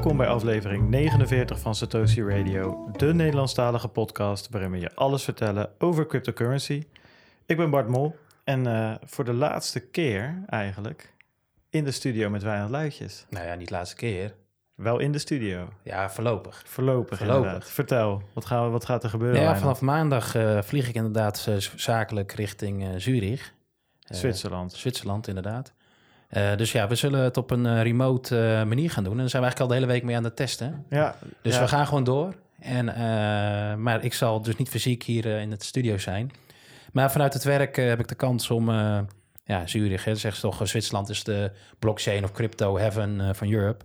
Welkom bij aflevering 49 van Satoshi Radio, de Nederlandstalige podcast waarin we je alles vertellen over cryptocurrency. Ik ben Bart Mol en uh, voor de laatste keer eigenlijk in de studio met weinig luidjes. Nou ja, niet de laatste keer. Wel in de studio. Ja, voorlopig. Voorlopig, voorlopig. Inderdaad. Vertel, wat, gaan we, wat gaat er gebeuren? Ja, vanaf maandag uh, vlieg ik inderdaad uh, zakelijk richting Zurich. Zwitserland. Zwitserland, inderdaad. Uh, dus ja, we zullen het op een uh, remote uh, manier gaan doen. En daar zijn we eigenlijk al de hele week mee aan het testen. Ja, dus ja. we gaan gewoon door. En, maar ik zal dus niet fysiek hier in het studio zijn. Maar vanuit het werk heb ik de kans om... ja, Zurich, hè, zegt toch, Zwitserland is de blockchain of crypto heaven van Europe.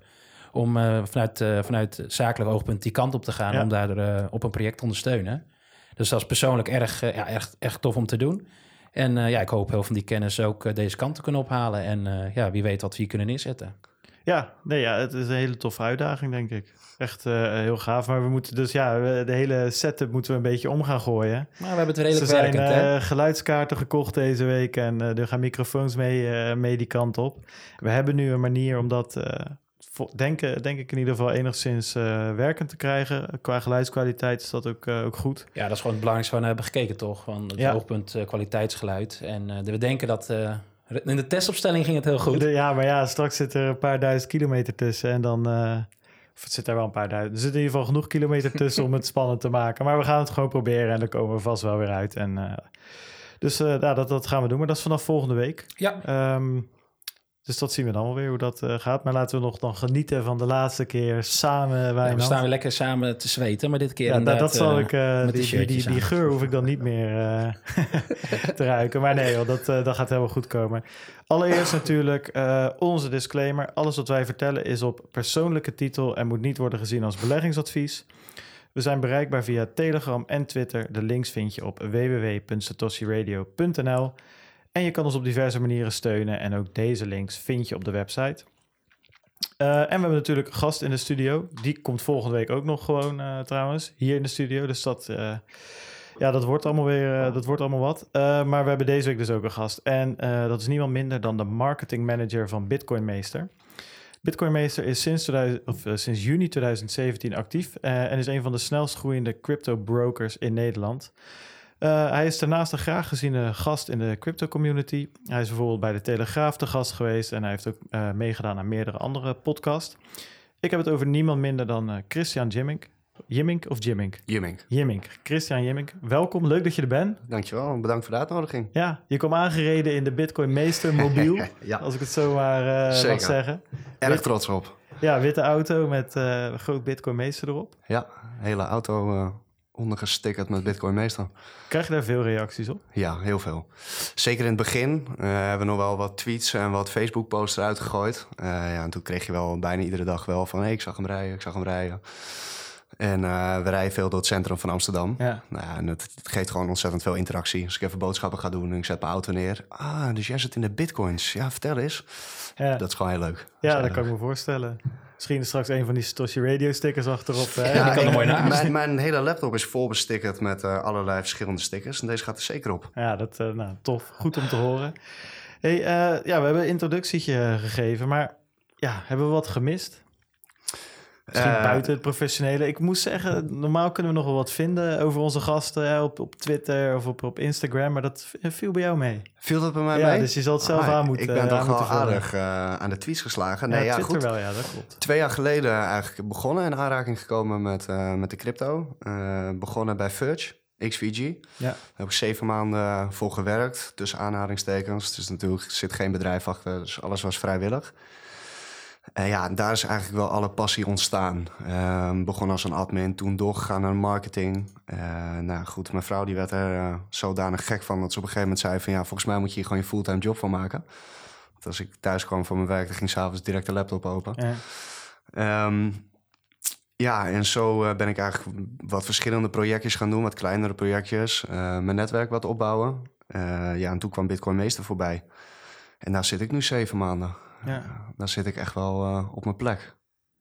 Om vanuit, vanuit zakelijk oogpunt die kant op te gaan... Ja. om daar op een project te ondersteunen. Dus dat is persoonlijk erg, ja, echt, echt tof om te doen. En uh, ja, ik hoop heel van die kennis ook uh, deze kant te kunnen ophalen. En uh, ja, wie weet wat we hier kunnen neerzetten. Ja, nee, ja, het is een hele toffe uitdaging, denk ik. Echt heel gaaf. Maar we moeten dus, ja, de hele setup moeten we een beetje om gaan gooien. Maar we hebben het redelijk er werkend, zijn geluidskaarten gekocht deze week en er gaan microfoons mee, mee die kant op. We hebben nu een manier om dat denk, denk ik in ieder geval enigszins uh, werkend te krijgen. Qua geluidskwaliteit is dat ook, uh, ook goed. Ja, dat is gewoon het belangrijkste waar we hebben gekeken, toch? Van het ja. oogpunt uh, kwaliteitsgeluid. En we denken dat... in de testopstelling ging het heel goed. Ja, maar ja, straks zit er een paar duizend kilometer tussen en dan... of het zit er wel een paar duizend. Er zit in ieder geval genoeg kilometer tussen om het spannend te maken. Maar we gaan het gewoon proberen en dan komen we vast wel weer uit. En, dus ja, dat, dat gaan we doen. Maar dat is vanaf volgende week. Ja. Um, dus dat zien we dan wel weer hoe dat uh, gaat. Maar laten we nog dan genieten van de laatste keer samen. Ja, we staan weer lekker samen te zweten, maar dit keer ja, nou, dat zal ik. Uh, die, die, die, die, geur hoef ik dan niet meer uh, te ruiken. Maar nee, joh, dat, dat gaat helemaal goed komen. Allereerst natuurlijk onze disclaimer. Alles wat wij vertellen is op persoonlijke titel en moet niet worden gezien als beleggingsadvies. We zijn bereikbaar via Telegram en Twitter. De links vind je op www.satoshiradio.nl. En je kan ons op diverse manieren steunen. En ook deze links vind je op de website. Uh, en we hebben natuurlijk een gast in de studio. Die komt volgende week ook nog gewoon uh, trouwens. Hier in de studio. Dus dat, uh, ja, dat wordt allemaal weer dat wordt allemaal wat. maar we hebben deze week dus ook een gast. En dat is niemand minder dan de marketing manager van Bitcoin Meester. Bitcoin Meester is sinds, 2000, of, sinds juni 2017 actief. en is een van de snelst groeiende crypto brokers in Nederland. Uh, hij is daarnaast een graag geziene gast in de crypto community. Hij is bijvoorbeeld bij de Telegraaf te gast geweest en hij heeft ook uh, meegedaan aan meerdere andere podcasts. Ik heb het over niemand minder dan uh, Christian Jimmink. Jimmink of Jimmink? Jimmink. Jimmink. Christian Jimmink. Welkom, leuk dat je er bent. Dankjewel, bedankt voor de uitnodiging. Ja, je kwam aangereden in de Bitcoin Meester mobiel, ja. als ik het zo maar mag zeggen. Erg Wit, trots op. Ja, witte auto met groot Bitcoin Meester erop. Ja, hele auto ondergestickerd met Bitcoin Meester. Krijg je daar veel reacties op? Ja, heel veel. Zeker in het begin uh, hebben we nog wel wat tweets en wat Facebook-posts eruit gegooid. Uh, ja, en toen kreeg je wel bijna iedere dag wel van... Hey, ik zag hem rijden, ik zag hem rijden. En uh, we rijden veel door het centrum van Amsterdam. Ja. Nou ja, en het, het, geeft gewoon ontzettend veel interactie. Als ik even boodschappen ga doen en ik zet mijn auto neer. Ah, dus jij zit in de bitcoins. Ja, vertel eens. Ja. Dat is gewoon heel leuk. Ja, dat, dat kan ik me voorstellen. Misschien straks een van die Satoshi Radio stickers achterop. Hè? Ja, kan er mooi naast. Mijn, mijn, hele laptop is vol bestickerd met uh, allerlei verschillende stickers. En deze gaat er zeker op. Ja, dat uh, nou, tof. Goed om te horen. Hey, uh, ja, we hebben een introductietje gegeven, maar ja, hebben we wat gemist? Misschien uh, buiten het professionele. Ik moest zeggen, normaal kunnen we nog wel wat vinden over onze gasten op, op Twitter of op, op Instagram, maar dat viel bij jou mee. Viel dat bij mij ja, mee? dus je zal het zelf ah, aan moeten Ik ben toch wel aardig uh, aan de tweets geslagen. Nee, ja, ja, Twitter goed. wel, ja, dat klopt. Twee jaar geleden eigenlijk begonnen in aanraking gekomen met, uh, met de crypto. Begonnen bij Verge. XVG. Ja. Daar heb ik zeven maanden voor gewerkt, tussen aanhalingstekens. Dus natuurlijk zit geen bedrijf achter, dus alles was vrijwillig. En ja, daar is eigenlijk wel alle passie ontstaan. Uh, begon als een admin, toen doorgegaan naar marketing. Uh, nou goed, mijn vrouw die werd er uh, zodanig gek van... dat ze op een gegeven moment zei van... ja, volgens mij moet je hier gewoon je fulltime job van maken. Want als ik thuis kwam van mijn werk... dan ging s'avonds direct de laptop open. Ja, um, ja en zo eh, ben ik eigenlijk wat verschillende projectjes gaan doen... wat kleinere projectjes. eh, mijn netwerk wat opbouwen. Eh, ja, en toen kwam Bitcoin Meester voorbij. En daar zit ik nu zeven maanden. Ja. Dan zit ik echt wel uh, op mijn plek.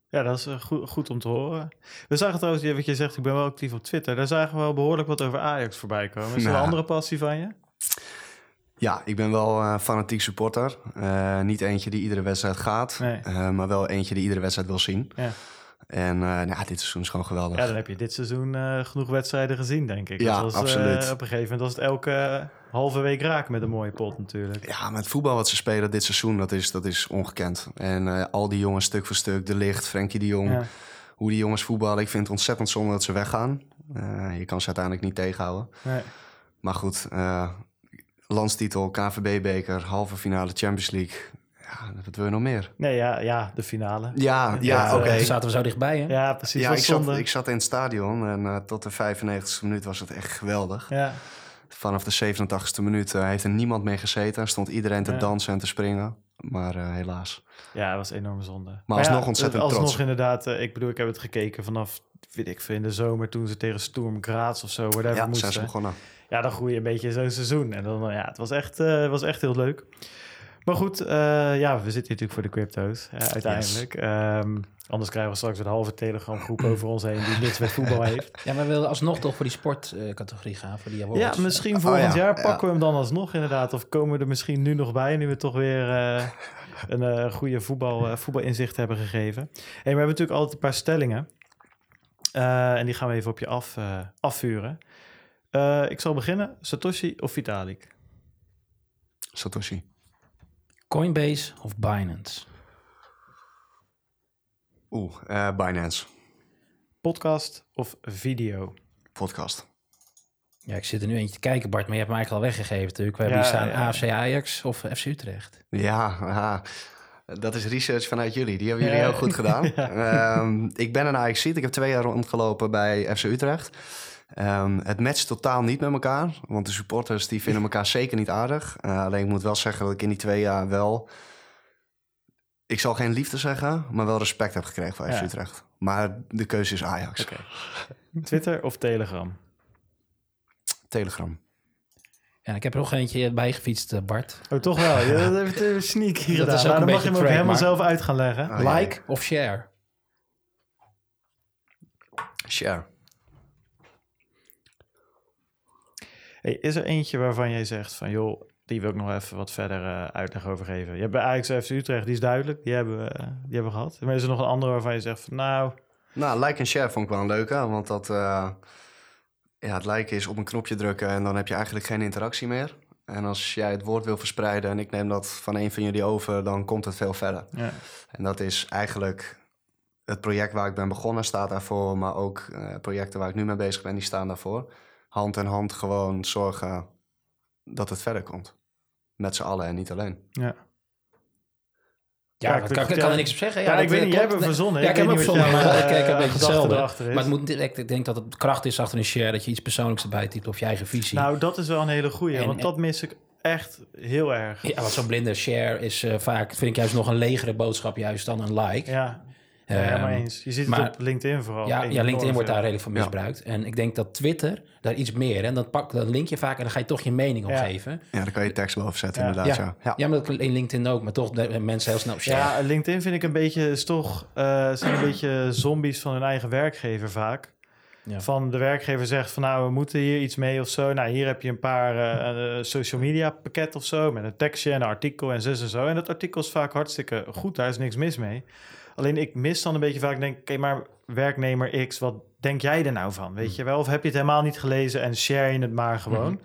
Ja, dat is uh, goed, goed, om te horen. We zagen trouwens, wat je zegt, ik ben wel actief op Twitter. Daar zagen we wel behoorlijk wat over Ajax voorbij komen. Is dat Nou. een andere passie van je? Ja, ik ben wel uh, fanatiek supporter. Uh, niet eentje die iedere wedstrijd gaat, Nee. uh, maar wel eentje die iedere wedstrijd wil zien. Ja. En uh, nou, dit seizoen is gewoon geweldig. Ja, dan heb je dit seizoen uh, genoeg wedstrijden gezien, denk ik. Ja, was, absoluut. Uh, op een gegeven moment was het elke halve week raak met een mooie pot natuurlijk. Ja, met voetbal wat ze spelen dit seizoen, dat is, dat is ongekend. En al die jongens stuk voor stuk, De Licht, Frenkie de Jong... Ja. Hoe die jongens voetballen, ik vind het ontzettend zonde dat ze weggaan. je kan ze uiteindelijk niet tegenhouden. Nee. Maar goed, landstitel, KVB-beker, halve finale Champions League. Ja, wat wil je nog meer? Nee, ja, ja de finale. Ja, ja, oké. Okay. zaten we zo dichtbij, hè? Ja, precies. Ja, ik zat, ik zat in het stadion en uh, tot de 95e minuut was het echt geweldig. Ja. Vanaf de 87e minuut uh, heeft er niemand mee gezeten. Stond iedereen te ja. dansen en te springen. Maar uh, helaas. Ja, dat was een enorme zonde. Maar, maar alsnog ja, ontzettend alsnog trots. inderdaad, ik bedoel, ik heb het gekeken vanaf, weet ik veel, in de zomer... toen ze tegen Sturm Graz of zo, whatever ja, moesten. zijn ze begonnen. Ja, dan groei je een beetje zo'n seizoen. En dan, ja, het was echt, was echt heel leuk. Maar goed, uh, ja, we zitten natuurlijk voor de crypto's uh, uiteindelijk. Yes. Um, anders krijgen we straks een halve Telegram groep over ons heen die niets met voetbal heeft. Ja, maar we willen alsnog toch voor die sportcategorie gaan, voor die awards. Ja, misschien volgend oh, ja. jaar pakken ja. we hem dan alsnog inderdaad. Of komen we er misschien nu nog bij, nu we toch weer uh, een goede voetbal, voetbalinzicht hebben gegeven. Hey, maar we hebben natuurlijk altijd een paar stellingen. en die gaan we even op je af, afvuren. ik zal beginnen. Satoshi of Vitalik? Satoshi. Coinbase of Binance? Oeh, uh, Binance. Podcast of video? Podcast. Ja, ik zit er nu eentje te kijken, Bart, maar je hebt hem eigenlijk al weggegeven natuurlijk. We hebben ja, hier staan ja. AFC Ajax of FC Utrecht. Ja, ja, dat is research vanuit jullie. Die hebben jullie heel goed gedaan. ja. um, ik ben een ajax Ik heb twee jaar rondgelopen bij FC Utrecht. Um, het matcht totaal niet met elkaar. Want de supporters die vinden elkaar zeker niet aardig. Uh, alleen ik moet wel zeggen dat ik in die twee jaar wel... Ik zal geen liefde zeggen, maar wel respect heb gekregen van FC ja. Utrecht. Maar de keuze is Ajax. Okay. Twitter of Telegram? Telegram. Ja, ik heb er nog eentje bijgefietst, Bart. Oh, toch wel? Je hebt even sneak hier gedaan. Nou, dan mag je hem ook helemaal zelf uit gaan leggen. Oh, like of share? Share. Hey, is er eentje waarvan jij zegt van joh, die wil ik nog even wat verder uh, uitleg over geven? Je hebt bij Ajax FC Utrecht, die is duidelijk, die hebben, we, uh, die hebben we gehad. Maar is er nog een andere waarvan je zegt van nou... Nou, like en share vond ik wel een leuke, want dat... Uh, ja, het like is op een knopje drukken en dan heb je eigenlijk geen interactie meer. En als jij het woord wil verspreiden en ik neem dat van een van jullie over, dan komt het veel verder. Ja. En dat is eigenlijk het project waar ik ben begonnen, staat daarvoor. Maar ook projecten waar ik nu mee bezig ben, die staan daarvoor hand in hand gewoon zorgen dat het verder komt. Met z'n allen en niet alleen. Ja. Ja, ja kan, kan er niks op zeggen. Ja, ja ik weet niet, jij hebt hem verzonnen. Ja, ik, heb hem verzonnen, maar uh, ik, ik heb een beetje hetzelfde. Maar het moet, ik, ik denk dat het kracht is achter een share, dat je iets persoonlijks erbij typt of je eigen visie. Nou, dat is wel een hele goeie, want dat mis ik echt heel erg. Ja, want zo'n blinde share is uh, vaak, vind ik juist nog een legere boodschap juist dan een like. Ja. Ja, ja, maar eens. Je ziet het maar, op LinkedIn vooral. Ja, ja LinkedIn wordt daar redelijk van misbruikt. Ja. En ik denk dat Twitter daar iets meer... en dan pak dan link je vaak en dan ga je toch je mening ja. opgeven. Ja, dan kan je tekst boven zetten inderdaad. Ja. Ja. Ja. maar dat in LinkedIn ook. Maar toch de, mensen heel snel share. Ja, LinkedIn vind ik een beetje... is toch uh, zijn een beetje zombies van hun eigen werkgever vaak. Ja. Van de werkgever zegt van nou, we moeten hier iets mee of zo. Nou, hier heb je een paar uh, social media pakket of zo. Met een tekstje en een artikel en zus en zo. En dat artikel is vaak hartstikke goed. Daar is niks mis mee. Alleen ik mis dan een beetje vaak, denk oké, maar werknemer X, wat denk jij er nou van? Weet je wel? Of heb je het helemaal niet gelezen en share je het maar gewoon? Mm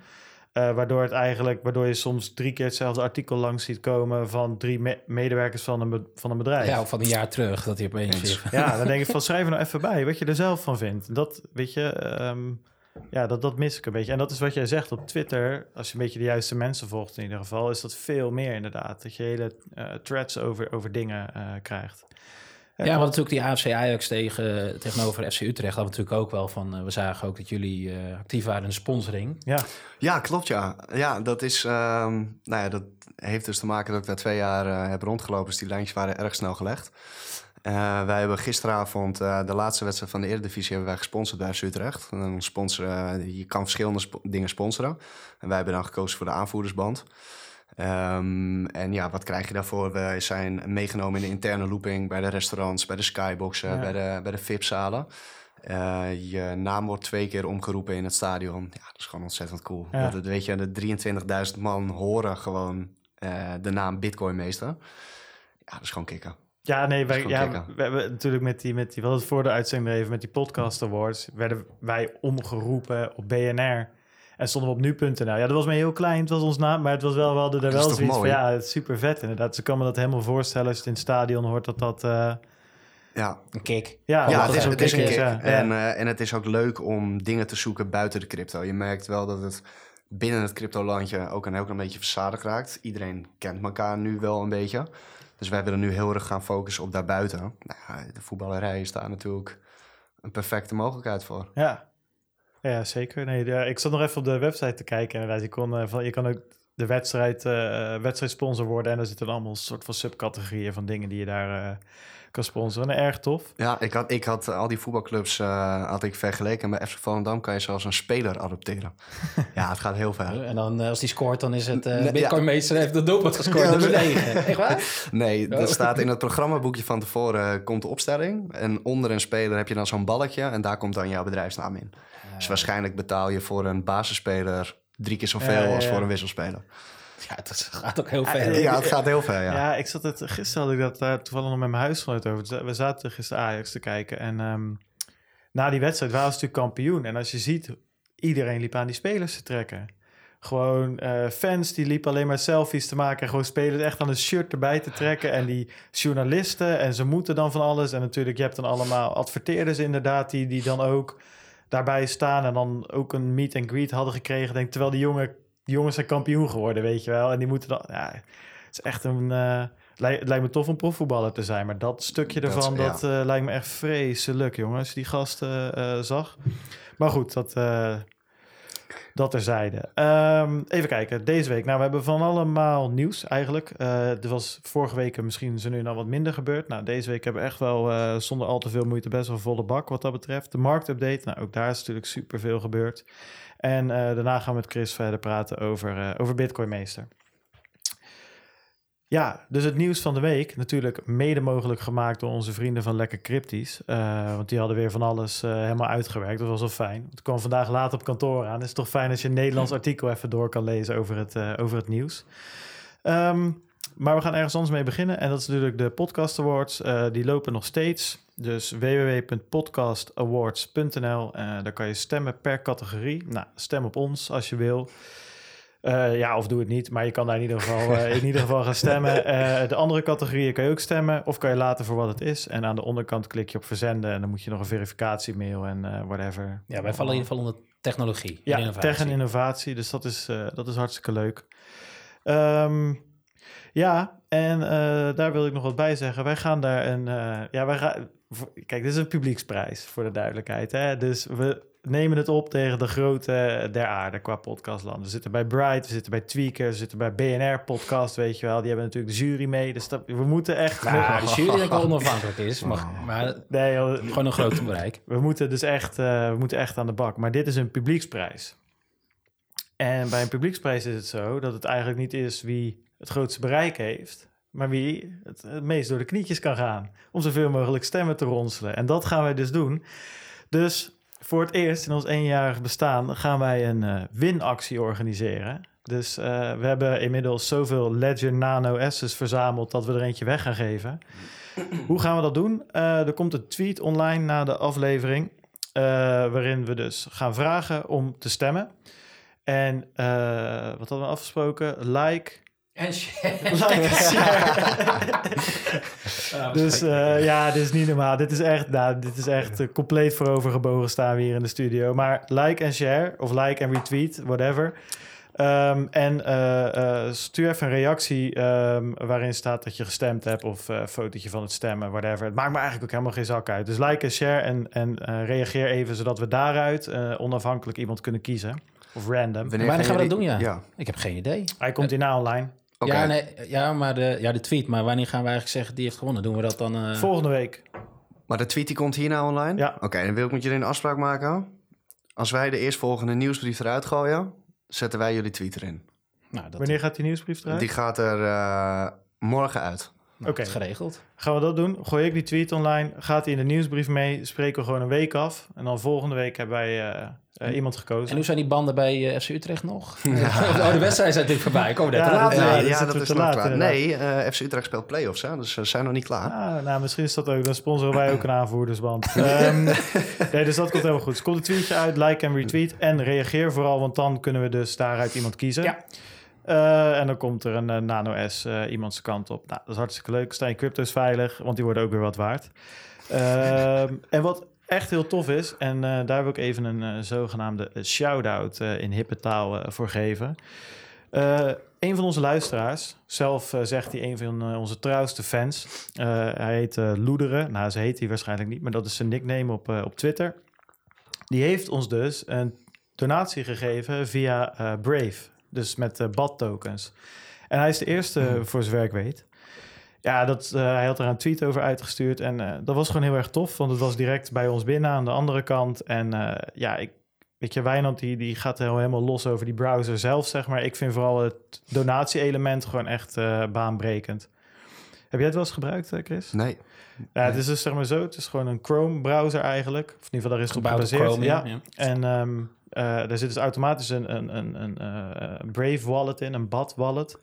-hmm. uh, waardoor het eigenlijk, waardoor je soms drie keer hetzelfde artikel langs ziet komen van drie me medewerkers van een, van een bedrijf. Ja, of van een jaar terug dat hij opeens. Ja, dan denk ik van schrijf er nou even bij wat je er zelf van vindt. Dat weet je. Um, ja, dat, dat mis ik een beetje. En dat is wat jij zegt op Twitter. Als je een beetje de juiste mensen volgt in ieder geval, is dat veel meer inderdaad. Dat je hele uh, threads over, over dingen uh, krijgt. Ja, ja want natuurlijk die AFC Ajax tegen, tegenover FC Utrecht hadden we natuurlijk ook wel van. Uh, we zagen ook dat jullie uh, actief waren in de sponsoring. Ja, ja klopt ja. Ja, dat is. Um, nou ja, dat heeft dus te maken dat ik daar twee jaar uh, heb rondgelopen. Dus die lijntjes waren erg snel gelegd. Uh, wij hebben gisteravond uh, de laatste wedstrijd van de Eredivisie hebben wij gesponsord bij FC Utrecht. En sponsoren, je kan verschillende sp dingen sponsoren. En wij hebben dan gekozen voor de aanvoerdersband. Um, en ja, wat krijg je daarvoor? We zijn meegenomen in de interne looping bij de restaurants, bij de skyboxen, ja. bij de, bij de VIP-zalen. Uh, je naam wordt twee keer omgeroepen in het stadion. Ja, dat is gewoon ontzettend cool. Ja. Dat, weet je, de 23.000 man horen gewoon uh, de naam Bitcoin meester. Ja, dat is gewoon kicken. Ja, nee, wij, ja, we hebben natuurlijk met die, met die, hadden het voor de uitzending even met die podcast awards, werden wij omgeroepen op BNR. En stonden we op nu.nl. Ja, dat was maar heel klein, het was ons naam, maar het was wel, we hadden er wel zoiets van, ja, het is super vet inderdaad. Ze kan me dat helemaal voorstellen als je het in het stadion hoort dat dat, eh, Ja, Een kick. ja, ja, dat het is, ook het is een kick kick. is, ja. En, eh, en het is ook leuk om dingen te zoeken buiten de crypto. Je merkt wel dat het binnen het cryptolandje ook een heel klein beetje verzadigd raakt. Iedereen kent elkaar nu wel een beetje. Dus wij willen nu heel erg gaan focussen op daarbuiten. Nou, ja, de voetballerij is daar natuurlijk een perfecte mogelijkheid voor. Ja, ja zeker. Nee, ja, ik zat nog even op de website te kijken. Inderdaad, je, kon, eh, van, je kan ook de wedstrijd, eh wedstrijdsponsor worden. En er zitten allemaal een soort van subcategorieën van dingen die je daar eh, kan sponsoren. En erg tof. Ja, ik had, ik had al die voetbalclubs eh, had ik vergeleken. Bij FC Volendam kan je zelfs een speler adopteren. ja, het gaat heel ver. En dan als die scoort, dan is het... eh Nee, Bitcoin Meester heeft de doelpunt gescoord. Nummer maar- 9. Echt waar? Nee, Oh. er staat in het programmaboekje van tevoren komt de opstelling. En onder een speler heb je dan zo'n balletje en daar komt dan jouw bedrijfsnaam in. Dus waarschijnlijk betaal je voor een basisspeler drie keer zoveel Ja, ja, als voor een wisselspeler. Ja, dat gaat ook heel Ah, ver. eh, Ja, het gaat heel ver, Ja, ja. ik zat het, gisteren had ik dat daar toevallig nog met mijn huisgenoot over. We zaten gisteren Ajax te kijken. En ehm, na die wedstrijd waren ze natuurlijk kampioen. En als je ziet, iedereen liep aan die spelers te trekken. Gewoon eh, fans die liepen alleen maar selfies te maken. En gewoon spelers echt aan het shirt erbij te trekken. En die journalisten. En ze moeten dan van alles. En natuurlijk, je hebt dan allemaal adverteerders inderdaad. Die, die dan ook daarbij staan. En dan ook een meet and greet hadden gekregen. Denk, terwijl die, jongen, die jongens zijn kampioen geworden, weet je wel. En die moeten dan... Ja, het is echt een... eh, lij- het lijkt me tof om profvoetballer te zijn. Maar dat stukje Dat- ervan, ja. dat, eh, lijkt me echt vreselijk, jongen. Als je die gasten eh, zag. Maar goed, dat... dat terzijde. Ehm even kijken, deze week. Nou, we hebben van allemaal nieuws eigenlijk. Eh er was vorige week misschien is er nu nog wat minder gebeurd. Nou, deze week hebben we echt wel eh, zonder al te veel moeite best wel volle bak wat dat betreft. De marktupdate, nou, ook daar is natuurlijk superveel gebeurd. En eh, daarna gaan we met Chris verder praten over, over Bitcoin Meester. Ja, dus het nieuws van de week. Natuurlijk mede mogelijk gemaakt door onze vrienden van Lekker Cryptisch. Eh, want die hadden weer van alles eh, helemaal uitgewerkt. Dat was wel fijn. Het kwam vandaag laat op kantoor aan. Het is toch fijn als je een Nederlands artikel even door kan lezen over het, eh, over het nieuws. Ehm, maar we gaan ergens anders mee beginnen. En dat is natuurlijk de Podcast Awards. Die lopen nog steeds. Dus www.podcastawards.nl. Daar kan je stemmen per categorie. Nou, stem op ons als je wil. Eh, ja, of doe het niet, maar je kan daar in ieder geval, eh, in ieder geval gaan stemmen. Eh, de andere categorieën kan je ook stemmen, of kan je laten voor wat het is. En aan de onderkant klik je op verzenden en dan moet je nog een verificatiemail en whatever. Ja, wij vallen in ieder geval onder technologie. Ja, innovatie. tech en innovatie, dus dat is, dat is hartstikke leuk. Ehm, ja, en daar wil ik nog wat bij zeggen. Wij gaan daar een... ja, wij gaan... Kijk, dit is een publieksprijs, voor de duidelijkheid. Hè? Dus we nemen het op tegen de grote der aarde qua podcastland. We zitten bij Bright, we zitten bij Tweaker, we zitten bij BNR Podcast, weet je wel. Die hebben natuurlijk de jury mee, dus dat, we moeten echt... Nou, de jury denk ik wel onafhankelijk is, maar, maar Nee, joh, gewoon een groot bereik. we moeten dus echt, eh, we moeten echt aan de bak. Maar dit is een publieksprijs. En bij een publieksprijs is het zo dat het eigenlijk niet is wie het grootste bereik heeft, maar wie het, het meest door de knietjes kan gaan. Om zoveel mogelijk stemmen te ronselen. En dat gaan wij dus doen. Dus voor het eerst in ons eenjarig bestaan gaan wij een eh, winactie organiseren. Dus eh, we hebben inmiddels zoveel Ledger Nano S's verzameld dat we er eentje weg gaan geven. Hoe gaan we dat doen? Eh, er komt een tweet online na de aflevering. waarin we dus gaan vragen om te stemmen. En wat hadden we afgesproken? Like. En like en share. dus eh, ja, dit is niet normaal. Dit is echt, nou, dit is echt eh, compleet voorovergebogen staan we hier in de studio. Maar like en share, of like en retweet, whatever. Ehm, en eh, stuur even een reactie ehm, waarin staat dat je gestemd hebt of eh, een fotootje van het stemmen, whatever. Het maakt me eigenlijk ook helemaal geen zak uit. Dus like en share en, en reageer even zodat we daaruit eh, onafhankelijk iemand kunnen kiezen. Of random. Wanneer gaan we dat doen, ja? Ja, Ik heb geen idee. Hij komt hierna online. Ja, nee, ja, maar de, ja, de tweet. Maar wanneer gaan we eigenlijk zeggen die heeft gewonnen? Doen we dat dan... eh, Volgende week. Maar de tweet die komt hierna online? Ja. Oké, dan wil ik met jullie een afspraak maken. Als wij de eerstvolgende nieuwsbrief eruit gooien, zetten wij jullie tweet erin. nou, dat, Wanneer gaat die nieuwsbrief eruit? Die gaat er eh, morgen uit. Nou, Oké. is geregeld. Gaan we dat doen? Gooi ik die tweet online, gaat hij in de nieuwsbrief mee, spreken we gewoon een week af. En dan volgende week hebben wij eh, eh, iemand gekozen. En hoe zijn die banden bij eh, FC Utrecht nog? Oh, de wedstrijd zijn natuurlijk voorbij. Ik kom net Ja, te laat. dat- Nee, Ja, zitten dat is te laat, klaar. Nee, eh, FC Utrecht speelt play-offs, hè, dus ze zijn nog niet klaar. Ah, nou, misschien is dat ook. Dan sponsoren wij ook een aanvoerdersband. Ehm, nee, dus dat komt helemaal goed. Dus komt een tweetje uit, like en retweet. En reageer vooral, want dan kunnen we dus daaruit iemand kiezen. Ja. Eh, en dan komt er een eh, Nano S eh iemands kant op. Nou, dat is hartstikke leuk. Staan je crypto's veilig, want die worden ook weer wat waard. Ehm, en wat echt heel tof is, en daar wil ik even een zogenaamde shout-out in hippe taal voor geven. Een van onze luisteraars, zelf zegt hij een van onze trouwste fans. Hij heet Loederen. Nou, ze heet hij waarschijnlijk niet, maar dat is zijn nickname op, op Twitter. Die heeft ons dus een donatie gegeven via Brave. Dus met eh BAT tokens. En hij is de eerste, Mhm. voor zover ik weet. Ja, dat, eh, hij had er een tweet over uitgestuurd. En eh, dat was gewoon heel erg tof. Want het was direct bij ons binnen aan de andere kant. En ja, ik, weet je, Wijnand die, die gaat helemaal los over die browser zelf, zeg maar. Ik vind vooral het donatie-element gewoon echt baanbrekend. Heb jij het wel eens gebruikt, Chris? Nee. Ja, het is dus zeg maar zo. Het is gewoon een Chrome-browser eigenlijk. Of in ieder geval, daar is het op gebaseerd. Ja. Ja. En ehm, eh, daar zit dus automatisch een, een, een, een eh, Brave wallet in, een BAT wallet.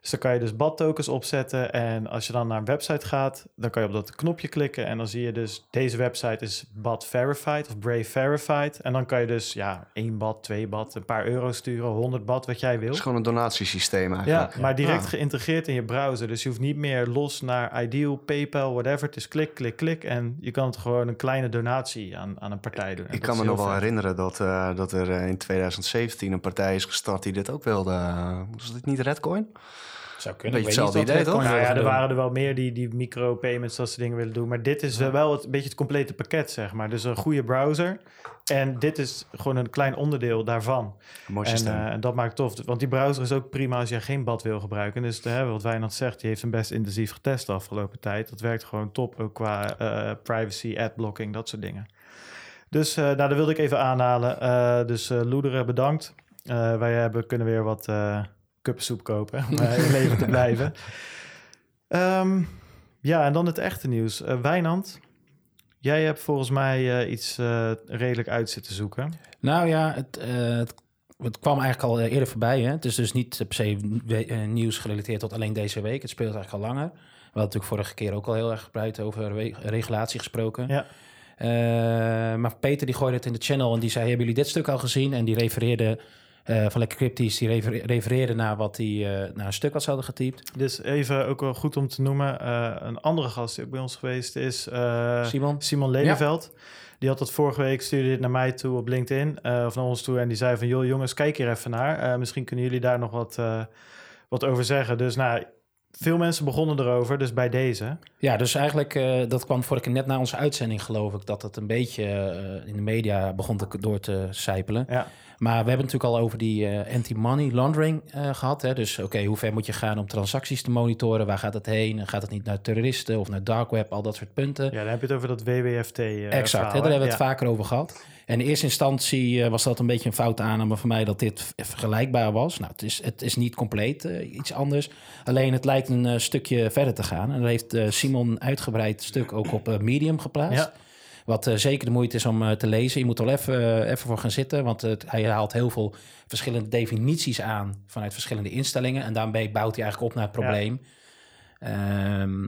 Dus dan kan je dus BAT tokens opzetten. En als je dan naar een website gaat, dan kan je op dat knopje klikken. En dan zie je dus, deze website is BAT verified of Brave verified. En dan kan je dus, ja, 1 BAT, 2 BAT, een paar euro sturen, 100 BAT, wat jij wil. Het is gewoon een donatiesysteem Ja, eigenlijk. maar direct Ah. geïntegreerd in je browser. Dus je hoeft niet meer los naar Ideal, PayPal, whatever. Het is klik, klik, klik. En je kan het gewoon een kleine donatie aan, aan een partij doen. En Ik kan me nog wel herinneren dat, eh, dat er eh, in 2017 een partij is gestart die dit ook wilde. eh, was dit niet Redcoin? Zou kunnen. Beetje Ik weet niet hetzelfde idee, Redcoin Nou ja, er waren er wel meer die, die micropayments, dat soort dingen willen doen. Maar dit is wel het, een beetje het complete pakket, zeg maar. Dus een goede browser. En dit is gewoon een klein onderdeel daarvan. Een mooi En, systeem. eh, en dat maakt het tof. Want die browser is ook prima als je geen bad wil gebruiken. Dus hè, wat Wijnand zegt, die heeft hem best intensief getest de afgelopen tijd. Dat werkt gewoon top, ook qua eh, privacy, adblocking, dat soort dingen. Dus eh nou, dat wilde ik even aanhalen. Eh, dus eh Loederen, bedankt. Wij hebben, kunnen weer wat kuppensoep kopen om in leven te blijven. Ehm, ja, en dan het echte nieuws. Wijnand, jij hebt volgens mij iets redelijk uit zitten zoeken. Nou ja, het, het, het kwam eigenlijk al eerder voorbij. Hè? Het is dus niet per se nieuws gerelateerd tot alleen deze week. Het speelt eigenlijk al langer. We hadden natuurlijk vorige keer ook al heel erg gebruikt over re- regulatie gesproken. Ja. Eh, maar Peter die gooide het in de channel en die zei... hebben jullie dit stuk al gezien? En die refereerde eh, van Lekker Cryptisch... die refer- refereerde naar, wat die, eh, naar een stuk wat ze hadden getypt. Dus even ook wel goed om te noemen. een andere gast die ook bij ons geweest is Simon? Simon Lelyveld. Die had dat vorige week, stuurde dit naar mij toe op LinkedIn. of naar ons toe. En die zei van, joh jongens, kijk hier even naar. Misschien kunnen jullie daar nog wat, wat over zeggen. Dus nou, veel mensen begonnen erover. Dus bij deze. Ja, dus eigenlijk, eh, dat kwam vorige keer net na onze uitzending, geloof ik, dat het een beetje eh, in de media begon te, door te sijpelen. Ja, Maar we hebben het natuurlijk al over die eh, anti-money laundering eh, gehad. Hè? Dus oké, hoe ver moet je gaan om transacties te monitoren? Waar gaat het heen? Gaat het niet naar terroristen of naar dark web? Al dat soort punten. ja dan heb je het over dat WWFT exact, verhaal, hè? daar hebben we het Ja. vaker over gehad. En in eerste instantie eh, was dat een beetje een foute aanname van mij dat dit vergelijkbaar was. Nou, het is, het is niet compleet eh, iets anders. Alleen het lijkt een eh, stukje verder te gaan. En daar heeft eh, Simon een uitgebreid stuk ook op Medium geplaatst. Ja. Wat zeker de moeite is om te lezen. Je moet er wel even, even voor gaan zitten. Want hij haalt heel veel verschillende definities aan vanuit verschillende instellingen. En daarmee bouwt hij eigenlijk op naar het probleem. Ehm,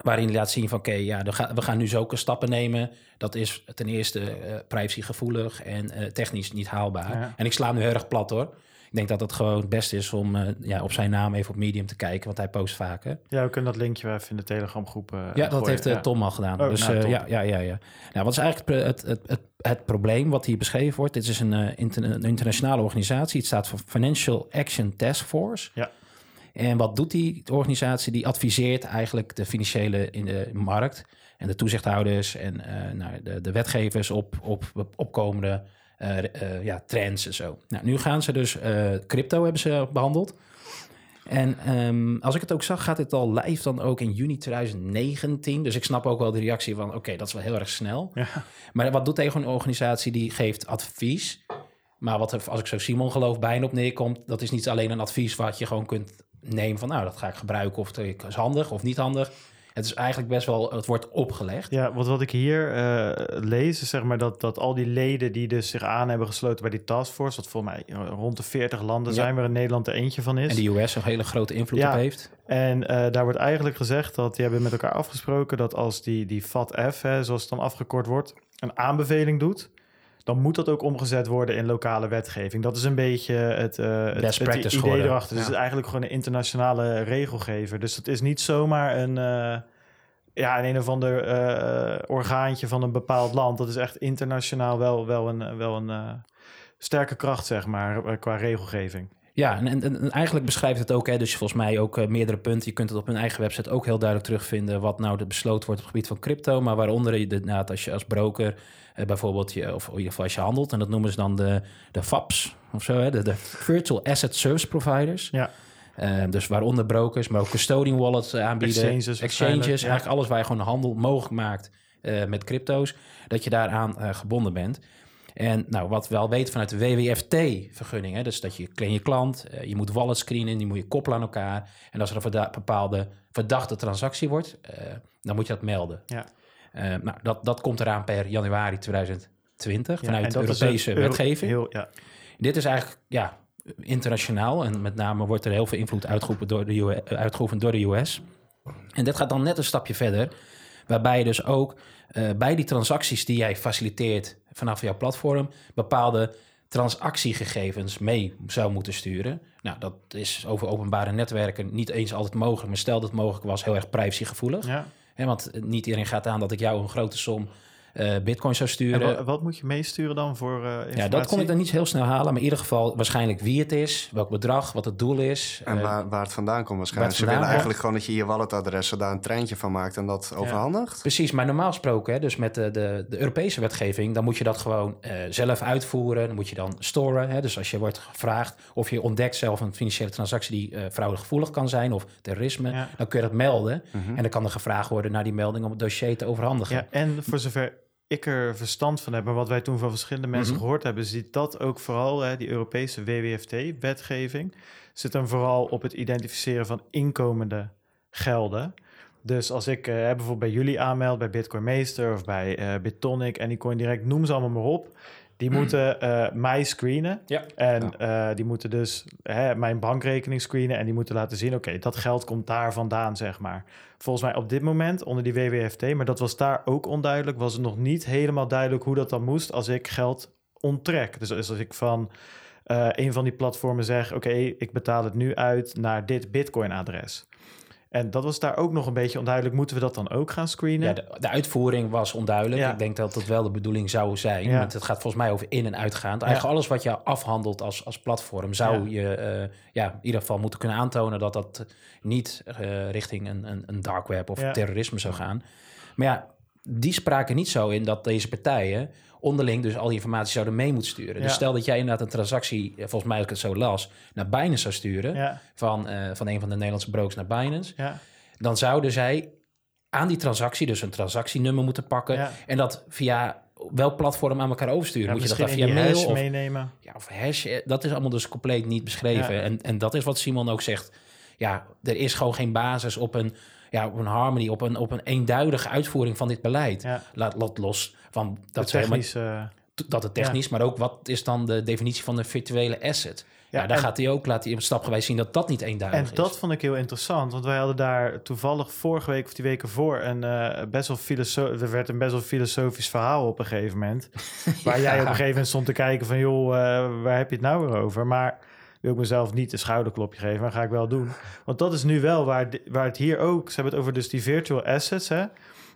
waarin hij laat zien van oké, ja, we gaan, nu zulke stappen nemen. Dat is ten eerste eh privacygevoelig en eh, technisch niet haalbaar. Ja. En ik sla hem nu heel erg plat hoor. Ik denk dat het gewoon het beste is om eh, ja, op zijn naam even op Medium te kijken. Want hij post vaker. ja, we kunnen dat linkje wel even in de Telegram groep Ja, dat gooien. heeft Ja. Tom al gedaan. Oh, dus nou, ja, ja, ja, ja. Nou, wat is eigenlijk het, het, het, het probleem wat hier beschreven wordt? Dit is een, inter- een internationale organisatie. Het staat voor Financial Action Task Force. Ja. En wat doet die organisatie? Die adviseert eigenlijk de financiële in de markt en de toezichthouders en eh, nou, de, de wetgevers op, op, op opkomende eh, eh, ja, trends en zo. Nou, nu gaan ze dus crypto hebben ze behandeld. En ehm, als ik het ook zag, gaat dit al live dan ook in juni 2019. Dus ik snap ook wel de reactie van, oké, dat is wel heel erg snel. Ja. Maar wat doet tegen een organisatie die geeft advies? Maar wat er, als ik zo Simon geloof, bijna op neerkomt, dat is niet alleen een advies wat je gewoon kunt neem van nou, dat ga ik gebruiken of het is handig of niet handig. Het is eigenlijk best wel, het wordt opgelegd. Ja, want wat ik hier uh, lees, is zeg maar dat, dat al die leden die dus zich aan hebben gesloten bij die taskforce, wat voor mij rond de 40 landen zijn, waar in Nederland er eentje van is. En de US een hele grote invloed ja. op heeft. En uh, daar wordt eigenlijk gezegd dat die hebben met elkaar afgesproken dat als die, die FATF, hè, zoals het dan afgekort wordt, een aanbeveling doet, dan moet dat ook omgezet worden in lokale wetgeving. Dat is een beetje het, uh, het, het idee geworden. erachter. Dus ja. het is eigenlijk gewoon een internationale regelgever. Dus het is niet zomaar een, uh, ja, een, een of ander uh, orgaantje van een bepaald land. Dat is echt internationaal wel, wel een, wel een sterke kracht, zeg maar, qua regelgeving. Ja, en, en, en, eigenlijk beschrijft het ook, hè, dus volgens mij ook uh, meerdere punten. Je kunt het op hun eigen website ook heel duidelijk terugvinden wat nou de besloten wordt op het gebied van crypto. Maar waaronder je, nou, als je als broker uh, bijvoorbeeld, je, of in ieder geval als je handelt, en dat noemen ze dan de, de FAPS of zo, hè, de, de Virtual Asset Service Providers. Ja. Uh, dus waaronder brokers, maar ook custodian wallets aanbieden, exchanges, exchanges ja. eigenlijk alles waar je gewoon handel mogelijk maakt met crypto's, dat je daaraan gebonden bent. En nou, wat we wel weten vanuit de WWFT-vergunning, dus dat je claim je klant, uh, je moet wallet screenen, die moet je koppelen aan elkaar. En als er een bepaalde verdachte transactie wordt, uh, dan moet je dat melden. Ja. Uh, nou, dat, dat komt eraan per januari 2020 Ja, vanuit de Europese euro- wetgeving. Heel, ja. Dit is eigenlijk ja, internationaal en met name wordt er heel veel invloed uitgeoefend door de, US, uitgeoefend door de US. En dit gaat dan net een stapje verder, waarbij je dus ook uh, bij die transacties die jij faciliteert vanaf jouw platform bepaalde transactiegegevens mee zou moeten sturen. Nou, dat is over openbare netwerken niet eens altijd mogelijk, maar stel dat het mogelijk was, heel erg privacygevoelig. Ja. Want niet iedereen gaat aan dat ik jou een grote som uh, bitcoin zou En sturen. wat, wat moet je meesturen dan voor uh, informatie? Ja, dat kon ik dan niet heel snel halen. Maar in ieder geval waarschijnlijk wie het is, welk bedrag, wat het doel is. En Uh, waar, waar het vandaan komt waarschijnlijk. Ze willen komt. eigenlijk gewoon dat je je walletadres daar een treintje van maakt en dat overhandigt. Precies, maar normaal gesproken, hè, dus met de, de, de Europese wetgeving, dan moet je dat gewoon uh, zelf uitvoeren. Dan moet je dan storen. Hè, dus als je wordt gevraagd of je ontdekt zelf een financiële transactie die uh, fraudegevoelig kan zijn of terrorisme, Ja. dan kun je dat melden. Mhm. En dan kan er gevraagd worden naar die melding om het dossier te overhandigen. Ja, en voor zover ik er verstand van heb, en wat wij toen van verschillende mensen Mhm. gehoord hebben, zit dat ook vooral, hè, die Europese WWFT-wetgeving, zit dan vooral op het identificeren van inkomende gelden. Dus als ik eh, bijvoorbeeld bij jullie aanmeld, bij Bitcoin Meester of bij eh, Bitonic, Anycoin Direct, noem ze allemaal maar op. Die moeten eh, mij screenen. Ja. En eh, die moeten dus hè, mijn bankrekening screenen. En die moeten laten zien, oké, dat geld komt daar vandaan, zeg maar. Volgens mij op dit moment onder die WWFT, maar dat was daar ook onduidelijk, was het nog niet helemaal duidelijk hoe dat dan moest als ik geld onttrek. Dus als ik van eh, een van die platformen zeg, oké, ik betaal het nu uit naar dit Bitcoin-adres. En dat was daar ook nog een beetje onduidelijk. Moeten we dat dan ook gaan screenen? Ja, de, de uitvoering was onduidelijk. Ja. Ik denk dat dat wel de bedoeling zou zijn. Ja. Want het gaat volgens mij over in- en uitgaand. Eigenlijk alles wat je afhandelt als, als platform... zou je eh, ja, in ieder geval moeten kunnen aantonen... dat dat niet eh, richting een, een, een dark web of terrorisme zou gaan. Maar ja, die spraken niet zo in dat deze partijen... onderling dus al die informatie zouden mee moeten sturen. Ja. Dus stel dat jij inderdaad een transactie... eh, volgens mij als ik het zo las... naar Binance zou sturen... ja, Van, eh, van een van de Nederlandse brokers naar Binance ja, dan zouden zij aan die transactie dus een transactienummer moeten pakken en dat via welk platform aan elkaar oversturen. Moet je dat dan via mail of, meenemen. ja, of hash? eh, Dat is allemaal dus compleet niet beschreven. En, en dat is wat Simon ook zegt. Ja, er is gewoon geen basis op een, ja, op een harmony, op een, op een eenduidige uitvoering van dit beleid. Ja, Laat, laat los van dat, helemaal- technisch... eh, dat het technisch, maar ook wat is dan de definitie van een virtuele asset? Ja, Ja, daar en- gaat hij ook, laat hij stapgewijs zien dat dat niet eenduidig En is. dat vond ik heel interessant, want wij hadden daar toevallig vorige week of die weken voor een eh, best wel filosoof, er werd een best wel filosofisch verhaal op een gegeven moment, waar jij op een gegeven moment stond te kijken van joh, eh, waar heb je het nou weer over? Maar wil ik mezelf niet een schouderklopje geven, maar ga ik wel doen. Want dat is nu wel waar, waar het hier ook, ze hebben het over dus die virtual assets, hè?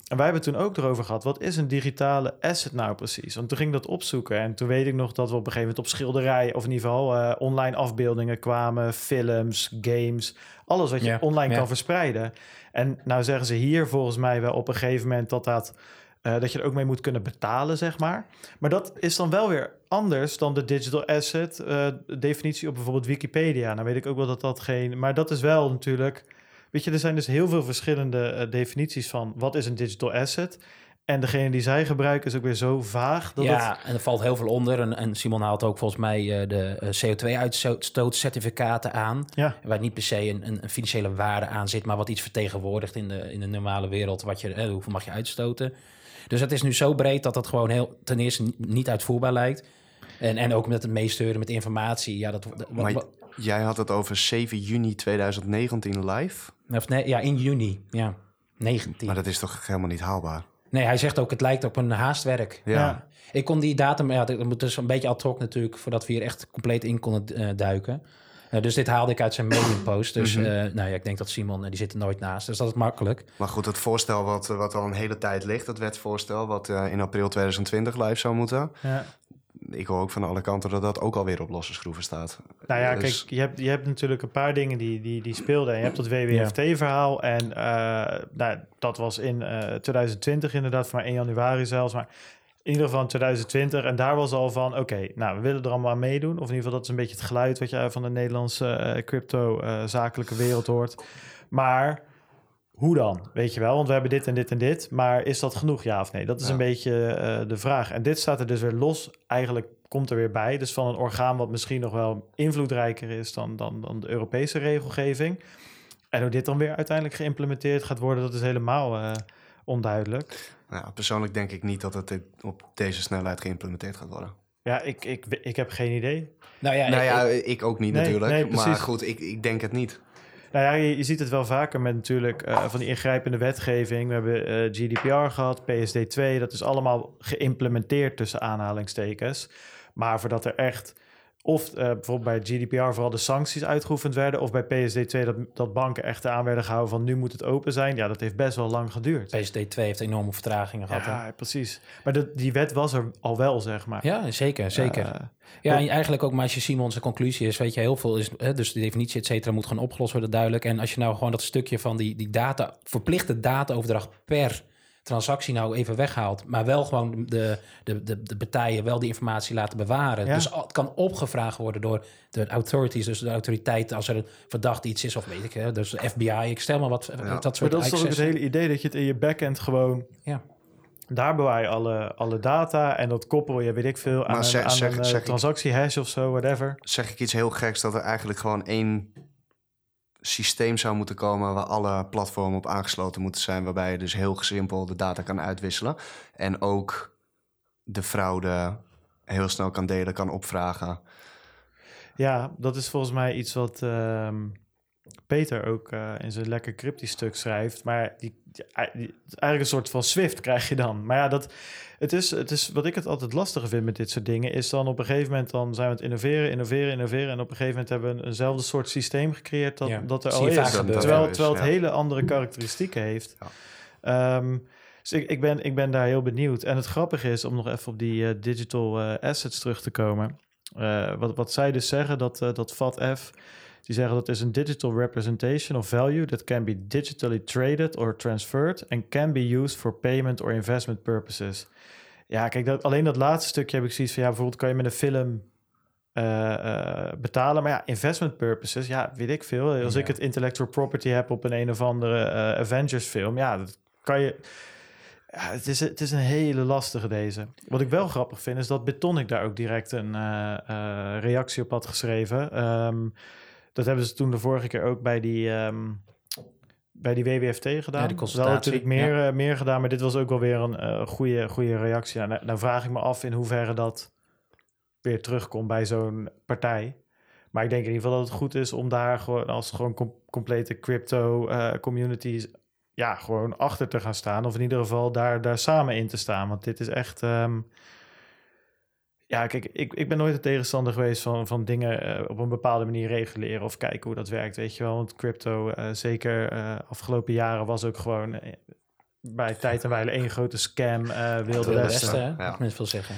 En wij hebben het toen ook erover gehad, wat is een digitale asset nou precies? Want toen ging ik dat opzoeken en toen weet ik nog dat we op een gegeven moment op schilderijen, of in ieder geval eh, online afbeeldingen kwamen, films, games, alles wat je Ja, online ja. kan verspreiden. En nou zeggen ze hier volgens mij wel op een gegeven moment dat dat... eh, dat je er ook mee moet kunnen betalen, zeg maar. Maar dat is dan wel weer anders dan de digital asset eh, definitie op bijvoorbeeld Wikipedia. Nou weet ik ook wel dat dat geen... Maar dat is wel natuurlijk... Weet je, er zijn dus heel veel verschillende eh, definities van wat is een digital asset. En degene die zij gebruiken is ook weer zo vaag. Dat ja, het, en er valt heel veel onder. En, en Simon haalt ook volgens mij de uh, CO2-uitstootcertificaten aan. Ja. Waar niet per se een, een, financiële waarde aan zit, maar wat iets vertegenwoordigt in de, in de normale wereld. Wat je, eh, hoeveel mag je uitstoten? Dus het is nu zo breed dat het gewoon heel ten eerste niet uitvoerbaar lijkt. En, en ook met het meesturen met informatie. Ja, dat, maar jij had het over 7 juni 2019 live? Of nee, ja, in juni. Ja, 19. Maar dat is toch helemaal niet haalbaar? Nee, hij zegt ook, het lijkt op een haastwerk. Ja. ja. Ik kon die datum, ja, dat moet dus een beetje ad hoc natuurlijk, voordat we hier echt compleet in konden uh, duiken. Uh, dus dit haalde ik uit zijn medium post. Dus mm -hmm. uh, nou ja, ik denk dat Simon, die zit er nooit naast. Dus dat is makkelijk. Maar goed, het voorstel wat, wat al een hele tijd ligt, het wetsvoorstel, wat in april 2020 live zou moeten. Ja. Ik hoor ook van alle kanten dat dat ook alweer op losse schroeven staat. Nou ja, dus... kijk, je hebt, je hebt natuurlijk een paar dingen die, die, die speelden. En je hebt dat WWFT-verhaal. En uh, nou, dat was in uh, 2020 inderdaad, maar 1 januari zelfs. Maar in ieder geval in 2020. En daar was al van, oké, okay, nou, we willen er allemaal aan meedoen. Of in ieder geval, dat is een beetje het geluid wat je van de Nederlandse uh, crypto-zakelijke wereld hoort. Maar hoe dan? Weet je wel, want we hebben dit en dit en dit. Maar is dat genoeg, ja of nee? Dat is Ja. een beetje uh, de vraag. En dit staat er dus weer los. Eigenlijk komt er weer bij. Dus van een orgaan wat misschien nog wel invloedrijker is dan, dan, dan de Europese regelgeving. En hoe dit dan weer uiteindelijk geïmplementeerd gaat worden, dat is helemaal onduidelijk. Nou, persoonlijk denk ik niet dat het op deze snelheid geïmplementeerd gaat worden. Ja, ik, ik, ik heb geen idee. Nou ja, nou ik- ja, ik- ik ook niet Nee, natuurlijk. nee, maar goed, ik, ik denk het niet. Nou ja, je, je ziet het wel vaker met natuurlijk eh, van die ingrijpende wetgeving. We hebben eh, GDPR gehad, PSD2. Dat is allemaal geïmplementeerd tussen aanhalingstekens. Maar voordat er echt, of eh, bijvoorbeeld bij GDPR vooral de sancties uitgeoefend werden... of bij PSD2 dat, dat banken echt aan werden gehouden van nu moet het open zijn. Ja, dat heeft best wel lang geduurd. PSD2 heeft enorme vertragingen gehad. hè? Ja, precies. Maar de, die wet was er al wel, zeg maar. Ja, zeker, zeker. Eh, ja, en eigenlijk ook, maar als je Simons conclusie is, weet je, heel veel is, hè, dus de definitie, et cetera, moet gewoon opgelost worden, duidelijk. En als je nou gewoon dat stukje van die, die data, verplichte dataoverdracht per transactie nou even weghaalt, maar wel gewoon de, de, de, de partijen wel die informatie laten bewaren. Ja. Dus al- het kan opgevraagd worden door de authorities, dus de autoriteiten, als er een verdacht iets is, of weet ik, hè, dus de FBI, ik stel maar wat, Ja. dat Maar soort dat is toch ook het hele idee dat je het in je backend gewoon... Ja. Daar bewaar je alle, alle data en dat koppel je, weet ik veel, aan Maar een, zeg- aan zeg- een eh, zeg ik- transactiehash of zo, whatever. Zeg ik iets heel geks dat er eigenlijk gewoon één systeem zou moeten komen waar alle platformen op aangesloten moeten zijn, waarbij je dus heel simpel de data kan uitwisselen en ook de fraude heel snel kan delen, kan opvragen. Ja, dat is volgens mij iets wat ehm, Peter ook eh, in zijn lekker cryptisch stuk schrijft. Maar die, eigenlijk een soort van Swift krijg je dan. Maar ja, dat, het, is, het is wat ik het altijd lastige vind met dit soort dingen, is dan op een gegeven moment dan zijn we het innoveren, innoveren, innoveren. En op een gegeven moment hebben we een, eenzelfde soort systeem gecreëerd dat, Ja, dat er al is. Terwijl, er is, terwijl het ja. hele andere karakteristieken heeft. Ja. Ehm, dus ik, ik, ben, ik ben daar heel benieuwd. En het grappige is, om nog even op die eh, digital eh, assets terug te komen. wat, wat zij dus zeggen, dat, dat FATF, die zeggen dat is een digital representation of value that can be digitally traded or transferred and can be used for payment or investment purposes. Ja, kijk, dat, alleen dat laatste stukje heb ik zoiets van, ja, bijvoorbeeld kan je met een film eh, eh, betalen. Maar ja, investment purposes, ja, weet ik veel. Als Ja. ik het intellectual property heb op een een of andere eh, Avengers film, ja, dat kan je... Ja, het, is, het is een hele lastige deze. Wat ik wel grappig vind, is dat Betonic daar ook direct een reactie op had geschreven. Ehm, dat hebben ze toen de vorige keer ook bij die, ehm, bij die WWFT gedaan. Ja, die Wel consultatie, natuurlijk meer, eh, meer gedaan, maar dit was ook wel weer een eh, goede, goede reactie. Nou, nou vraag ik me af in hoeverre dat weer terugkomt bij zo'n partij. Maar ik denk in ieder geval dat het goed is om daar gewoon als gewoon com- complete crypto eh, communities ja, gewoon achter te gaan staan. Of in ieder geval daar, daar samen in te staan. Want dit is echt. ehm, ja, kijk, ik, ik ben nooit een tegenstander geweest van, van dingen eh, op een bepaalde manier reguleren of kijken hoe dat werkt, weet je wel. Want crypto, eh, zeker eh, afgelopen jaren, was ook gewoon bij tijd en wijle één grote scam, eh wilde westen. Westen, hè? Ja. Dat mensen veel zeggen.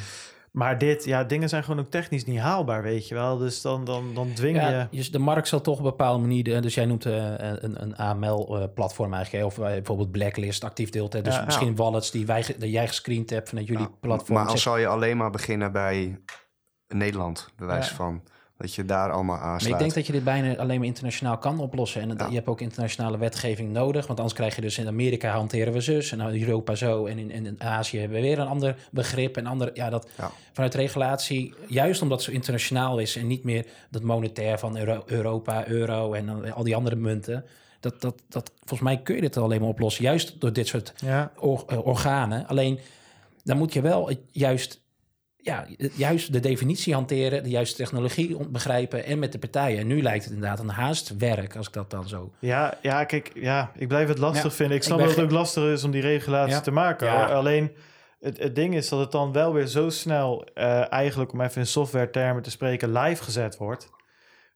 Maar dit, ja, dingen zijn gewoon ook technisch niet haalbaar, weet je wel. Dus dan, dan, dan dwing je... Ja, dus de markt zal toch op een bepaalde manier... Dus jij noemt eh, een, een AML-platform eigenlijk... hè, of je bijvoorbeeld Blacklist actief deelt. Hè, dus Ja. misschien wallets die, wij, die jij gescreend hebt vanuit jullie Ja, platform. Maar al Zeg- zou je alleen maar beginnen bij Nederland, bewijs Ja. van. Dat je daar allemaal Maar aansluit. ik denk dat je dit bijna alleen maar internationaal kan oplossen. En het- Ja. je hebt ook internationale wetgeving nodig. Want anders krijg je dus in Amerika hanteren we zus. En in Europa zo. En in, en in Azië hebben we weer een ander begrip. En ander, ja, dat Ja. vanuit regulatie, juist omdat het zo internationaal is. En niet meer dat monetair van Euro- Europa, euro en al die andere munten. Dat, dat, dat, volgens mij kun je dit alleen maar oplossen. Juist door dit soort Ja, or- eh, organen. Alleen dan moet je wel juist, ja, juist de definitie hanteren, de juiste technologie begrijpen en met de partijen. En nu lijkt het inderdaad een haast werk, als ik dat dan zo. ja, ja, kijk, ja, ik blijf het lastig Ja, vinden. Ik snap dat het ook lastig is om die regulatie Ja. te maken. Ja. Alleen, het, het ding is dat het dan wel weer zo snel, eh, eigenlijk om even in software-termen te spreken, live gezet wordt.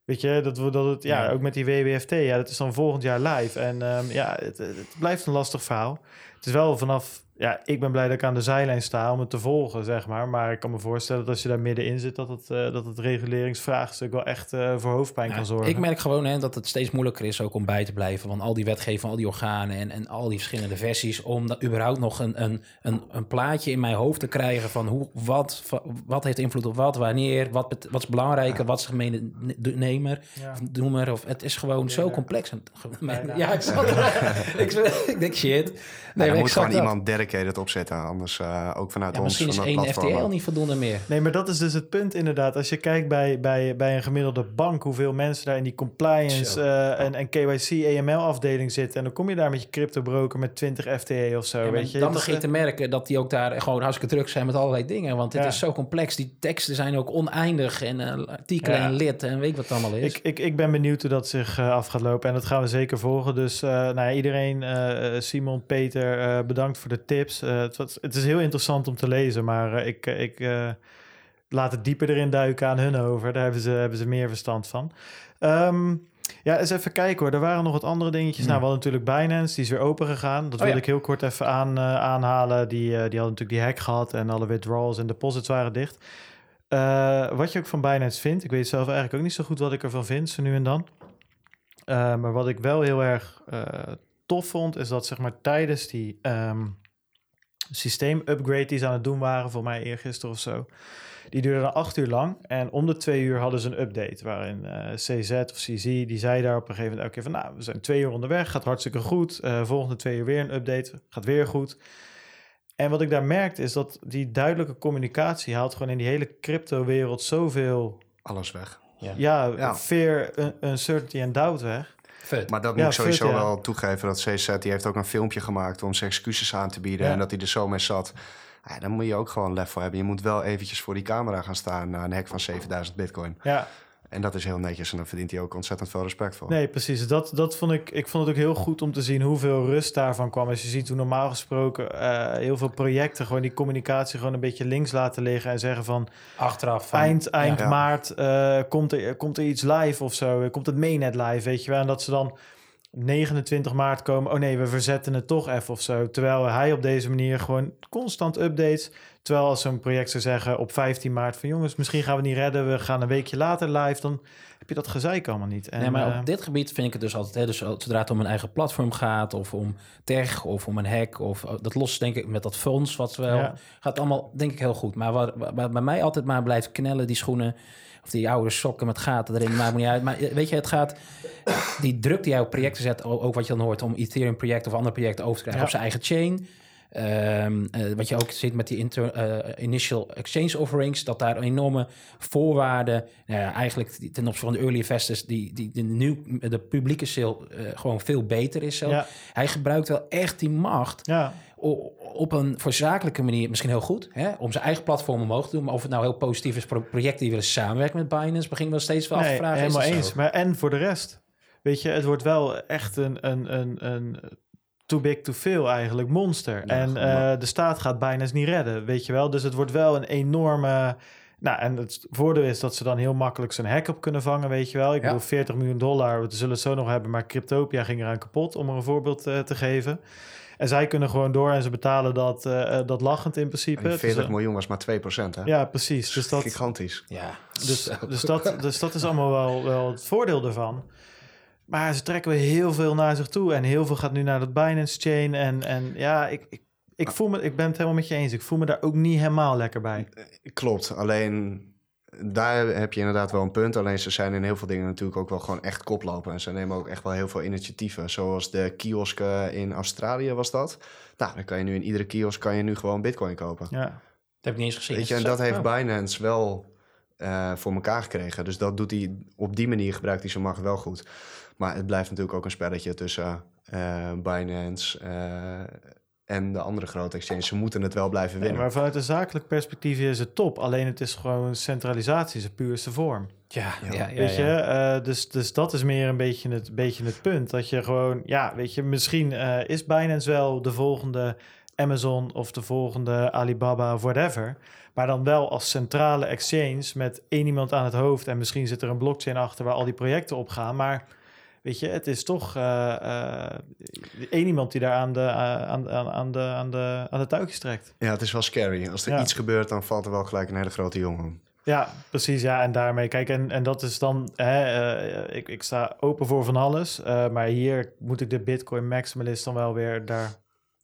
Weet je, dat, we- dat het, ja, Ja. ook met die WWFT, ja, dat is dan volgend jaar live. En ehm, ja, het, het blijft een lastig verhaal. Het is wel vanaf, ja, ik ben blij dat ik aan de zijlijn sta om het te volgen, zeg maar. Maar ik kan me voorstellen dat als je daar middenin zit, dat het, eh, dat het reguleringsvraagstuk wel echt eh, voor hoofdpijn kan zorgen. ik merk gewoon hè, dat het steeds moeilijker is ook om bij te blijven. Van al die wetgeving, al die organen en, en al die verschillende versies. Om dan überhaupt nog een, een, een, een plaatje in mijn hoofd te krijgen van hoe, wat, wat heeft invloed op wat, wanneer, wat, wat is belangrijker, wat is gemene ne- nemer. Ja. Of doemer, of het is gewoon zo complex. Ja, ik, zat ik, ik denk shit. Nee, maar moet gewoon dat. iemand dedicated opzetten. Anders eh, ook vanuit Ja, ons. misschien is van één dat platform. FTL niet voldoende meer. Nee, maar dat is dus het punt inderdaad. Als je kijkt bij, bij, bij een gemiddelde bank, hoeveel mensen daar in die compliance eh, en, en KYC, AML-afdeling zitten. En dan kom je daar met je crypto-broker met 20 FTE of zo, Ja, weet je. dan begin je te merken dat die ook daar gewoon hartstikke druk zijn met allerlei dingen. Want het Ja. is zo complex. Die teksten zijn ook oneindig en eh, artikelen Ja. en lid en weet ik wat het allemaal is. Ik, ik, ik ben benieuwd hoe dat zich af gaat lopen en dat gaan we zeker volgen. Dus eh, nou ja, iedereen, eh, Simon, Peter, eh, bedankt voor de tips. Eh, het, was, het is heel interessant om te lezen, maar eh, ik, ik eh, laat het dieper erin duiken aan hun over. Daar hebben ze, hebben ze meer verstand van. Ehm, ja, eens even kijken hoor. Er waren nog wat andere dingetjes. Nou, we hadden natuurlijk Binance, die is weer open gegaan. Dat Oh, wil ja. ik heel kort even aan, aanhalen. Die, eh, die hadden natuurlijk die hack gehad en alle withdrawals en deposits waren dicht. Wat je ook van Binance vindt, ik weet zelf eigenlijk ook niet zo goed wat ik ervan vind, zo nu en dan. Maar wat ik wel heel erg tof vond, is dat zeg maar tijdens die ehm systeem-upgrade die ze aan het doen waren, voor mij eergisteren of zo, die duurde dan acht uur lang. En om de twee uur hadden ze een update, waarin eh, CZ of CZ, die zei daar op een gegeven moment elke keer van, nou, we zijn twee uur onderweg, gaat hartstikke goed. Eh, volgende twee uur weer een update, gaat weer goed. En wat ik daar merkte, is dat die duidelijke communicatie haalt gewoon in die hele crypto-wereld zoveel Alles weg. ja, Ja. fear, un- uncertainty en doubt weg. Vet. Maar dat Ja, moet ik sowieso fut, ja. wel toegeven. Dat CZ die heeft ook een filmpje gemaakt om zijn excuses aan te bieden. Ja. En dat hij er zo mee zat. Ja, dan moet je ook gewoon lef voor hebben. Je moet wel eventjes voor die camera gaan staan na een hack van 7000 bitcoin. Ja, En dat is heel netjes en daar verdient hij ook ontzettend veel respect voor. nee, precies. Dat, dat vond ik, ik vond het ook heel goed om te zien hoeveel rust daarvan kwam. Als je ziet hoe normaal gesproken eh, heel veel projecten gewoon die communicatie gewoon een beetje links laten liggen en zeggen van Achteraf van, eind, eind Ja. maart eh, komt, er, komt er iets live of zo. Komt het mainnet live, weet je wel. En dat ze dan 29 maart komen. Oh nee, we verzetten het toch even of zo. Terwijl hij op deze manier gewoon constant updates. Terwijl als zo'n project zou zeggen op 15 maart van jongens, misschien gaan we het niet redden. We gaan een weekje later live. Dan heb je dat gezeik allemaal niet. En, nee, maar eh, op dit gebied vind ik het dus altijd, hè, dus zodra het om een eigen platform gaat, of om tech, of om een hack, of dat los denk ik met dat fonds, wat wel, Ja. gaat allemaal denk ik heel goed. Maar wat, wat bij mij altijd maar blijft knellen, die schoenen, of die oude sokken met gaten erin, maakt me niet uit. Maar eh, weet je, het gaat, die druk die jij op projecten zet, ook wat je dan hoort om Ethereum project of andere projecten over te krijgen Ja. op zijn eigen chain. Ehm, eh, wat je ook ziet met die inter, eh, initial exchange offerings, dat daar enorme voorwaarden, nou ja, eigenlijk ten opzichte van de early investors, die, die de, nieuw, de publieke sale eh, gewoon veel beter is. Zelf. ja, Hij gebruikt wel echt die macht ja, op een voor zakelijke manier misschien heel goed, hè, om zijn eigen platform omhoog te doen. Maar of het nou heel positief is, pro- projecten die willen samenwerken met Binance, begin ik wel steeds wel af te nee, vragen. helemaal eens. zo? Maar en voor de rest, weet je, het wordt wel echt een, een, een, een too big to fail eigenlijk monster. Ja, en eh, de staat gaat bijna eens niet redden, weet je wel. Dus het wordt wel een enorme... Nou, en het voordeel is dat ze dan heel makkelijk zo'n hack op kunnen vangen, weet je wel. Ik Ja. bedoel, 40 miljoen dollar, we zullen het zo nog hebben, maar Cryptopia ging eraan kapot, om er een voorbeeld eh, te geven. En zij kunnen gewoon door en ze betalen dat, eh, dat lachend in principe. En die Het is 40 een- miljoen was maar 2%. Hè? Ja, precies. Dus dat, Gigantisch. Ja, dus, dus, dat, dus dat is allemaal wel, wel het voordeel ervan. Maar ze trekken weer heel veel naar zich toe. En heel veel gaat nu naar dat Binance chain. En, en ja, ik, ik, ik, voel me, ik ben het helemaal met je eens. Ik voel me daar ook niet helemaal lekker bij. Klopt, alleen daar heb je inderdaad wel een punt. Alleen ze zijn in heel veel dingen natuurlijk ook wel gewoon echt koplopen. En ze nemen ook echt wel heel veel initiatieven. Zoals de kiosk eh, in Australië was dat. Nou, dan kan je nu in iedere kiosk kan je nu gewoon bitcoin kopen. Ja. Dat heb ik niet eens gezien. Weet je, en dat heeft. Binance wel eh, voor elkaar gekregen. Dus dat doet hij op die manier gebruikt hij zijn macht wel goed. Maar het blijft natuurlijk ook een spelletje tussen eh, Binance eh, en de andere grote exchanges. Ze moeten het wel blijven Nee, winnen. maar vanuit een zakelijk perspectief is het top. Alleen het is gewoon centralisatie, is de puurste vorm. Ja, ja, ja, weet je, ja. eh, dus, dus dat is meer een beetje het, beetje het punt. Dat je gewoon, ja, weet je, misschien eh, is Binance wel de volgende Amazon of de volgende Alibaba of whatever. Maar dan wel als centrale exchange met één iemand aan het hoofd. En misschien zit er een blockchain achter waar al die projecten op gaan. Maar weet je, het is toch eh, eh, één iemand die daar aan de, eh, aan, aan, aan, de, aan, de, aan de touwtjes trekt. Ja, het is wel scary. Als er Ja. iets gebeurt, dan valt er wel gelijk een hele grote jongen. Ja, precies. Ja, en daarmee, kijk, en, en dat is dan, hè, ik, ik sta open voor van alles, maar hier moet ik de Bitcoin maximalist dan wel weer daar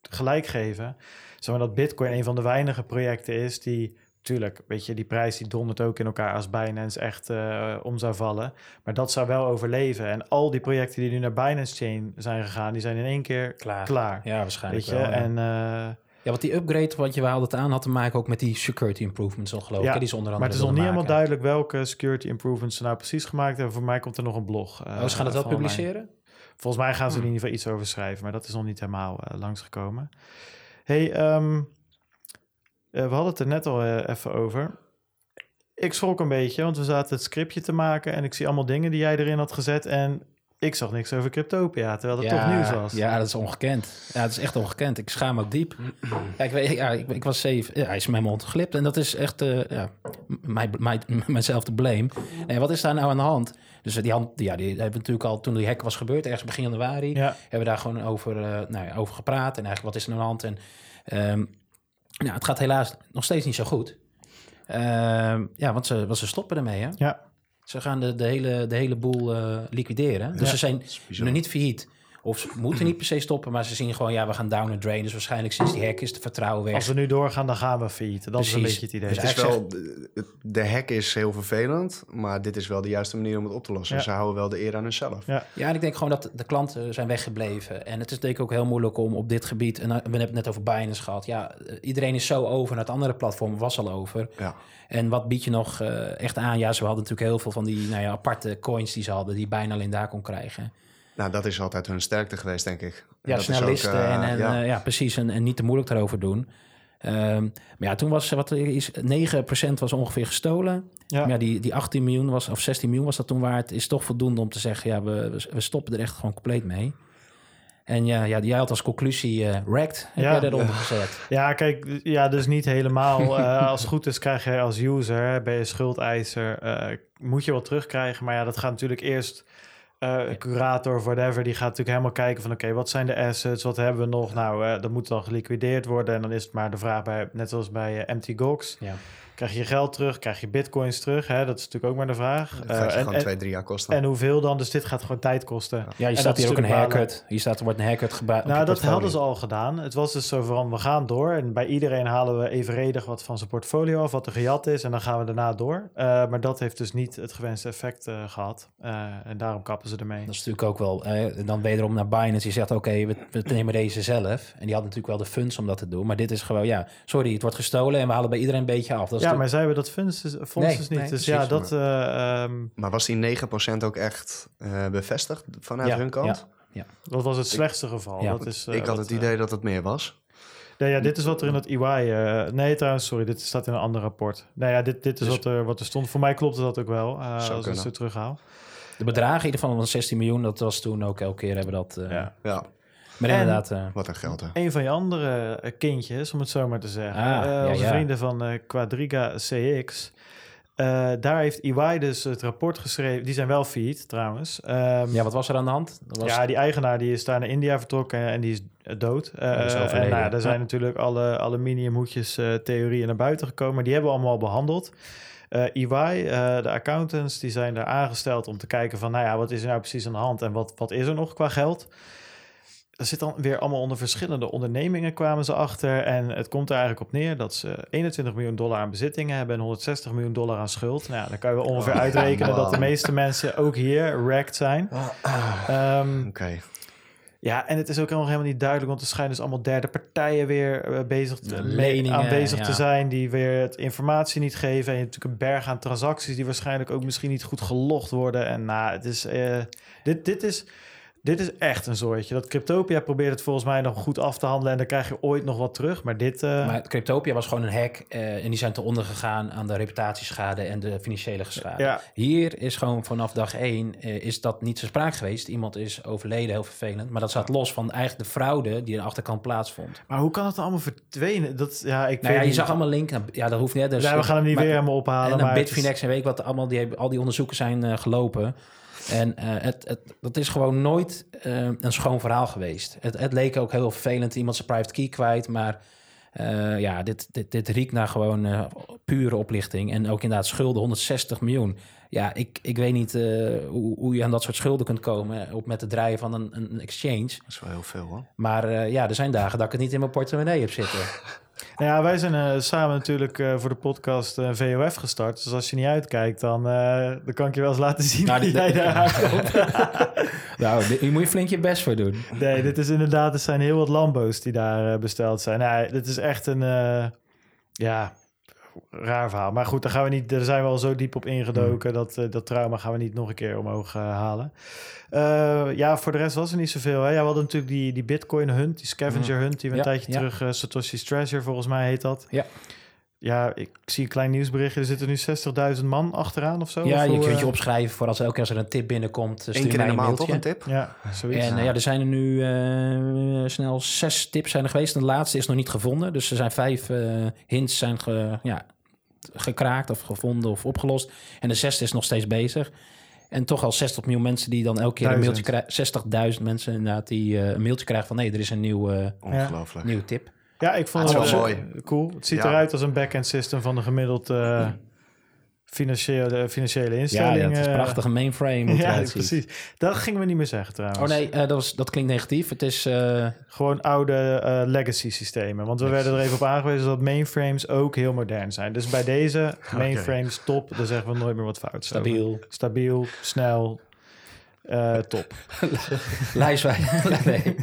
gelijk geven. Zeg maar dat Bitcoin een van de weinige projecten is die, tuurlijk, weet je, die prijs die dondert ook in elkaar als Binance echt eh, om zou vallen, maar dat zou wel overleven. En al die projecten die nu naar Binance Chain zijn gegaan, die zijn in één keer Klaar. klaar. Ja, waarschijnlijk Weet je, wel, ja. en... eh, Ja, want die upgrade, wat je haalde het aan, had te maken ook met die security improvements, al geloof ik. Ja, die ze onder Maar andere het is nog niet helemaal duidelijk welke security improvements ze nou precies gemaakt hebben. Voor mij komt er nog een blog. Oh, ze gaan het wel online. publiceren? Volgens mij gaan ze er Hmm. in ieder geval iets over schrijven, maar dat is nog niet helemaal langsgekomen. hey, ehm, eh, we hadden het er net al eh, even over. Ik schrok een beetje, want we zaten het scriptje te maken en ik zie allemaal dingen die jij erin had gezet en ik zag niks over Cryptopia, terwijl dat toch nieuws was. Ja, dat is ongekend. Ja, dat is echt ongekend. Ik schaam me ook diep. Ja, ik, weet, ja, ik, ik was zeven. Ja, hij is mijn mond geglipt. En dat is echt eh ja, mij, mij, mijzelf te blame. Nee, wat is daar nou aan de hand? Dus die hand, ja, die hebben natuurlijk al toen die hack was gebeurd, ergens begin januari, Ja. hebben we daar gewoon over, eh, nou ja, over gepraat. En eigenlijk wat is er aan de hand? En ehm, nou, het gaat helaas nog steeds niet zo goed. Ehm, ja, want ze, want ze stoppen ermee, hè? Ja. Ze gaan de, de, hele, de hele boel eh, liquideren. Dus Ja. ze zijn nog niet failliet. Of ze moeten niet per se stoppen, maar ze zien gewoon, ja, we gaan down and drain. Dus waarschijnlijk sinds die hack is het vertrouwen weg. Als we nu doorgaan, dan gaan we failliet. Dat is een Precies. beetje het idee. Dus Het is wel, de, de hack is heel vervelend, maar dit is wel de juiste manier om het op te lossen. Ja. Ze houden wel de eer aan hunzelf. Ja. Ja, en ik denk gewoon dat de klanten zijn weggebleven. En het is denk ik ook heel moeilijk om op dit gebied... en eh, we hebben het net over Binance gehad. Ja, eh, iedereen is zo over naar het andere platform, was al over. Ja. En wat bied je nog eh, echt aan? Ja, ze hadden natuurlijk heel veel van die nou ja, aparte coins die ze hadden... die je bijna alleen daar kon krijgen. Nou, dat is altijd hun sterkte geweest, denk ik. En Ja, dat is snel ook, listen eh, en, en ja. ja. ja, precies. En, en niet te moeilijk daarover doen. Ehm, maar ja, toen was wat er is 9% was ongeveer gestolen. Ja. Maar ja, die, die 18 miljoen was, of 16 miljoen was dat toen waard, is toch voldoende om te zeggen, ja, we, we- stoppen er echt gewoon compleet mee. En ja, ja jij had als conclusie eh wrecked, heb Ja. jij eronder gezet. Ja, kijk, ja, dus niet helemaal. Eh, als het goed is, krijg je als user, ben je schuldeiser, eh, moet je wel terugkrijgen. Maar ja, dat gaat natuurlijk eerst. Een curator of whatever, die gaat natuurlijk helemaal kijken van... oké, wat zijn de assets, wat hebben we nog? Nou, eh, dat moet dan geliquideerd worden. En dan is het maar de vraag bij, net zoals bij eh, MT Gox... Ja. Krijg je je geld terug, krijg je bitcoins terug? Hè? Dat is natuurlijk ook maar de vraag. Dat Eh, gaat je en, gewoon en, twee, drie jaar kosten. en hoeveel dan? Dus dit gaat gewoon tijd kosten. Ja, En staat hier ook een haircut. Hier staat, er wordt een haircut gebruikt. Nou, dat hadden ze al gedaan. Het was dus zo van, we gaan door. En bij iedereen halen we evenredig wat van zijn portfolio af, wat er gejat is. En dan gaan we daarna door. Eh, maar dat heeft dus niet het gewenste effect eh, gehad. Eh, en daarom kappen ze ermee. Dat is natuurlijk ook wel. eh, dan wederom naar Binance. Die zegt: Oké, we, we nemen deze zelf. En die hadden natuurlijk wel de funds om dat te doen. Maar dit is gewoon: ja, sorry, het wordt gestolen en we halen bij iedereen een beetje af. Dat is Ja, maar zij hebben dat fonds, dus- fonds Nee, dus niet. nee, dus ja, dat... eh, ehm, Maar was die 9% ook echt eh, bevestigd vanuit Ja, hun kant? dat was het slechtste geval. Ja, dat is, eh, ik had het idee dat het meer was. Nee, ja, dit is wat er in het EY... eh, nee, trouwens, sorry, dit staat in een ander rapport. Nee, ja, dit, dit is Dus- wat, er, wat er stond. Voor mij klopte dat ook wel, eh, als ik kunnen. het zo terughaal. de bedragen in ieder geval van 16 miljoen. Dat was toen ook elke keer hebben dat. eh, Ja. Ja, Maar En- inderdaad. eh, wat een geld hè. Een van je andere eh, kindjes, om het zo maar te zeggen. Ah, Eh, ja, onze ja. vrienden van eh, Quadriga CX. Eh, daar heeft EY dus het rapport geschreven. Die zijn wel feed trouwens. Ehm, ja, wat was er aan de hand? Dat was, ja, die eigenaar die is daar naar India vertrokken en die is dood. Eh, is en nou, ja, daar zijn Ja. natuurlijk alle aluminiumhoedjes eh theorieën naar buiten gekomen. Die hebben we allemaal behandeld. Eh EY, eh, de accountants, die zijn daar aangesteld om te kijken van... nou ja, wat is er nou precies aan de hand en wat, wat is er nog qua geld? Dat zit dan weer allemaal onder verschillende ondernemingen kwamen ze achter. En het komt er eigenlijk op neer dat ze 21 miljoen dollar aan bezittingen hebben en 160 miljoen dollar aan schuld. Nou, dan kan je wel ongeveer Oh, uitrekenen dat de meeste mensen ook hier wrecked zijn. Ehm, Oké. ja, en het is ook nog helemaal niet duidelijk, want er schijnen dus allemaal derde partijen weer eh, bezig te, leningen, aanwezig te zijn, die weer het informatie niet geven. En je hebt natuurlijk een berg aan transacties die waarschijnlijk ook misschien niet goed gelogd worden. En nou, het is, eh, dit, dit is. Dit is echt een soortje. Dat Cryptopia probeert het volgens mij nog goed af te handelen en dan krijg je ooit nog wat terug. Maar dit, eh, Maar Cryptopia was gewoon een hack eh, en die zijn te onder gegaan aan de reputatieschade en de financiële schade. ja, Hier is gewoon vanaf dag één eh, is dat niet zo sprake geweest. Iemand is overleden, heel vervelend. Maar dat staat los van eigenlijk de fraude die de achterkant plaatsvond. maar hoe kan het dan allemaal verdwenen? Dat, ja, ik Nou ja, je niet. zag allemaal linken. Ja, dat hoeft niet. Dus, ja, we gaan hem niet maar- weer helemaal ophalen. En maar is- Bitfinex en weet ik wat, allemaal die, al die onderzoeken zijn gelopen. En eh, het, het, dat is gewoon nooit eh, een schoon verhaal geweest. Het, het leek ook heel vervelend, iemand zijn private key kwijt. Maar eh, ja, dit, dit, dit riekt naar gewoon pure oplichting. En ook inderdaad schulden, 160 miljoen. Ja, ik, ik weet niet hoe, hoe je aan dat soort schulden kunt komen... op met het draaien van een, een exchange. Dat is wel heel veel hoor. Maar ja, er zijn dagen dat ik het niet in mijn portemonnee heb zitten. Nou ja, wij zijn eh, samen natuurlijk eh, voor de podcast eh, VOF gestart. Dus als je niet uitkijkt, dan, dan kan ik je wel eens laten zien Nou, dit- jij daar nou, hier moet je flink je best voor doen. Nee, dit is inderdaad, er zijn heel wat Lambo's die daar besteld zijn. Nee, dit is echt een, ja, raar verhaal. Maar goed, daar, gaan we niet, daar zijn we al zo diep op ingedoken. Dat, eh, dat trauma gaan we niet nog een keer omhoog eh, halen. Eh, ja, voor de rest was er niet zoveel. Hè? Ja, we hadden natuurlijk die, die Bitcoin hunt, die scavenger hunt, die we een tijdje ja. terug, Satoshi's Treasure volgens mij heet dat. Ja. Ja, ik zie een klein nieuwsberichtje. Er zitten nu 60.000 man achteraan of zo. Ja, Of je hoe, kunt eh, je opschrijven voor als elke keer als er een tip binnenkomt. eh, Eén Stuur keer mij in de een maand toch mailtje. een tip? Ja, zoiets. En eh, ja, er zijn er nu eh, snel zes tips zijn er geweest. En de laatste is nog niet gevonden. Dus er zijn vijf eh, hints zijn ge, ja, gekraakt of gevonden of opgelost. En de zesde is nog steeds bezig. En toch al 60 miljoen mensen die dan elke keer een mailtje krijgen. 60.000 mensen inderdaad die eh, een mailtje krijgen van nee, er is een nieuw, eh, Ongelooflijk. nieuwe tip. Ja, ik vond Ah, het wel mooi. Cool. Het ziet Ja. eruit als een back-end system van de gemiddeld eh, financiële, financiële instelling. ja, het is prachtig. Een mainframe. hoe het Ja, precies. Dat gingen we niet meer zeggen trouwens. Oh nee, eh, dat, was, dat klinkt negatief. Het is... eh, Gewoon oude eh, legacy systemen. Want we werden er even op aangewezen dat mainframes ook heel modern zijn. Dus bij deze mainframes top, dan zeggen we nooit meer wat fout. over. stabiel. Stabiel, snel, eh, top. Lijstwerk, nee,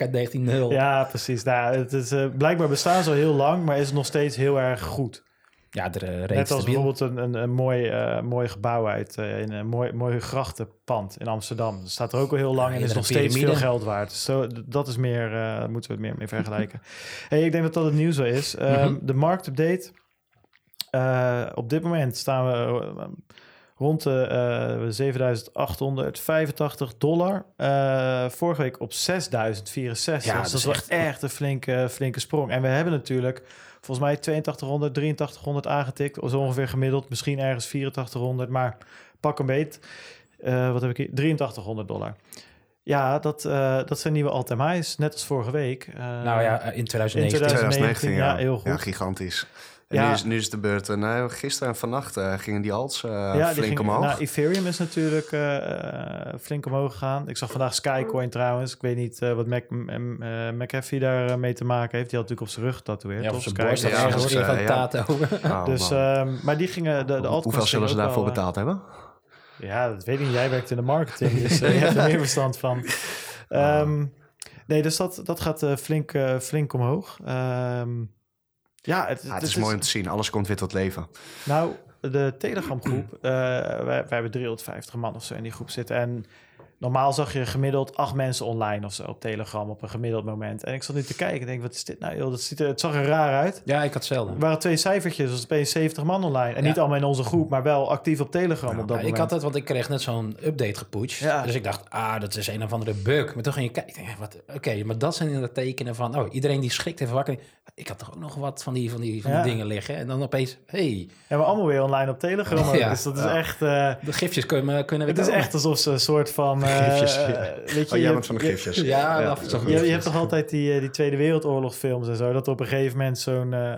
uit 1900. Ja, precies. Nou, het is, eh, blijkbaar bestaan ze al heel lang, maar is het nog steeds heel erg goed. Ja, de uh, Net reeds als stabiel. bijvoorbeeld een, een, een mooi, eh, mooi gebouw uit eh, in een mooi, mooi grachtenpand in Amsterdam. Dat staat er ook al heel lang Ja, en is nog steeds veel geld waard. Dus zo, dat is meer, eh, moeten we het meer mee vergelijken. hey, ik denk dat dat het nieuws wel is. Ehm, Mhm. De marktupdate. Eh, op dit moment staan we eh, rond de eh 7885 dollar. Eh, vorige week op 6064. Ja, dus dat is wel echt een flinke, flinke sprong. En we hebben natuurlijk volgens mij 8200, 8300 aangetikt. Zo ongeveer gemiddeld. Misschien ergens 8400, maar pak een beet. Eh, wat heb ik hier? 8300 dollar. Ja, dat, eh, dat zijn nieuwe all-time highs. Net als vorige week. Eh, Nou ja, in 2019. In 2019, ja. ja, heel goed. Ja, gigantisch. En Ja. nu, is, nu is de beurt. En uh, gisteren en vannacht uh, gingen die alts uh, ja, flink ging, omhoog. Nou, Ethereum is natuurlijk uh, flink omhoog gegaan. Ik zag vandaag Skycoin trouwens. Ik weet niet uh, wat Mac, uh, McAfee daar mee te maken heeft. Die had natuurlijk op zijn rug getatoeëerd. Ja, op zijn borst. Dat Ja, ergens dus, in van ja. Tato. Oh, dus, um, maar die gingen... De, de Hoeveel zullen ze daarvoor wel, betaald hebben? Ja, dat weet ik niet. Jij werkt in de marketing, dus uh, je hebt er meer verstand van. Um, nee, dus dat, dat gaat uh, flink, uh, flink omhoog. Um, ja, het, ja, het, het is, is mooi om te zien. Alles komt weer tot leven. Nou, de Telegram-groep, uh, wij, wij, hebben 350 man of zo in die groep zitten. En normaal zag je gemiddeld acht mensen online of zo op Telegram op een gemiddeld moment. En ik zat nu te kijken en denk, wat is dit nou? Joh? Dat ziet er, het zag er raar uit. Ja, ik had hetzelfde. Er waren twee cijfertjes, dus opeens 70 man online. En ja. niet allemaal in onze groep, maar wel actief op Telegram ja, op dat moment. Ik had het, want ik kreeg net zo'n update gepusht. Ja. Dus ik dacht, ah, dat is een of andere bug. Maar toen ging je kijken, wat, oké, okay, maar dat zijn inderdaad tekenen van, oh, iedereen die schrikt even wakker. Ik had toch ook nog wat van die, van die, van die dingen liggen. En dan opeens, hey. En we allemaal weer online op Telegram. Dus dat is echt... Uh, de gifjes kunnen, kunnen Het is echt alsof ze een soort van... Uh, gifjes, ja. weet je, oh, jij bent van de gifjes. Je, ja, ja. Je, je, je, hebt toch altijd die, die Tweede Wereldoorlog films en zo, dat op een gegeven moment zo'n uh,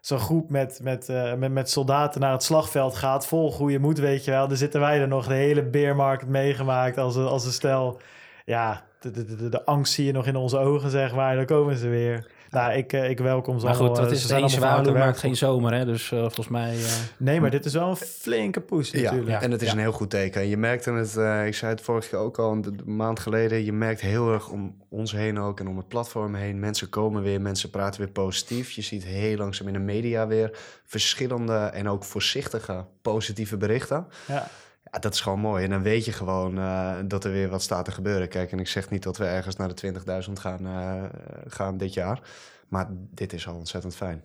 zo'n groep met, met, uh, met, met soldaten naar het slagveld gaat, vol goede moed, weet je wel. Dan zitten wij er nog de hele beermarkt meegemaakt als een, als een stel. Ja, de, de, de, de angst zie je nog in onze ogen, zeg maar. Dan komen ze weer. Nou, ik, eh, ik welkom ze Maar goed, dat Ze is het eens zwaluw maakt geen zomer, hè? Dus eh, volgens mij... eh, Nee, maar dit is wel een flinke push Ja, natuurlijk. en het is Ja. een heel goed teken. Je merkte het, eh, ik zei het vorige keer ook al, een, een maand geleden. Je merkt heel erg om ons heen ook en om het platform heen. Mensen komen weer, mensen praten weer positief. Je ziet heel langzaam in de media weer verschillende en ook voorzichtige positieve berichten. Ja. Ja, dat is gewoon mooi. En dan weet je gewoon eh, dat er weer wat staat te gebeuren. Kijk, en ik zeg niet dat we ergens naar de 20.000 gaan, eh, gaan dit jaar. Maar dit is al ontzettend fijn.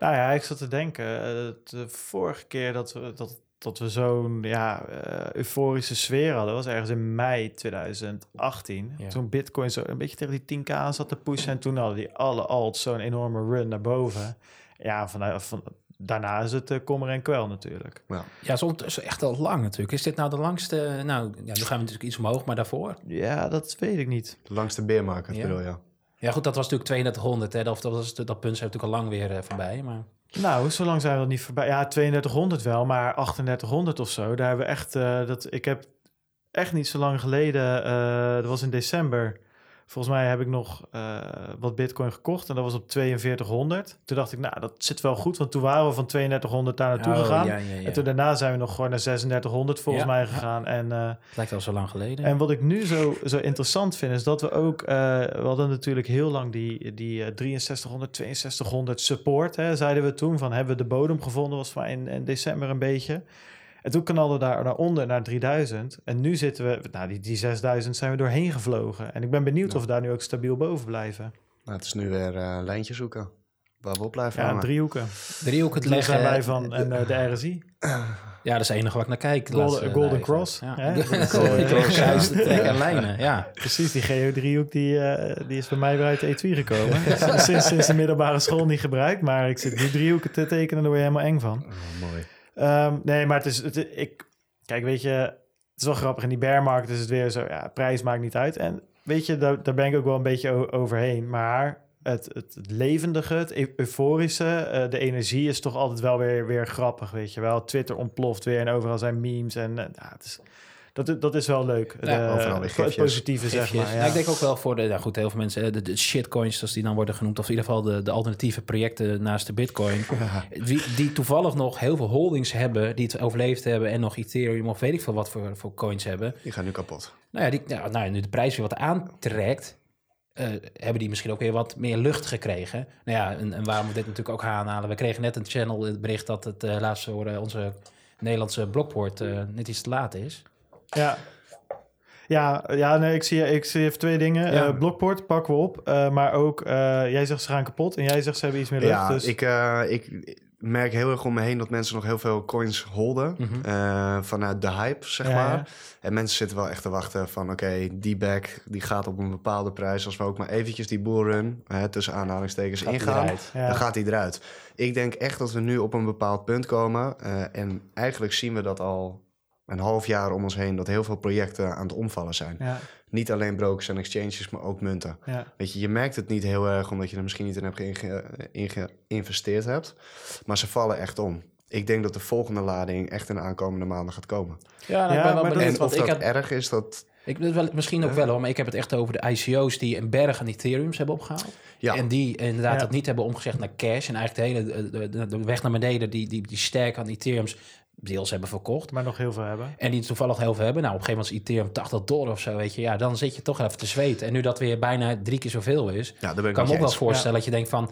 Nou ja, ik zat te denken, eh, de vorige keer dat we, dat, dat we zo'n ja, euforische sfeer hadden, was ergens in mei 2018. Ja. Toen Bitcoin zo een beetje tegen die 10k aan zat te pushen en toen hadden die alle alts zo'n enorme run naar boven. Ja, van, van, daarna is het uh, kommer en kwel natuurlijk. Ja. ja, is ondertussen echt al lang natuurlijk. Is dit nou de langste... Nou, ja, nu gaan we natuurlijk iets omhoog, maar daarvoor... Ja, dat weet ik niet. De beermarkt Ja. bedoel je? Ja, goed, dat was natuurlijk 3200. Hè? Dat, dat, was, dat punt zijn natuurlijk al lang weer eh, voorbij. Maar Nou, zo lang zijn we nog niet voorbij. Ja, 3200 wel, maar 3800 of zo. Daar hebben we echt... eh, dat, ik heb echt niet zo lang geleden... eh, dat was in december. Volgens mij heb ik nog eh, wat bitcoin gekocht. En dat was op 4200. Toen dacht ik, nou, dat zit wel goed. Want toen waren we van 3200 daar naartoe Oh, gegaan. Ja, ja, ja. En toen daarna zijn we nog gewoon naar 3600 volgens mij gegaan. En... eh, Het lijkt al zo lang geleden. en wat ik nu zo, zo interessant vind, is dat we ook... eh, we hadden natuurlijk heel lang die, die eh, 6300, 6200 support, hè, zeiden we toen. Van, hebben we de bodem gevonden? was mij in, in december een beetje. En toen knalden we daar naar onder, naar 3000. En nu zitten we... Nou, die, die 6000 zijn we doorheen gevlogen. En ik ben benieuwd Ja. of we daar nu ook stabiel boven blijven. Nou, het is nu weer eh lijntjes zoeken. Waar we op blijven Ja, hangen. driehoeken. Driehoek het Daar leggen. zijn wij van. En eh, de RSI. Ja, dat is het enige wat ik naar kijk. de Golden- Golden. Cross, Ja. Golden eh, Cross, en lijnen. Ja. Precies, die geo-driehoek die, eh, die is bij mij weer uit de etui gekomen. sinds, sinds de middelbare school niet gebruikt. Maar ik zit nu driehoeken te tekenen, daar word je helemaal eng van. Oh, mooi. Ehm, nee, maar het is... Het, ik, kijk, weet je... Het is wel grappig. In die bearmarkt is het weer zo... Ja, prijs maakt niet uit. En weet je, daar, daar ben ik ook wel een beetje overheen. Maar het, het, levendige, het eu- euforische... eh, de energie is toch altijd wel weer, weer grappig, weet je wel. Twitter ontploft weer en overal zijn memes. En eh, ja, het is, dat, dat is wel leuk. Ja, De- overal weer het gifjes. positieve, zeg maar. Ja, Ja. ik denk ook wel voor de, ja goed, heel veel mensen, eh, de, de shitcoins, zoals die dan worden genoemd, of in ieder geval de, de alternatieve projecten naast de bitcoin, die, die toevallig nog heel veel holdings hebben, die het overleefd hebben en nog Ethereum of weet ik veel wat voor, voor coins hebben. Die gaan nu kapot. Nou ja, die, nou, ja, nu de prijs weer wat aantrekt, eh, hebben die misschien ook weer wat meer lucht gekregen. Nou ja, en, en waarom we dit natuurlijk ook aanhalen, we kregen net een channel het bericht dat het eh, laatst voor eh, onze Nederlandse blokpoort eh, net iets te laat is. Ja. Ja, ja nee, ik, zie, ik zie even twee dingen. Ja. Eh, Blockport pakken we op. eh, maar ook, eh, jij zegt ze gaan kapot. En jij zegt ze hebben iets meer lucht. Ja, dus... ik, ik merk heel erg om me heen dat mensen nog heel veel coins holden. Mhm. vanuit de hype, zeg Ja, maar. ja. En mensen zitten wel echt te wachten van... oké, die back die gaat op een bepaalde prijs. Als we ook maar eventjes die bullrun, hè, tussen aanhalingstekens, Gaat ingaan... dan gaat die eruit. Ik denk echt dat we nu op een bepaald punt komen. en eigenlijk zien we dat al een half jaar om ons heen... dat heel veel projecten aan het omvallen zijn. Ja, Niet alleen brokers en exchanges, maar ook munten. ja. Weet je, je merkt het niet heel erg omdat je er misschien niet in hebt geïnvesteerd hebt. Maar ze vallen echt om. Ik denk dat de volgende lading echt in de aankomende maanden gaat komen. Ja, nou, Ja, ik ben wel maar benieuwd, En of dat erg is, dat... Ik, wel, misschien ook wel hoor, maar ik heb het echt over de ICO's die een berg aan Ethereums hebben opgehaald. Ja, En die inderdaad Ja. dat niet hebben omgezegd naar cash. En eigenlijk de hele de, de, de weg naar beneden, die, die, die sterk aan Ethereums deels hebben verkocht. Maar nog heel veel hebben. En die toevallig heel veel hebben. Nou, op een gegeven moment is Ethereum 80 dollar of zo, weet je. Ja, dan zit je toch even te zweten. En nu dat weer bijna drie keer zoveel is, ja ben ik kan me ook wel eens. voorstellen dat je denkt van...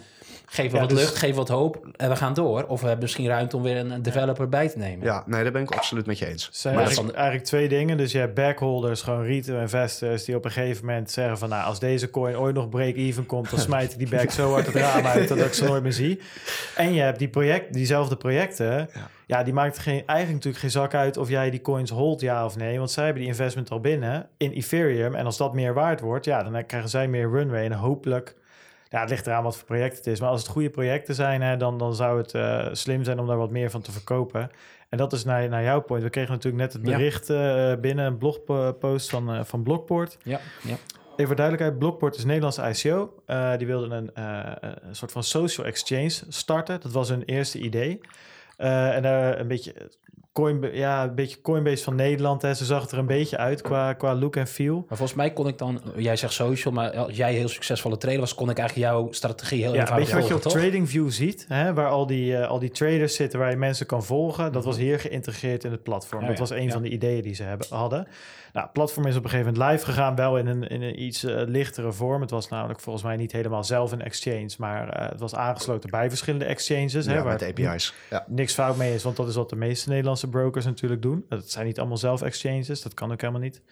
Geef Ja, wat dus- lucht, geef wat hoop en we gaan door. Of we hebben misschien ruimte om weer een, developer bij te nemen. Ja, nee, daar ben ik absoluut met je eens. Zijn Maar eigenlijk, eigenlijk twee dingen. Dus je hebt backholders, gewoon retail investors... die op een gegeven moment zeggen van... nou, als deze coin ooit nog break-even komt... dan smijt ik die back zo hard het raam uit... dat ik ze nooit meer zie. En je hebt die project, diezelfde projecten... Ja. Ja. die maakt geen, eigenlijk natuurlijk geen zak uit... of jij die coins hold, ja of nee. Want zij hebben die investment al binnen in Ethereum. En als dat meer waard wordt... ja, dan krijgen zij meer runway. En hopelijk... Ja, het ligt eraan wat voor project het is. Maar als het goede projecten zijn, hè, dan, dan zou het eh, slim zijn om daar wat meer van te verkopen. En dat is naar, naar jouw point. We kregen natuurlijk net het Ja. bericht eh, binnen een blogpost van, eh, van Blockport. ja, ja. Even voor duidelijkheid, Blockport is een Nederlandse ICO. Eh, die wilden een, eh, een soort van social exchange starten. Dat was hun eerste idee. Eh, en daar een beetje Coin, ja, een beetje Coinbase van Nederland. Hè. Ze zag het er een beetje uit qua, qua look en feel. Maar volgens mij kon ik dan, jij zegt social, maar als jij heel succesvolle trader was, kon ik eigenlijk jouw strategie heel Ja, eenvoudig weet je wat je op? TradingView ziet? Hè, waar al die, eh, al die traders zitten waar je mensen kan volgen. Dat was hier geïntegreerd in het platform. Dat ja, was een van de ideeën die ze hebben, hadden. Nou, platform is op een gegeven moment live gegaan. Wel in een, in een iets eh, lichtere vorm. Het was namelijk volgens mij niet helemaal zelf een exchange. Maar eh, het was aangesloten bij verschillende exchanges. hè, ja, waar met API's. Ja. niks fout mee is, want dat is wat de meeste Nederlandse brokers natuurlijk doen. Dat zijn niet allemaal zelf exchanges, dat kan ook helemaal niet.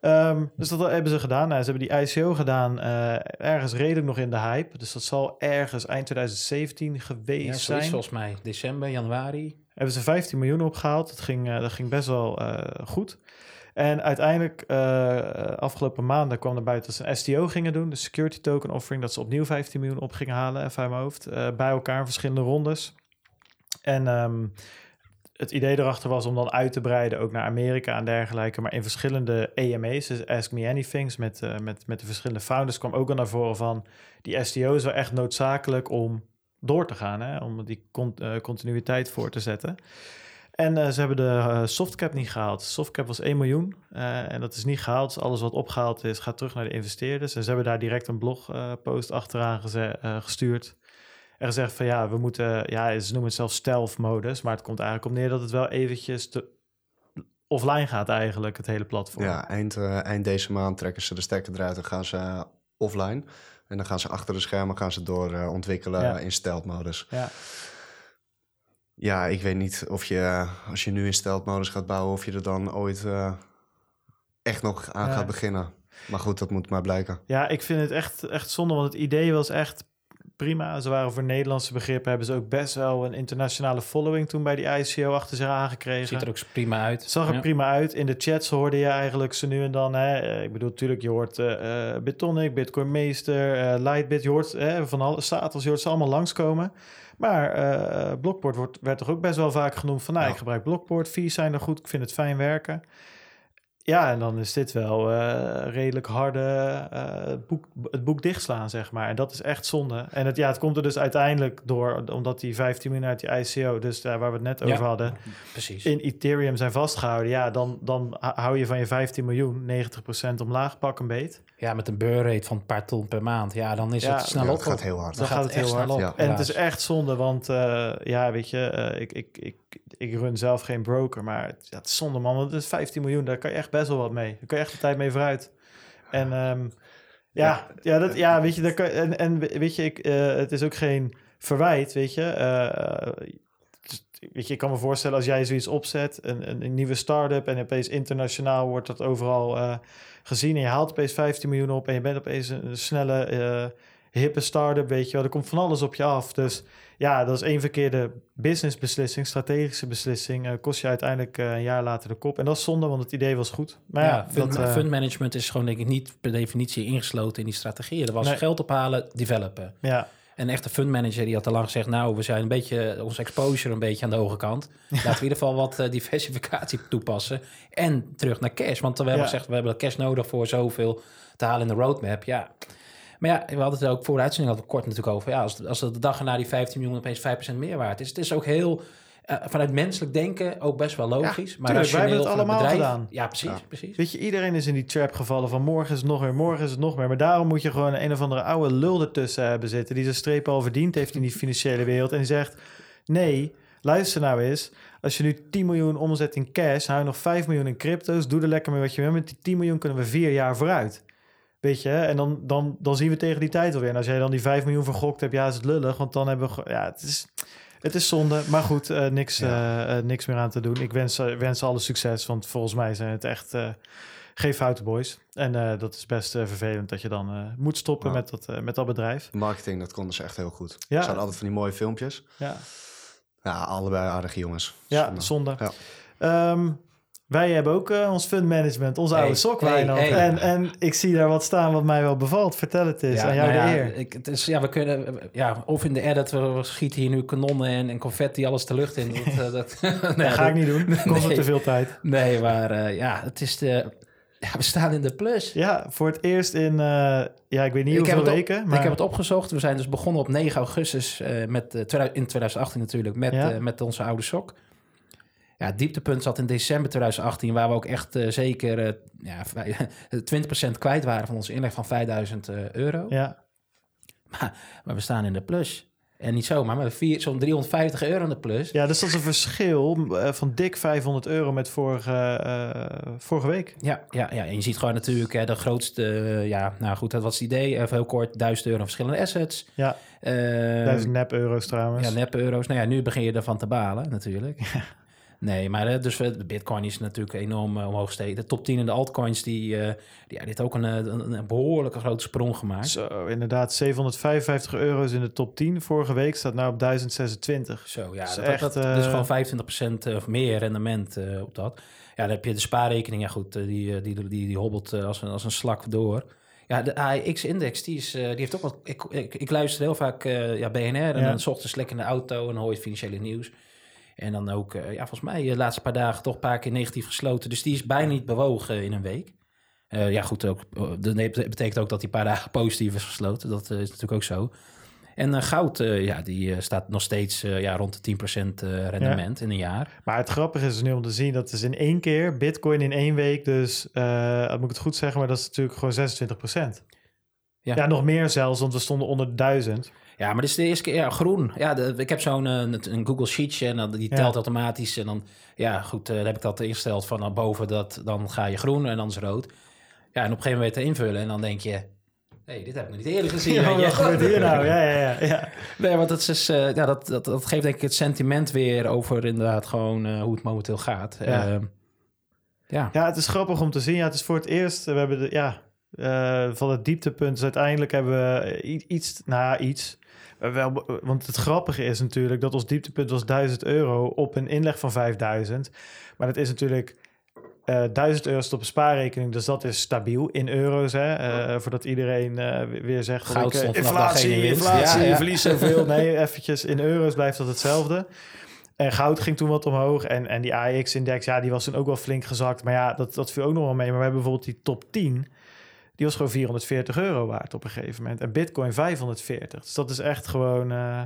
Ehm, dus dat hebben ze gedaan. Nou, ze hebben die ICO gedaan eh, ergens redelijk nog in de hype. Dus dat zal ergens eind 2017 geweest Ja, zijn. volgens mij. December, januari. Hebben ze 15 miljoen opgehaald. Dat ging, eh, dat ging best wel eh, goed. En uiteindelijk, eh, afgelopen maanden kwam er buiten dat ze een STO gingen doen. De Security Token Offering. Dat ze opnieuw 15 miljoen op gingen halen, even uit mijn hoofd. eh, bij elkaar verschillende rondes. En ehm, het idee erachter was om dan uit te breiden ook naar Amerika en dergelijke. Maar in verschillende AMA's, dus Ask Me Anythings, met, eh, met, met de verschillende founders, kwam ook al naar voren van die STO is wel echt noodzakelijk om door te gaan, hè? om die con- continuïteit voor te zetten. En eh, ze hebben de eh, softcap niet gehaald. Softcap was 1 miljoen eh, en dat is niet gehaald. Dus alles wat opgehaald is, gaat terug naar de investeerders. En ze hebben daar direct een blogpost achteraan gestuurd. En gezegd van ja, we moeten, ja, ze noemen het zelfs stealth modus, maar het komt eigenlijk op neer dat het wel eventjes te offline gaat eigenlijk, het hele platform. Ja, eind, eind deze maand trekken ze de stekker eruit en gaan ze offline. En dan gaan ze achter de schermen gaan ze door ontwikkelen Ja. in stealth modus. ja. Ja, ik weet niet of je, eh, als je nu in stealth modus gaat bouwen, of je er dan ooit eh, echt nog aan Ja. gaat beginnen. Maar goed, dat moet maar blijken. Ja, ik vind het echt, echt zonde, want het idee was echt prima. Ze waren voor Nederlandse begrippen, hebben ze ook best wel een internationale following toen bij die ICO achter zich aangekregen. Ziet er ook prima uit. Het zag er Ja. prima uit. In de chats hoorde je eigenlijk ze nu en dan. Hè, eh, ik bedoel, natuurlijk, je hoort eh eh, Bitonic, Bitcoin Meester, eh, Lightbit. Je hoort eh, van alle status, je hoort ze allemaal langskomen. Maar Blockport wordt, werd toch ook best wel vaak genoemd van... nou, Ja. ik gebruik Blockport, fees zijn er goed, ik vind het fijn werken. Ja, en dan is dit wel eh, redelijk harde eh, boek, het boek dichtslaan, zeg maar. En dat is echt zonde. En het, ja, het komt er dus uiteindelijk door, omdat die 15 miljoen uit die ICO... dus daar waar we het net Ja. over hadden Precies. in Ethereum zijn vastgehouden, ja, dan, dan hou je van je 15 miljoen 90% omlaag, pak een beet. Ja, met een burn rate van een paar ton per maand. Ja, dan is Ja, het snel Ja, op. het gaat heel hard. Dan gaat het heel hard. op. Ja. En het is echt zonde, want eh, ja, weet je, ik, ik, ik, ik run zelf geen broker, maar het, ja, het is zonde man, want het is 15 miljoen, daar kan je echt best wel wat mee. Daar kan je echt de tijd mee vooruit. En ehm, ja, ja, dat, ja, weet je, daar kan, en, en weet je, ik, eh, het is ook geen verwijt, weet je. eh, dus, weet je, ik kan me voorstellen als jij zoiets opzet, een, een, een nieuwe start-up en opeens internationaal wordt dat overal eh, gezien en je haalt opeens 15 miljoen op en je bent opeens een, een snelle, hippe start-up, weet je wel. Er komt van alles op je af. Dus ja, dat is één verkeerde businessbeslissing, strategische beslissing, eh, kost je uiteindelijk eh, een jaar later de kop. En dat is zonde, want het idee was goed. Maar ja, ja, fund, dat, eh, fund management is gewoon denk ik niet per definitie ingesloten in die strategieën. Er was Nee. geld ophalen, developen. ja, Een echte fund manager die had al lang gezegd... nou, we zijn een beetje, onze exposure een beetje aan de hoge kant. Laten we in ieder geval wat diversificatie toepassen. En terug naar cash. Want we hebben Ja. gezegd, we hebben cash nodig voor zoveel te halen in de roadmap. Ja. Maar ja, we hadden het ook voor de uitzending hadden we kort natuurlijk over. Ja, als, als de dag erna die 15 miljoen opeens 5% meer waard is. Het is ook heel... eh, vanuit menselijk denken ook best wel logisch. maar tuurlijk, wij hebben het allemaal bedrijf, gedaan. Ja, precies, Ja. precies. Weet je, iedereen is in die trap gevallen van morgen is het nog meer, morgen is het nog meer. Maar daarom moet je gewoon een of andere oude lul ertussen hebben zitten... die zijn streep al verdiend heeft in die financiële wereld. En die zegt, nee, luister nou eens... Als je nu 10 miljoen omzet in cash, hou je nog 5 miljoen in crypto's. Doe er lekker mee wat je wil. Met die 10 miljoen kunnen we vier jaar vooruit. Weet je, en dan, dan, dan zien we tegen die tijd alweer. En als jij dan die 5 miljoen vergokt hebt, ja, is het lullig. Want dan hebben we... Ja, het is, het is zonde. Maar goed, eh, niks, eh, eh, niks meer aan te doen. Ik wens, wens alle succes, want volgens mij zijn het echt... eh, geen foute boys. En dat is best vervelend dat je dan moet stoppen met, dat, met dat bedrijf. Marketing, dat konden ze echt heel goed. Ja. Ze hadden altijd van die mooie filmpjes. Ja, Ja, allebei aardige jongens. ja Zonde. zonde. Ja. Ehm, wij hebben ook eh, ons fund management, onze Hey, oude sok, hey, Wijnand. hey. En, en ik zie daar wat staan wat mij wel bevalt. Vertel het eens, aan jou nou de ja, eer. Ik, het is, ja, we kunnen, ja, of in de edit, we, schieten hier nu kanonnen en, en confetti alles de lucht in. Dat, eh, dat, ga ik niet doen, kost Nee. te veel tijd. Nee, maar eh, ja, het is de, ja, we staan in de plus. Ja, voor het eerst in, ja, ik weet niet hoeveel op- weken. Maar ik heb het opgezocht. We zijn dus begonnen op 9 augustus, met, 2000 in 2018 natuurlijk, met, Ja. met onze oude sok. Ja, het dieptepunt zat in december 2018, waar we ook echt eh, zeker eh, ja, vij- 20% kwijt waren van onze inleg van 5000 eh, euro. Ja. Maar we staan in de plus. En niet zomaar, maar zo'n 350 euro in de plus. ja, dus dat is een verschil van dik 500 euro met vorige, vorige week. Ja, ja, ja, en je ziet gewoon natuurlijk hè, de grootste, ja, nou goed, dat was het idee. Even heel kort, 1000 euro verschillende assets. Ja, Eh, 1000 nep euro's trouwens. Ja, nep euro's. Nou ja, nu begin je ervan te balen natuurlijk. Nee, maar eh, dus we- de bitcoin is natuurlijk enorm eh, omhoog gestegen. De top 10 in de altcoins, die, eh, die, die heeft ook een, eh, een, een behoorlijke grote sprong gemaakt. Zo, inderdaad, 755 euro's in de top 10. Vorige week staat nou op 1026. Zo, ja, dat, echt, dat, dat is eh, gewoon 25% of meer rendement eh, op dat. Ja, dan heb je de spaarrekening. Ja goed, eh, die, eh, die, die, die, hobbelt eh, als, een, als een slak door. Ja, de AX-index, die, is, eh, die heeft ook wat... Ik, ik, ik luister heel vaak eh, ja, BNR en Ja. dan 's ochtends lekker in de auto en dan hoor je het financiële nieuws. En dan ook, eh, ja, volgens mij de laatste paar dagen toch een paar keer negatief gesloten. Dus die is bijna niet bewogen in een week. Eh, ja, goed, ook, eh, dat betekent ook dat die paar dagen positief is gesloten. Dat eh, is natuurlijk ook zo. En eh, goud, eh, ja, die eh, staat nog steeds eh, ja, rond de 10% eh, rendement in een jaar. Maar het grappige is dus nu om te zien dat is in één keer Bitcoin in één week. Dus moet ik het goed zeggen, maar dat is natuurlijk gewoon 26 Ja. ja, nog meer zelfs, want we stonden onder de 1000. Ja, maar dit is de eerste keer ja, groen. Ja, de, ik heb zo'n uh, een Google Sheetje en dan, die telt ja. automatisch. En dan, ja, goed, uh, dan heb ik dat ingesteld van naar boven, dat, dan ga je groen en dan is rood. Ja, en op een gegeven moment invullen en dan denk je... hey, dit heb ik nog niet eerder gezien. Ja, wat gebeurt hier nou? Ja, ja, ja. ja. Nee, want dat, is, uh, ja, dat, dat, dat geeft denk ik het sentiment weer over inderdaad gewoon uh, hoe het momenteel gaat. Ja. Uh, ja. ja, het is grappig om te zien. Ja, het is voor het eerst, we hebben de, ja, van het dieptepunt. Dus uiteindelijk hebben we iets, nou iets... Wel, want het grappige is natuurlijk dat ons dieptepunt was 1000 euro op een inleg van 5000. Maar dat is natuurlijk uh, 1000 euro op een spaarrekening, dus dat is stabiel in euro's. Hè? Uh, voordat iedereen uh, weer zegt: Goud ik, inflatie, inflatie, ja, ja. verlies zoveel. Nee, eventjes in euro's blijft dat hetzelfde. En goud ging toen wat omhoog. En, en die AX-index, ja, die was toen ook wel flink gezakt. Maar ja, dat, dat viel ook nog wel mee. Maar we hebben bijvoorbeeld die top 10. Die was gewoon 440 euro waard op een gegeven moment. En Bitcoin 540. Dus dat is echt gewoon. Uh,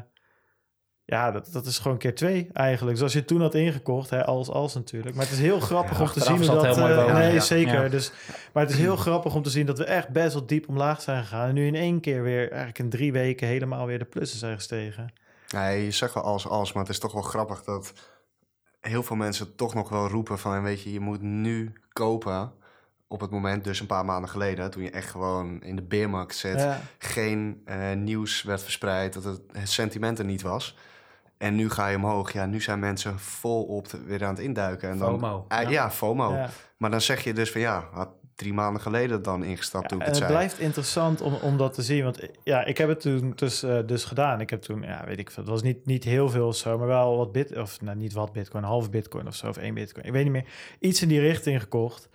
ja, dat, dat is gewoon keer twee eigenlijk. Zoals je toen had ingekocht, hè, als als natuurlijk. Maar het is heel grappig ja, om te zien hoe dat. Uh, nee, ja. zeker. Ja. Dus, maar het is heel grappig om te zien dat we echt best wel diep omlaag zijn gegaan. En nu in één keer weer, eigenlijk in drie weken, helemaal weer de plussen zijn gestegen. Nee, je zegt wel als als, maar het is toch wel grappig dat heel veel mensen toch nog wel roepen van, weet je, je moet nu kopen op het moment, dus een paar maanden geleden, toen je echt gewoon in de beermarkt zit, ja. geen uh, nieuws werd verspreid, dat het, het sentiment er niet was. En nu ga je omhoog. Ja, nu zijn mensen volop te, weer aan het induiken. En dan, FOMO. Uh, ja. ja, FOMO. Ja. Maar dan zeg je dus van ja, had drie maanden geleden dan ingestapt toen ik het en zei. Het blijft interessant om, om dat te zien. Want ja, ik heb het toen dus, uh, dus gedaan. Ik heb toen, ja, weet ik veel, het was niet, niet heel veel of zo, maar wel wat bit, of nou, niet wat bitcoin, half bitcoin of zo, of één bitcoin. Ik weet niet meer. Iets in die richting gekocht.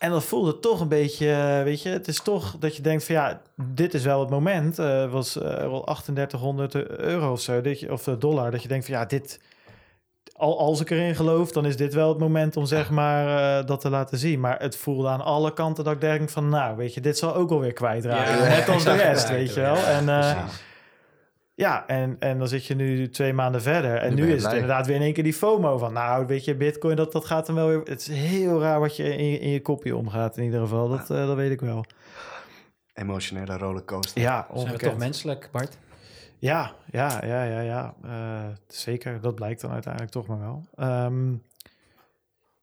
En dat voelde toch een beetje, weet je, het is toch dat je denkt van ja, dit is wel het moment. Uh, was uh, wel 3800 euro of zo, dat je, of dollar, dat je denkt van ja, dit, al, als ik erin geloof, dan is dit wel het moment om zeg maar uh, dat te laten zien. Maar het voelde aan alle kanten dat ik denk van nou, weet je, dit zal ook alweer kwijtraken. Ja, Net als de rest, weet je wel. En ja, en, en dan zit je nu twee maanden verder. En nu, nu is het inderdaad weer in één keer die FOMO van... nou, weet je, bitcoin, dat, dat gaat dan wel weer... Het is heel raar wat je in je, in je kopje omgaat in ieder geval. Dat, uh, dat weet ik wel. Emotionele rollercoaster. Ja, Zijn we toch menselijk, Bart? Ja, ja, ja, ja, ja. Uh, zeker, dat blijkt dan uiteindelijk toch maar wel. Um,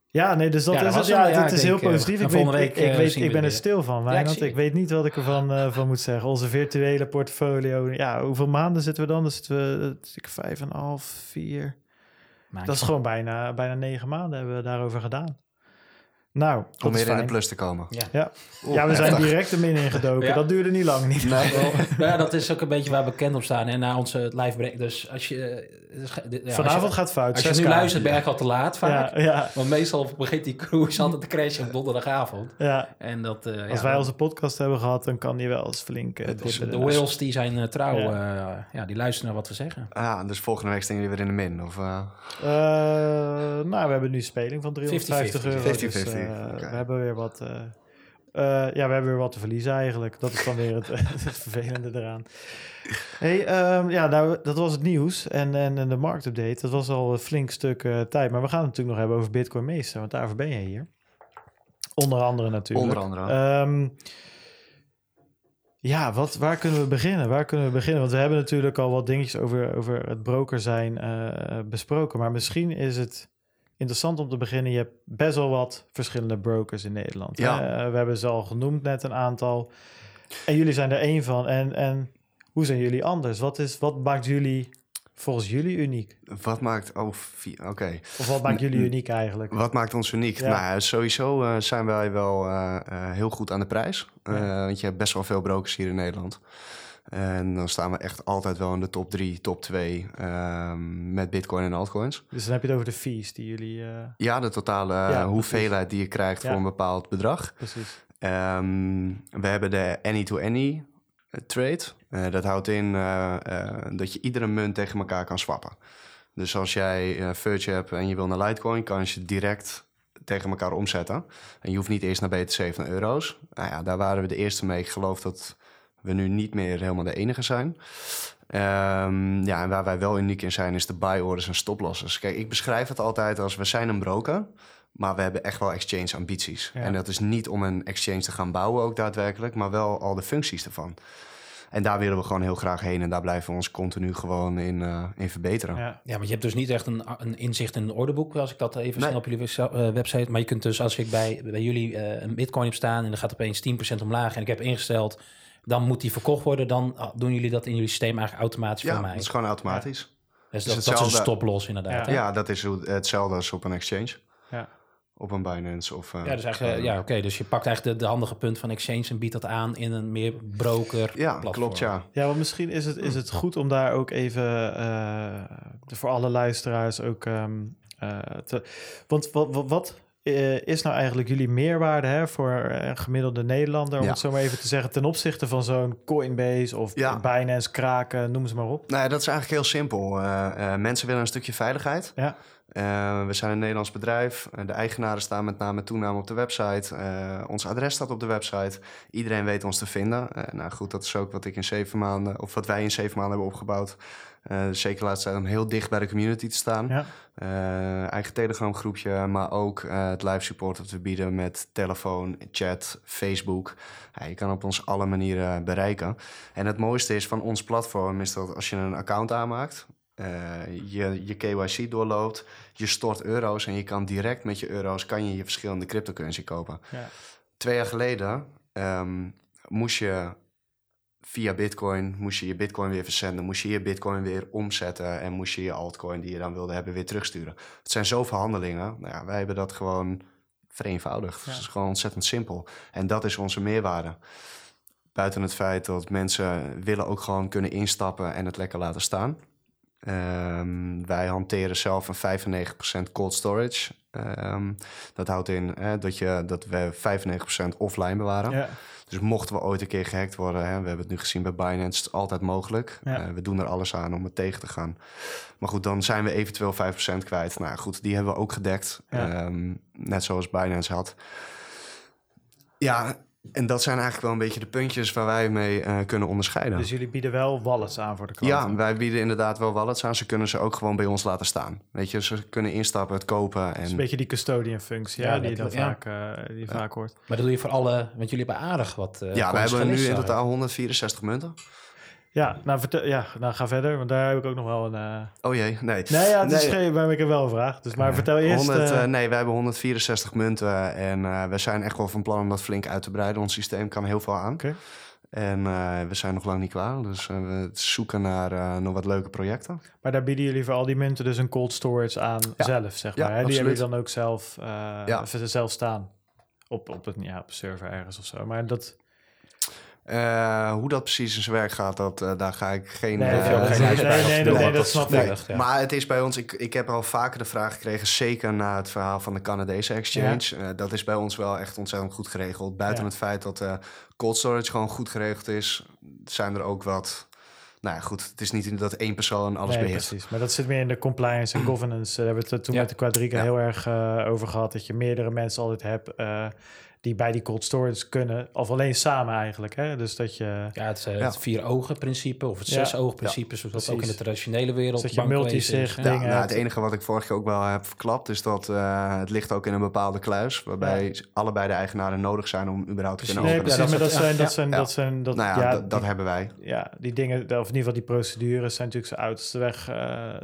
ja, nee, dus dat ja, is het. Ja, ja, het is denk, heel positief. Uh, Ik, weet, week, ik, ik, weet, ik ben er stil van, Wijnand. Ik, weet niet wat ik ervan uh, van moet zeggen. Onze virtuele portfolio. Ja, hoeveel maanden zitten we dan? Dan zitten we ik, vijf en een half, vier. Dat is gewoon bijna, bijna negen maanden hebben we daarover gedaan. Nou, om weer in de plus te komen. Ja, ja. Oeh, ja we zijn direct de min ingedoken. Ja. Dat duurde niet lang. Niet nee. ja, dat is ook een beetje waar we bekend op staan. En na onze live break. Dus als je... Ja, Vanavond als je, gaat fout. Als je nu luistert, ben je al te laat vaak. Ja, ja. Want meestal begint die cruise altijd te crashen op donderdagavond. Ja. En dat, uh, als wij onze podcast hebben gehad, dan kan die wel eens flink... Uh, dus de whales die zijn uh, trouw. Ja. ja. die luisteren naar wat we zeggen. Ah, dus volgende week staan jullie weer in de min? Of, nou, we hebben nu speling van 350 euro. 50, dus, 50. Okay. We hebben weer wat... Eh, ja, we hebben weer wat te verliezen eigenlijk. Dat is dan weer het, het vervelende eraan. Hey, ehm, ja, nou, dat was het nieuws en, en, en de marktupdate. Dat was al een flink stuk eh, tijd. Maar we gaan het natuurlijk nog hebben over Bitcoin Meester, want daarvoor ben je hier. Onder andere natuurlijk. Onder andere. Ehm, ja, wat, waar kunnen we beginnen? Waar kunnen we beginnen? Want we hebben natuurlijk al wat dingetjes over, over het broker zijn eh, besproken. Maar misschien is het interessant om te beginnen. Je hebt best wel wat verschillende brokers in Nederland. Ja. hè? we hebben ze al genoemd, net een aantal. En jullie zijn er één van. En, en hoe zijn jullie anders? Wat, is, wat maakt jullie volgens jullie uniek? Wat maakt... Oh, oké. Of wat maakt jullie uniek eigenlijk? Wat maakt ons uniek? Ja. Nou, sowieso eh, zijn wij wel eh, eh, heel goed aan de prijs. Eh, Ja. Want je hebt best wel veel brokers hier in Nederland. En dan staan we echt altijd wel in de top 3, top 2 met bitcoin en altcoins. Dus dan heb je het over de fees die jullie... eh, Ja, de totale eh, Ja, hoeveelheid die je krijgt Ja. voor een bepaald bedrag. precies. Ehm, we hebben de any-to-any eh, trade. Eh, dat houdt in dat je iedere munt tegen elkaar kan swappen. Dus als jij Verge hebt en je wil naar Litecoin, kan je direct tegen elkaar omzetten. En je hoeft niet eerst naar BTC of naar euro's. Nou ja, daar waren we de eerste mee. Ik geloof dat we nu niet meer helemaal de enige zijn. Ehm, ja, en waar wij wel uniek in zijn, is de buy orders en stoplosses. Kijk, ik beschrijf het altijd als we zijn een broker, maar we hebben echt wel exchange ambities. Ja. En dat is niet om een exchange te gaan bouwen ook daadwerkelijk, maar wel al de functies ervan. En daar willen we gewoon heel graag heen en daar blijven we ons continu gewoon in, eh, in verbeteren. Ja. Ja, maar je hebt dus niet echt een, een inzicht in een ordeboek, als ik dat even Nee. snel op jullie website- eh, website. Maar je kunt dus, als ik bij, bij jullie eh, een bitcoin heb staan en er gaat opeens 10% omlaag en ik heb ingesteld, dan moet die verkocht worden. Dan ah, doen jullie dat in jullie systeem eigenlijk automatisch Ja, voor mij. dat is gewoon automatisch. Dus is dat, dat is een stoploss inderdaad. Ja. Ja, dat is hoe- hetzelfde als op een exchange. Ja. Op een Binance of... eh, Ja, dus eigenlijk, ja, oké. dus je pakt eigenlijk de, de handige punt van Exchange en biedt dat aan in een meer broker Ja, platform. klopt, ja. Ja, want misschien is het, is het goed om daar ook even eh, voor alle luisteraars ook ehm, eh, te. Want wat, wat, wat eh, is nou eigenlijk jullie meerwaarde hè, voor een gemiddelde Nederlander, om Ja. het zo maar even te zeggen, ten opzichte van zo'n Coinbase of Ja. Binance, Kraken, noem ze maar op? Nou ja, dat is eigenlijk heel simpel. Eh, eh, mensen willen een stukje veiligheid. Ja, we zijn een Nederlands bedrijf. De eigenaren staan met name en toename op de website. Ons adres staat op de website. Iedereen weet ons te vinden. Nou goed, dat is ook wat ik in zeven maanden, of wat wij in zeven maanden hebben opgebouwd. Eh, zeker laatst om heel dicht bij de community te staan. ja. Eh, eigen Telegram groepje, maar ook eh, het live support dat we bieden met telefoon, chat, Facebook. Ja, je kan op ons alle manieren bereiken. En het mooiste is van ons platform is dat als je een account aanmaakt, je, je KYC doorloopt, je stort euro's en je kan direct met je euro's kan je, je verschillende cryptocurrency kopen. ja. Twee jaar geleden ehm, moest je via Bitcoin moest je je Bitcoin weer verzenden, moest je je Bitcoin weer omzetten en moest je je altcoin die je dan wilde hebben weer terugsturen. Het zijn zoveel handelingen. Nou ja, wij hebben dat gewoon vereenvoudigd. Ja. Het is gewoon ontzettend simpel. En dat is onze meerwaarde. Buiten het feit dat mensen willen ook gewoon kunnen instappen en het lekker laten staan. Ehm, wij hanteren zelf een 95% cold storage. Ehm, dat houdt in dat, je, dat we 95% offline bewaren. ja. Dus mochten we ooit een keer gehackt worden, hè, we hebben het nu gezien bij Binance, het is altijd mogelijk. Ja. Eh, we doen er alles aan om het tegen te gaan. Maar goed, dan zijn we eventueel 5% kwijt. Nou goed, die hebben we ook gedekt. Ja. Ehm, net zoals Binance had. Ja, en dat zijn eigenlijk wel een beetje de puntjes waar wij mee eh, kunnen onderscheiden. Dus jullie bieden wel wallets aan voor de klanten? Ja, wij bieden inderdaad wel wallets aan. Ze kunnen ze ook gewoon bij ons laten staan. Weet je, ze kunnen instappen, het kopen. Dat is een En beetje die custodian functie Ja, ja, die je dan vaak, eh, die je vaak hoort. Maar dat doe je voor alle, want jullie hebben aardig wat. eh, ja, we coins hebben nu in totaal 164 munten. Ja, nou, vertel, ja, nou ga verder, want daar heb ik ook nog wel een... eh, Oh jee, nee. Nee, ja, het is Nee. geen waar ik er wel vraag. Dus maar vertel eerst... 100, eh, eh, nee, wij hebben 164 munten en we zijn echt wel van plan om dat flink uit te breiden. Ons systeem kan heel veel aan. En we zijn nog lang niet klaar, dus we zoeken naar nog wat leuke projecten. Maar daar bieden jullie voor al die munten dus een cold storage aan Ja. zelf, zeg Ja, maar. hè? Die hebben jullie dan ook zelf, eh, zelf staan. Op, op, het, ja, op een server ergens of zo. Maar dat... Eh, hoe dat precies in zijn werk gaat, dat, eh, daar ga ik geen... Nee, eh, nee, geen nee, dat snap ik. ja. Maar het is bij ons, ik, ik heb al vaker de vraag gekregen, zeker na het verhaal van de Canadese exchange. Dat is bij ons wel echt ontzettend goed geregeld. Buiten Ja. het feit dat cold storage gewoon goed geregeld is, zijn er ook wat. Nou ja, goed, het is niet dat één persoon alles nee, beheert. precies. Maar dat zit meer in de compliance en governance. Daar hebben we het toen met de Quadriga heel erg over gehad. Dat je meerdere mensen altijd hebt... die bij die cold storage kunnen. Of alleen samen eigenlijk. Hè? Dus dat je... Ja, het, uh, Ja. het vier ogen principe of het zes ogen principe, zoals dat ook in de precies. traditionele wereld. Dus dat je multisig dingen Ja, nou, het enige wat ik vorige keer ook wel heb verklapt... is dat eh, het ligt ook in een bepaalde kluis... waarbij allebei de eigenaren nodig zijn om überhaupt te kunnen Nee, openen. precies, Ja, maar dat zijn, ja, dat zijn, ja. dat zijn, dat, nou ja, ja, dat, dat die- hebben wij. ja, die dingen, of in ieder geval die procedures zijn natuurlijk zijn oudste weg eh,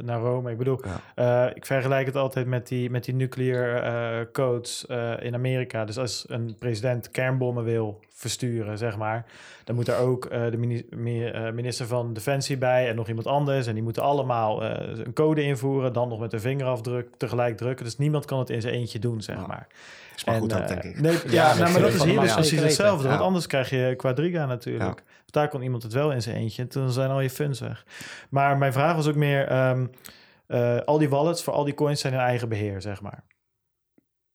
naar Rome. Ik bedoel, Ja. eh, ik vergelijk het altijd met die, met die nuclear eh, codes eh, in Amerika. Dus als een president kernbommen wil versturen, zeg maar, dan moet er ook eh, de eh, minister van Defensie bij en nog iemand anders. En die moeten allemaal eh, een code invoeren, dan nog met een vingerafdruk tegelijk drukken. Dus niemand kan het in zijn eentje doen, zeg Ja. maar. Is maar En, goed eh, denk ik. Nee, ja, Ja, nou, maar dat is hier dus precies hetzelfde. Want anders krijg je quadriga natuurlijk. Daar kon iemand het wel in zijn eentje. En toen zijn al je funds weg. Maar mijn vraag was ook meer... ehm, eh, al die wallets voor al die coins zijn in eigen beheer, zeg maar.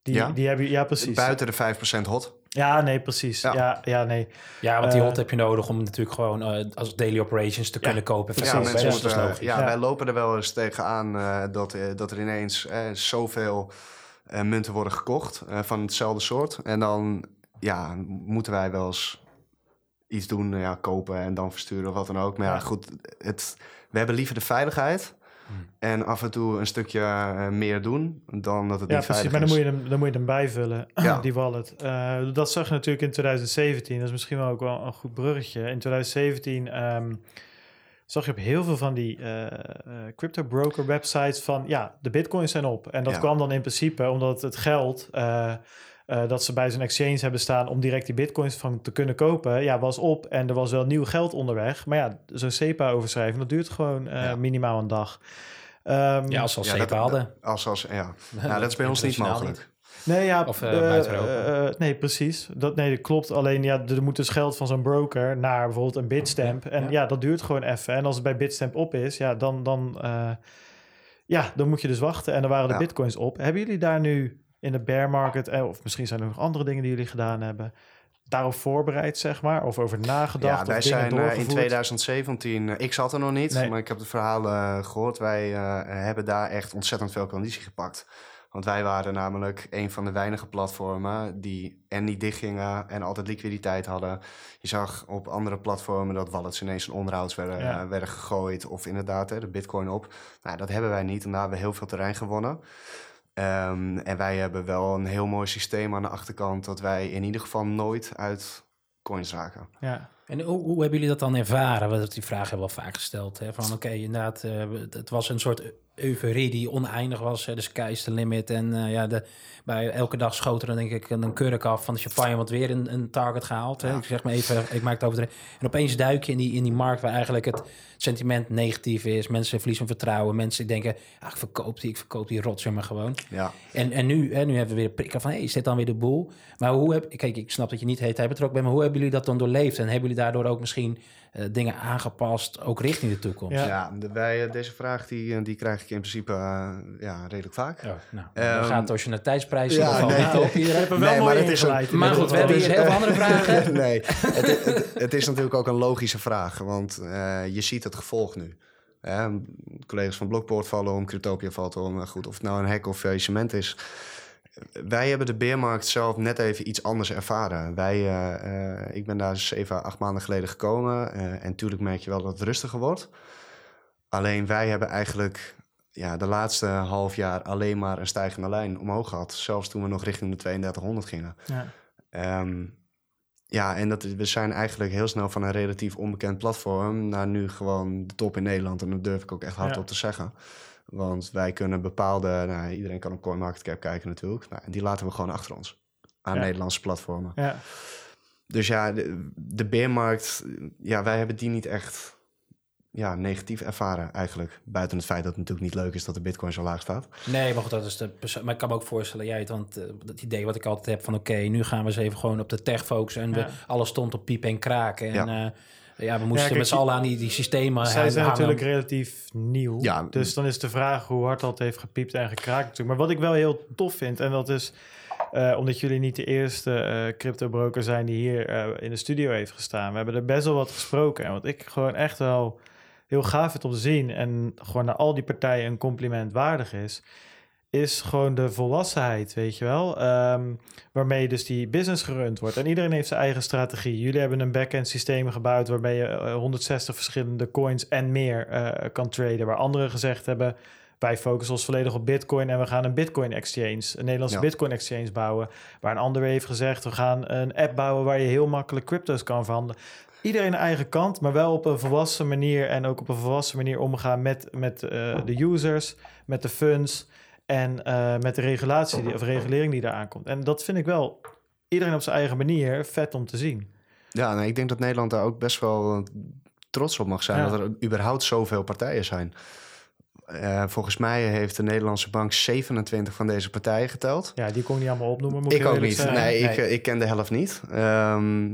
Die, Ja? die hebben... Ja, precies. Buiten de 5% hot. Ja, nee, precies. Ja, Ja. ja, nee. Ja, want die Eh, hot heb je nodig om natuurlijk gewoon eh, als daily operations te Ja, kunnen kopen. Ja, mensen is moeten, ja, Ja. wij lopen er wel eens tegenaan eh dat, eh, dat er ineens zoveel eh, munten worden gekocht eh, van hetzelfde soort. En dan ja, moeten wij wel eens iets doen, ja, kopen en dan versturen of wat dan ook. Maar ja, Ja. goed, het, we hebben liever de veiligheid. Hmm. En af en toe een stukje eh, meer doen dan dat het Ja, niet precies. veilig Maar dan is. moet, je hem, dan moet je hem bijvullen, Ja. die wallet. Eh, dat zag je natuurlijk in 2017. Dat is misschien wel ook wel een goed bruggetje. In 2017 ehm, zag je op heel veel van die eh, crypto broker websites van... ja, de bitcoins zijn op. En dat Ja. kwam dan in principe omdat het geld... eh, dat ze bij zo'n exchange hebben staan om direct die bitcoins van te kunnen kopen, ja, was op en er was wel nieuw geld onderweg. Maar ja, zo'n SEPA-overschrijving, dat duurt gewoon eh, Ja. minimaal een dag. Ehm, Ja, als ze al Ja, zeep dat- hadden. Als, als, ja. Nou, dat is bij ons niet mogelijk. Nee, ja, Of, eh, nee, precies. Dat, nee, dat klopt. Alleen ja, er moet dus geld van zo'n broker naar bijvoorbeeld een Bitstamp. En ja. Ja. dat duurt gewoon even. En als het bij Bitstamp op is, ja, dan, dan, eh, ja, dan moet je dus wachten. En dan waren de Ja. bitcoins op. Hebben jullie daar nu in de bear market, eh, of misschien zijn er nog andere dingen die jullie gedaan hebben, daarop voorbereid, zeg maar? Of over nagedacht? Ja, wij zijn eh, in doorgevoerd? 2017, eh, ik zat er nog niet, Nee. maar ik heb de verhalen eh, gehoord. Wij hebben daar echt ontzettend veel conditie gepakt. Want wij waren namelijk een van de weinige platformen die en niet dichtgingen en altijd liquiditeit hadden. Je zag op andere platformen dat wallets ineens in onderhouds werden, Ja. werden gegooid of inderdaad hè, de bitcoin op. Nou, dat hebben wij niet en daar hebben we heel veel terrein gewonnen. Ehm, en wij hebben wel een heel mooi systeem aan de achterkant dat wij in ieder geval nooit uit coins raken. Ja. En hoe, hoe hebben jullie dat dan ervaren? Want die vraag wel vaak gesteld. Hè? Van oké, inderdaad, eh, het was een soort euforie die oneindig was. Hè? De sky is the limit. En eh, ja, de, bij elke dag schoot er dan denk ik een, kurk af van de champagne, want weer een, een target gehaald. Hè? Ja. Ik zeg maar even, ik maak het over. En opeens duik je in die, in die markt waar eigenlijk het sentiment negatief is. Mensen verliezen vertrouwen. Mensen denken, ah, ik verkoop die, ik verkoop die rotzooi maar gewoon. Ja. En, en nu, hè, nu hebben we weer prikken van, hey, is dit dan weer de boel? Maar hoe heb, kijk, ik snap dat je niet heet hij betrokken bent, maar hoe hebben jullie dat dan doorleefd? En hebben jullie daardoor ook misschien eh, dingen aangepast, ook richting de toekomst? Ja. Ja, de, wij, eh, deze vraag die, eh, die krijg ik in principe ja, redelijk vaak. Oh, nou, Ehm, dan gaat het als je naar tijdsprijs ja, nee. nee. We wel maar het is een-. Maar goed, we hebben hier heel veel andere vragen. nee, het, het, het is natuurlijk ook een logische vraag, want eh, je ziet het gevolg nu. Collega's van Blockport vallen om, Cryptopia valt om. Nou Goed, of het nou een hack of faillissement is. Wij hebben de beermarkt zelf net even iets anders ervaren. Wij, eh, eh, ik ben daar zeven, acht maanden geleden gekomen. eh, en natuurlijk merk je wel dat het rustiger wordt. Alleen wij hebben eigenlijk ja, de laatste half jaar alleen maar een stijgende lijn omhoog gehad. Zelfs toen we nog richting de 3200 gingen. Ja. Ehm, ja, en dat, we zijn eigenlijk heel snel van een relatief onbekend platform naar nu gewoon de top in Nederland. En dat durf ik ook echt hardop Ja. te zeggen. Want wij kunnen bepaalde, nou, iedereen kan op CoinMarketCap kijken natuurlijk. Nou, en die laten we gewoon achter ons aan Ja. Nederlandse platformen. Ja. Dus ja, de, de beermarkt, ja, wij hebben die niet echt ja, negatief ervaren eigenlijk. Buiten het feit dat het natuurlijk niet leuk is dat de bitcoin zo laag staat. Nee, maar goed, dat is de perso- Maar ik kan me ook voorstellen, jij het, want eh, dat idee wat ik altijd heb van oké, nu gaan we eens even gewoon op de tech focussen en Ja. we, alles stond op piep en kraken. En Ja. ja, ja we moesten kijk, met z'n allen aan die, die systemen Zij hangen. zijn natuurlijk relatief nieuw. Ja. Dus dan is de vraag hoe hard dat heeft gepiept en gekraakt natuurlijk. Maar wat ik wel heel tof vind, en dat is eh, omdat jullie niet de eerste eh crypto broker zijn die hier eh, in de studio heeft gestaan. We hebben er best wel wat gesproken. En wat ik gewoon echt wel heel gaaf vind om te zien en gewoon naar al die partijen een compliment waardig is, is gewoon de volwassenheid, weet je wel. Ehm, waarmee dus die business gerund wordt. En iedereen heeft zijn eigen strategie. Jullie hebben een back-end systeem gebouwd waarbij je eh, 160 verschillende coins en meer eh, kan traden. Waar anderen gezegd hebben, wij focussen ons volledig op Bitcoin en we gaan een Bitcoin exchange, een Nederlandse Ja. Bitcoin exchange bouwen. Waar een ander heeft gezegd, we gaan een app bouwen waar je heel makkelijk crypto's kan verhandelen. Iedereen een eigen kant, maar wel op een volwassen manier en ook op een volwassen manier omgaan met, met eh, de users, met de funds en eh, met de regulatie die, of regulering die daar aankomt. En dat vind ik wel iedereen op zijn eigen manier vet om te zien. Ja, nee, ik denk dat Nederland daar ook best wel eh, trots op mag zijn. Ja. Dat er überhaupt zoveel partijen zijn. Eh, volgens mij heeft de Nederlandse bank 27 van deze partijen geteld. Ja, die kon ik niet allemaal opnoemen. Moet Ik ook niet. zijn. Nee, Ik, Nee. ik ken de helft niet. Ehm,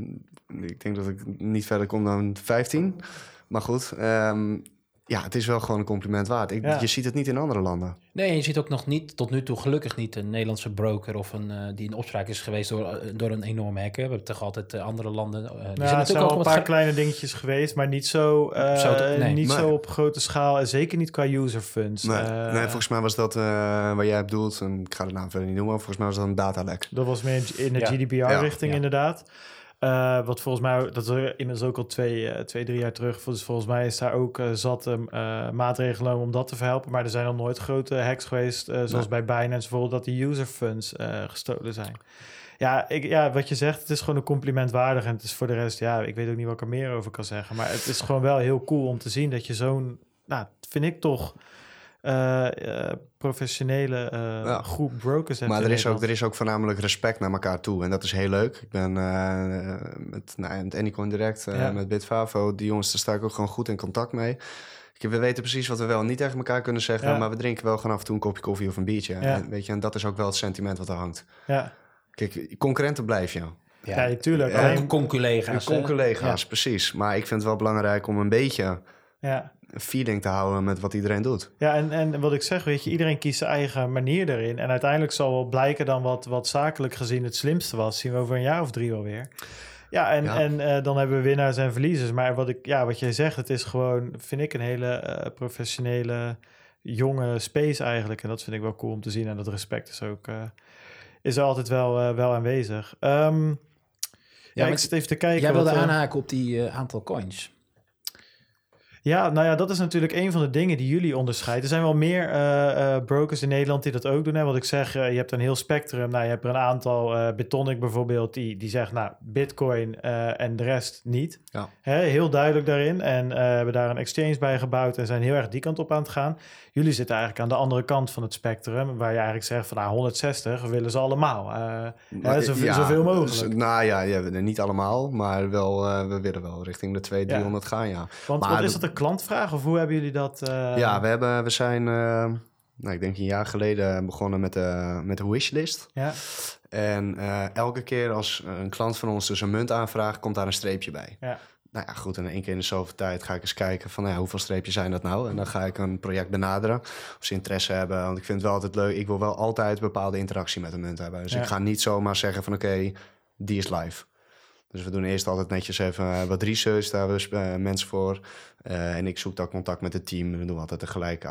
ik denk dat ik niet verder kom dan 15. Maar goed, ehm, ja, het is wel gewoon een compliment waard. Ik, Ja. Je ziet het niet in andere landen. Nee, je ziet ook nog niet, tot nu toe gelukkig niet, een Nederlandse broker of een, eh, die in opspraak is geweest door, eh, door een enorme hacker. We hebben toch altijd eh, andere landen. die Nou, zijn er zijn wel ook een paar kleine dingetjes geweest, maar niet zo, eh, Zo te- nee. niet Maar- zo op grote schaal en zeker niet qua user funds. Nee, nee, volgens mij was dat uh, waar jij bedoelt. En ik ga de naam verder niet noemen. maar Volgens mij was dat een datalek. Dat was meer in de Ja. GDPR-richting Ja. inderdaad. Eh, wat volgens mij, dat is inmiddels ook al twee, eh, twee drie jaar terug. Dus volgens mij is daar ook eh, zat eh, maatregelen om dat te verhelpen. Maar er zijn nog nooit grote hacks geweest, zoals bij Binance bijvoorbeeld, dat die user funds gestolen zijn. Ja, ik, ja, wat je zegt, het is gewoon een compliment waardig. En het is voor de rest, ja, ik weet ook niet wat ik er meer over kan zeggen. Maar het is gewoon wel heel cool om te zien dat je zo'n, nou, vind ik toch, eh, eh, professionele eh, Ja. groep brokers hebt Maar er is, ook, er is ook voornamelijk respect naar elkaar toe. En dat is heel leuk. Ik ben eh, met, nou, met Anycoin Direct, eh, Ja. met Bitfavo, die jongens, daar sta ik ook gewoon goed in contact mee. Ik, we weten precies wat we wel en niet tegen elkaar kunnen zeggen. Ja. Maar we drinken wel gewoon af en toe een kopje koffie of een biertje. Ja. En, weet je, en dat is ook wel het sentiment wat er hangt. Ja, Kijk, concurrenten blijf je. ja, tuurlijk. Ja. Alleen- Con- Conculega's. Precies. Maar ik vind het wel belangrijk om een beetje feeling te houden met wat iedereen doet. Ja, en, en wat ik zeg, weet je, iedereen kiest zijn eigen manier erin. En uiteindelijk zal wel blijken dan wat, wat zakelijk gezien het slimste was. Zien we over een jaar of drie wel weer. Ja, en, Ja. en eh, dan hebben we winnaars en verliezers. Maar wat, ik, ja, wat jij zegt, het is gewoon, vind ik, een hele eh, professionele, jonge space eigenlijk. En dat vind ik wel cool om te zien. En dat respect is ook, eh, is er altijd wel, eh, wel aanwezig. Ehm, ja, maar ik zit even te kijken. Jij wilde wat, aanhaken op die eh, aantal coins. Ja, nou ja, dat is natuurlijk een van de dingen die jullie onderscheidt. Er zijn wel meer eh, eh, brokers in Nederland die dat ook doen. Hè? Wat ik zeg, eh, je hebt een heel spectrum. Nou, je hebt er een aantal, Bitonic bijvoorbeeld, die, die zegt, nou, Bitcoin en de rest niet. Ja. Hè, heel duidelijk daarin. En hebben daar een exchange bij gebouwd en zijn heel erg die kant op aan het gaan. Jullie zitten eigenlijk aan de andere kant van het spectrum, waar je eigenlijk zegt van, nou, 160 willen ze allemaal. Hè, zoveel, zoveel mogelijk. z- Nou ja, ja, niet allemaal, maar wel, we willen wel richting de 200, 300 gaan, ja. Want maar wat is dat- klantvraag of hoe hebben jullie dat? eh, ja, we, hebben, we zijn, eh, nou, ik denk een jaar geleden begonnen met de, met de wishlist. Ja, En eh, elke keer als een klant van ons dus een munt aanvraagt, komt daar een streepje bij. ja, Nou ja, goed, en één keer in de zoveel tijd ga ik eens kijken van nou ja, hoeveel streepjes zijn dat nou? En dan ga ik een project benaderen of ze interesse hebben. Want ik vind het wel altijd leuk, ik wil wel altijd bepaalde interactie met een munt hebben. Dus Ja. ik ga niet zomaar zeggen van oké, die is live. Dus we doen eerst altijd netjes even eh, wat research, daar hebben we eh, mensen voor. Eh, en ik zoek dan contact met het team. Dan doen we altijd tegelijk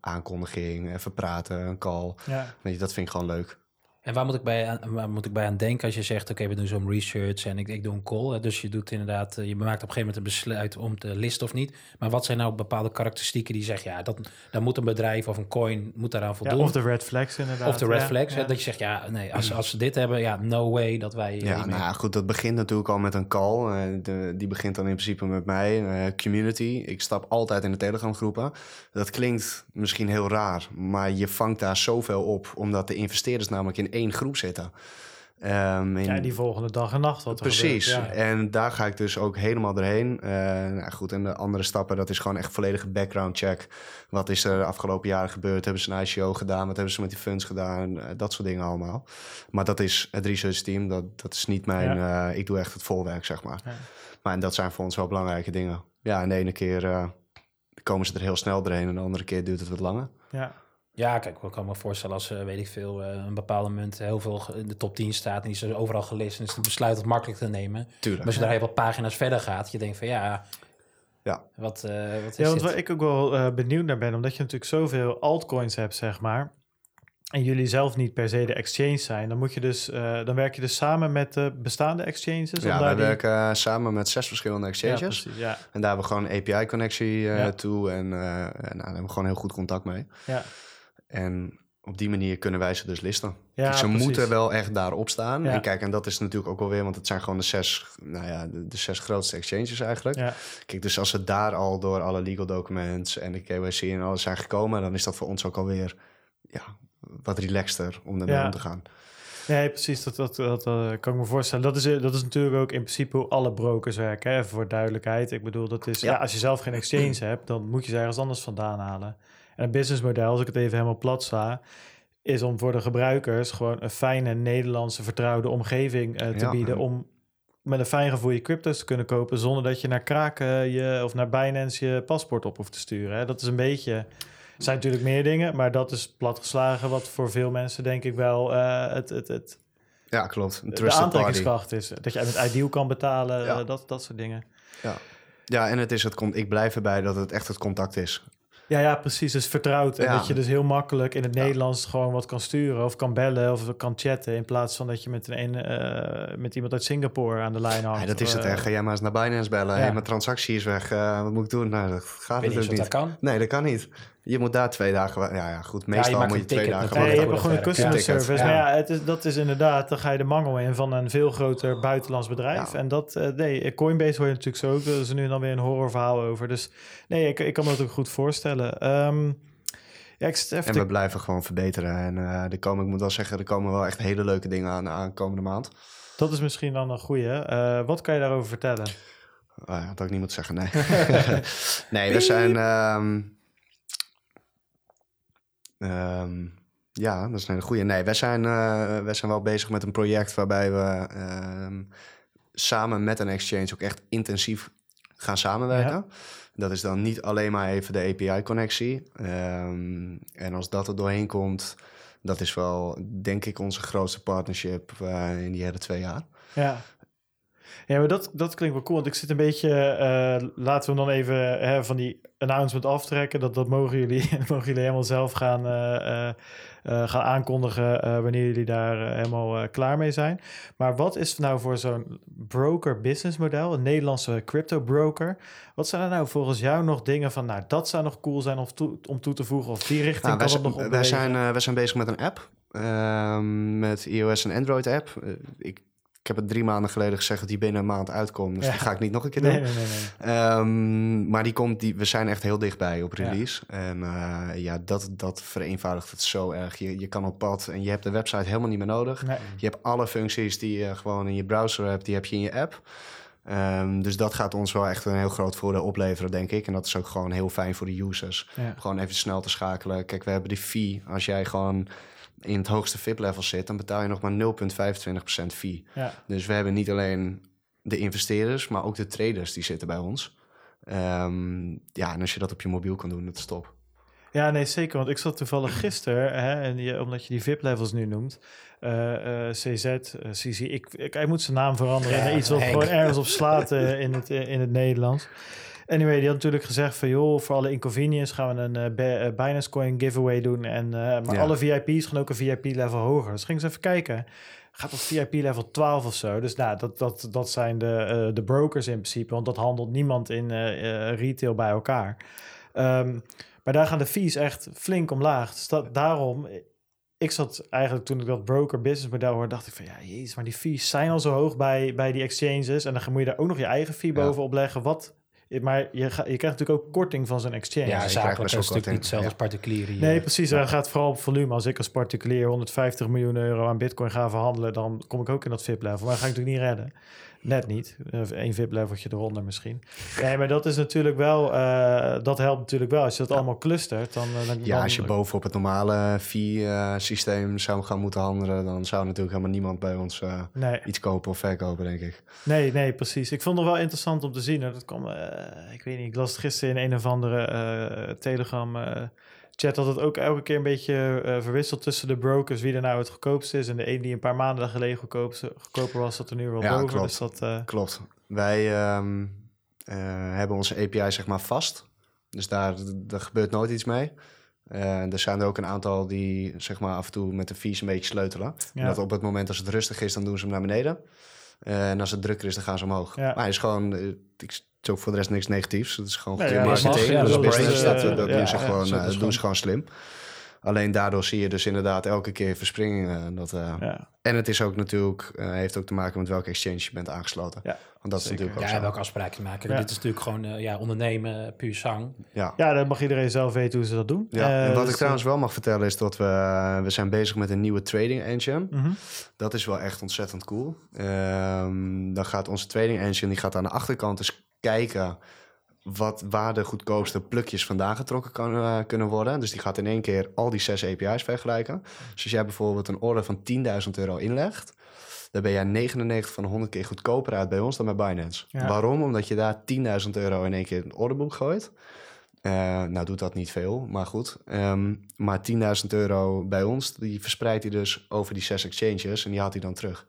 aankondiging, even praten, een call. ja. Weet je, dat vind ik gewoon leuk. En waar moet ik bij aan, waar moet ik bij aan denken als je zegt, oké, we doen zo'n research en ik, ik doe een call. Hè? Dus je doet inderdaad, eh, je maakt op een gegeven moment een besluit om te listen of niet. Maar wat zijn nou bepaalde karakteristieken die zeggen, ja, dat, daar moet een bedrijf of een coin moet daaraan Ja, voldoen. of de red flags inderdaad. Of de red ja, flags, hè, ja. dat je zegt, ja, nee, als, als ze dit hebben, ja, no way dat wij... Ja, nou ja, goed, dat begint natuurlijk al met een call. Eh, de, die begint dan in principe met mij, eh, community. Ik stap altijd in de Telegram groepen. Dat klinkt misschien heel raar, maar je vangt daar zoveel op, omdat de investeerders namelijk in één groep zitten. Ehm, in- Ja, die volgende dag en nacht wat Precies. gebeurt, ja. En daar ga ik dus ook helemaal doorheen. Eh, nou goed, en de andere stappen, dat is gewoon echt volledige background check. Wat is er de afgelopen jaren gebeurd? Hebben ze een ICO gedaan? Wat hebben ze met die funds gedaan? Eh, dat soort dingen allemaal. Maar dat is het research team. Dat, dat is niet mijn... eh, ik doe echt het volwerk, zeg maar. Ja. Maar en dat zijn voor ons wel belangrijke dingen. Ja, en de ene keer komen ze er heel snel doorheen... en de andere keer duurt het wat langer. Ja. Ja, kijk, ik kan me voorstellen als, eh, weet ik veel, eh, een bepaalde munt heel veel in de top 10 staat en die is er overal gelist en is het besluit het makkelijk te nemen. Tuurlijk. Maar zodra je wat pagina's verder gaat, je denkt van ja, Ja. wat, eh wat is Ja, want dit? waar ik ook wel eh, benieuwd naar ben, omdat je natuurlijk zoveel altcoins hebt, zeg maar. en jullie zelf niet per se de exchange zijn, dan moet je dus, eh, dan werk je dus samen met de bestaande exchanges. ja, wij die- werken samen met zes verschillende Ja, exchanges. precies. Ja, en daar hebben we gewoon een API-connectie Ja. toe. En eh, nou, daar hebben we gewoon heel goed contact mee. ja. En op die manier kunnen wij ze dus listen. Ja, Dus ze precies. moeten wel echt daarop staan. Ja. En kijk, en dat is natuurlijk ook wel weer, want het zijn gewoon de zes, nou ja, de, de zes grootste exchanges eigenlijk. Ja, Kijk, dus als ze daar al door alle legal documents en de KYC en alles zijn gekomen, dan is dat voor ons ook alweer ja, wat relaxter om ermee Ja. om te gaan. nee, precies. Dat, dat, dat eh, kan ik me voorstellen. Dat is, eh, dat is natuurlijk ook in principe hoe alle brokers werken, hè, voor duidelijkheid. Ik bedoel, dat is. Ja. als je zelf geen exchange hebt, dan moet je ze ergens anders vandaan halen. En een businessmodel, als ik het even helemaal plat sla, is om voor de gebruikers gewoon een fijne Nederlandse vertrouwde omgeving eh, te Ja. bieden om met een fijn gevoel je crypto's te kunnen kopen zonder dat je naar Kraken je, of naar Binance je paspoort op hoeft te sturen. Hè. Dat is een beetje, er zijn natuurlijk meer dingen, maar dat is platgeslagen wat voor veel mensen denk ik wel eh, het, het, het, Ja, klopt. Een de party. aantrekkingskracht is. Dat je met Ideal kan betalen, Ja. eh, dat, dat soort dingen. Ja. ja, en het is het, ik blijf erbij dat het echt het contact is. Ja, ja, precies. Dus vertrouwd. En Ja. dat je dus heel makkelijk in het Ja. Nederlands gewoon wat kan sturen of kan bellen of kan chatten. In plaats van dat je met, een, eh, met iemand uit Singapore aan de lijn hangt. Ja, dat is het. Hè. Ga jij maar eens naar Binance bellen. Ja. Hey, mijn transactie is weg. Eh, wat moet ik doen? Nou, dat gaat niet dat niet. kan. Nee, dat kan niet. Je moet daar twee dagen... Ja, ja goed. je Meestal maakt moet je twee dagen... Nee, je hebt gewoon een customer service. ja. Maar ja, het is, dat is inderdaad, dan ga je de mangel in van een veel groter buitenlands bedrijf. En dat, eh, nee, Coinbase hoor je natuurlijk zo ook. Er is nu dan weer een horrorverhaal over. Dus nee, ik, ik kan me dat ook goed voorstellen. Ehm, ja, ik zit even En we blijven gewoon verbeteren. En eh er komen, ik moet wel zeggen, er komen wel echt hele leuke dingen aan, aan komende maand. Dat is misschien dan een goeie. Eh, wat kan je daarover vertellen? Ja, dat ik niet moeten zeggen, nee. nee, we zijn... ehm, ja, dat is een hele goede. Nee, wij zijn, eh, wij zijn wel bezig met een project waarbij we ehm, samen met een exchange ook echt intensief gaan samenwerken. Dat is dan niet alleen maar even de API-connectie. Ehm, en als dat er doorheen komt, dat is wel, denk ik, onze grootste partnership eh, in die hele twee jaar. Ja. Ja, maar dat, dat klinkt wel cool. Want ik zit een beetje... eh, laten we hem dan even hè, van die announcement aftrekken. Dat, dat mogen, jullie, mogen jullie helemaal zelf gaan, eh, eh, gaan aankondigen... wanneer jullie daar helemaal klaar mee zijn. Maar wat is nou voor zo'n broker business model? Een Nederlandse crypto broker. Wat zijn er nou volgens jou nog dingen van... Nou, dat zou nog cool zijn om toe, om toe te voegen. Of die richting Nou, kan wij, het nog wij, zijn, wij zijn bezig met een app. met iOS en Android app. Ik, ik heb het drie maanden geleden gezegd dat die binnen een maand uitkomt. Dus Ja. die ga ik niet nog een keer doen. Nee, nee, nee. nee. Ehm, maar die komt, die, we zijn echt heel dichtbij op Ja. release. En eh, ja, dat, dat vereenvoudigt het zo erg. Je, je kan op pad en je hebt de website helemaal niet meer nodig. Je hebt alle functies die je gewoon in je browser hebt, die heb je in je app. Ehm, dus dat gaat ons wel echt een heel groot voordeel opleveren, denk ik. En dat is ook gewoon heel fijn voor de users. Ja. Gewoon even snel te schakelen. Kijk, we hebben die fee. Als jij gewoon in het hoogste VIP-level zit, dan betaal je nog maar 0,25% fee. Ja. Dus we hebben niet alleen de investeerders, maar ook de traders die zitten bij ons. Ehm, ja, en als je dat op je mobiel kan doen, dat is top. Ja, nee, zeker. Want ik zat toevallig gisteren, hè, en die, omdat je die VIP-levels nu noemt, eh, eh, CZ, eh, CZ, ik, ik, hij moet zijn naam veranderen Ja, naar iets wat gewoon ergens op slaat eh, in, het, eh, in het Nederlands. Anyway, die had natuurlijk gezegd van, joh, voor alle inconvenience gaan we een eh, Binance Coin giveaway doen. En, eh, maar Ja. alle VIP's gaan ook een VIP-level hoger. Dus gingen ze even kijken. Gaat op VIP level 12 of zo. Dus nou, dat, dat, dat zijn de, de brokers in principe. Want dat handelt niemand in retail bij elkaar. Ehm, maar daar gaan de fees echt flink omlaag. Dus dat, daarom, ik zat eigenlijk toen ik dat broker business model hoorde, dacht ik van ja, jezus, maar die fees zijn al zo hoog bij, bij die exchanges. En dan moet je daar ook nog je eigen fee bovenop leggen. Wat, maar je, ga, je krijgt natuurlijk ook korting van zo'n exchange. Ja, zakelijk is natuurlijk niet hetzelfde als particulier hier. Nee, precies. Dat gaat vooral op volume. Als ik als particulier 150 miljoen euro aan bitcoin ga verhandelen, dan kom ik ook in dat VIP-level. Maar dat ga ik natuurlijk niet redden. Net niet. Of één VIP-leveltje eronder misschien. Nee, maar dat is natuurlijk wel... eh, dat helpt natuurlijk wel. Als je dat allemaal clustert, dan... eh, dan Ja, als je bovenop het normale fee-systeem zou gaan moeten handelen, dan zou natuurlijk helemaal niemand bij ons eh, Nee, iets kopen of verkopen, denk ik. nee, nee, precies. Ik vond het wel interessant om te zien. Dat kwam, eh, ik weet niet, ik las het gisteren in een of andere eh, Telegram eh, chat dat het ook elke keer een beetje eh, verwisselt tussen de brokers wie er nou het goedkoopste is. En de een die een paar maanden geleden goedkoopste, goedkoper was, dat er nu wel Ja, boven. klopt. Dus dat, eh, Klopt. Wij ehm, eh, hebben onze API zeg maar vast. Dus daar, daar gebeurt nooit iets mee. Er zijn er ook een aantal die zeg maar, af en toe met de fees een beetje sleutelen. Ja. En dat op het moment als het rustig is, dan doen ze hem naar beneden. Eh, en als het drukker is, dan gaan ze omhoog. Ja. Maar hij is gewoon... eh, ik, het is ook voor de rest niks negatiefs. Het is gewoon Nee, goede ja, dat marketing. mag, ja, dat is dat is, business. dat dat ja, doen, ze ja, gewoon, eh, dat doen ze gewoon slim. Alleen daardoor zie je dus inderdaad elke keer verspringingen. Dat, eh, Ja. En het is ook natuurlijk, eh, heeft ook te maken met welke exchange je bent aangesloten. Ja, Want dat is natuurlijk ook Ja, zo. welke afspraken maken. Ja. Dit is natuurlijk gewoon eh, ja, ondernemen, eh, puur zang. Ja. ja, dan mag iedereen zelf weten hoe ze dat doen. Ja, Eh, en wat dus, ik trouwens wel mag vertellen is dat we, we zijn bezig met een nieuwe trading engine. eh, mhm. Dat is wel echt ontzettend cool. Ehm, dan gaat onze trading engine die gaat aan de achterkant eens kijken wat, waar de goedkoopste plukjes vandaan getrokken kan, eh, kunnen worden. Dus die gaat in één keer al die zes API's vergelijken. Dus als jij bijvoorbeeld een order van 10.000 euro inlegt, dan ben jij 99 van de 100 keer goedkoper uit bij ons dan bij Binance. Ja. Waarom? Omdat je daar 10.000 euro in één keer in het orderboek gooit. Eh, nou doet dat niet veel, maar goed. Ehm, maar 10.000 euro bij ons, die verspreidt hij dus over die zes exchanges en die haalt hij dan terug.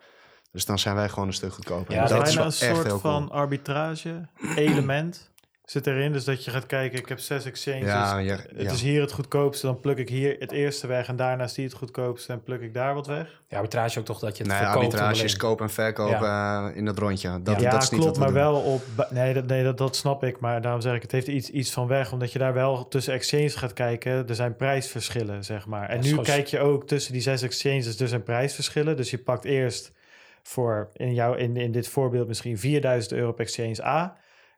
Dus dan zijn wij gewoon een stuk goedkoper. Ja, dat is een echt soort heel van cool. arbitrage element zit erin. Dus dat je gaat kijken, ik heb zes exchanges. Ja, ja, het ja. is hier het goedkoopste, dan pluk ik hier het eerste weg en daarna is die het goedkoopste en pluk ik daar wat weg. Ja, arbitrage ook toch dat je het Nee, verkoopt arbitrage is koop en verkoop eh, in dat rondje. Dat, ja, dat is niet klopt, wat we maar doen. wel op... Nee, dat, nee dat, dat snap ik, maar daarom zeg ik, het heeft iets, iets van weg. Omdat je daar wel tussen exchanges gaat kijken, er zijn prijsverschillen, zeg maar. En Ja, nu zoals- kijk je ook tussen die zes exchanges, er zijn prijsverschillen. Dus je pakt eerst voor, in, jou, in, in dit voorbeeld misschien 4000 euro op exchange A...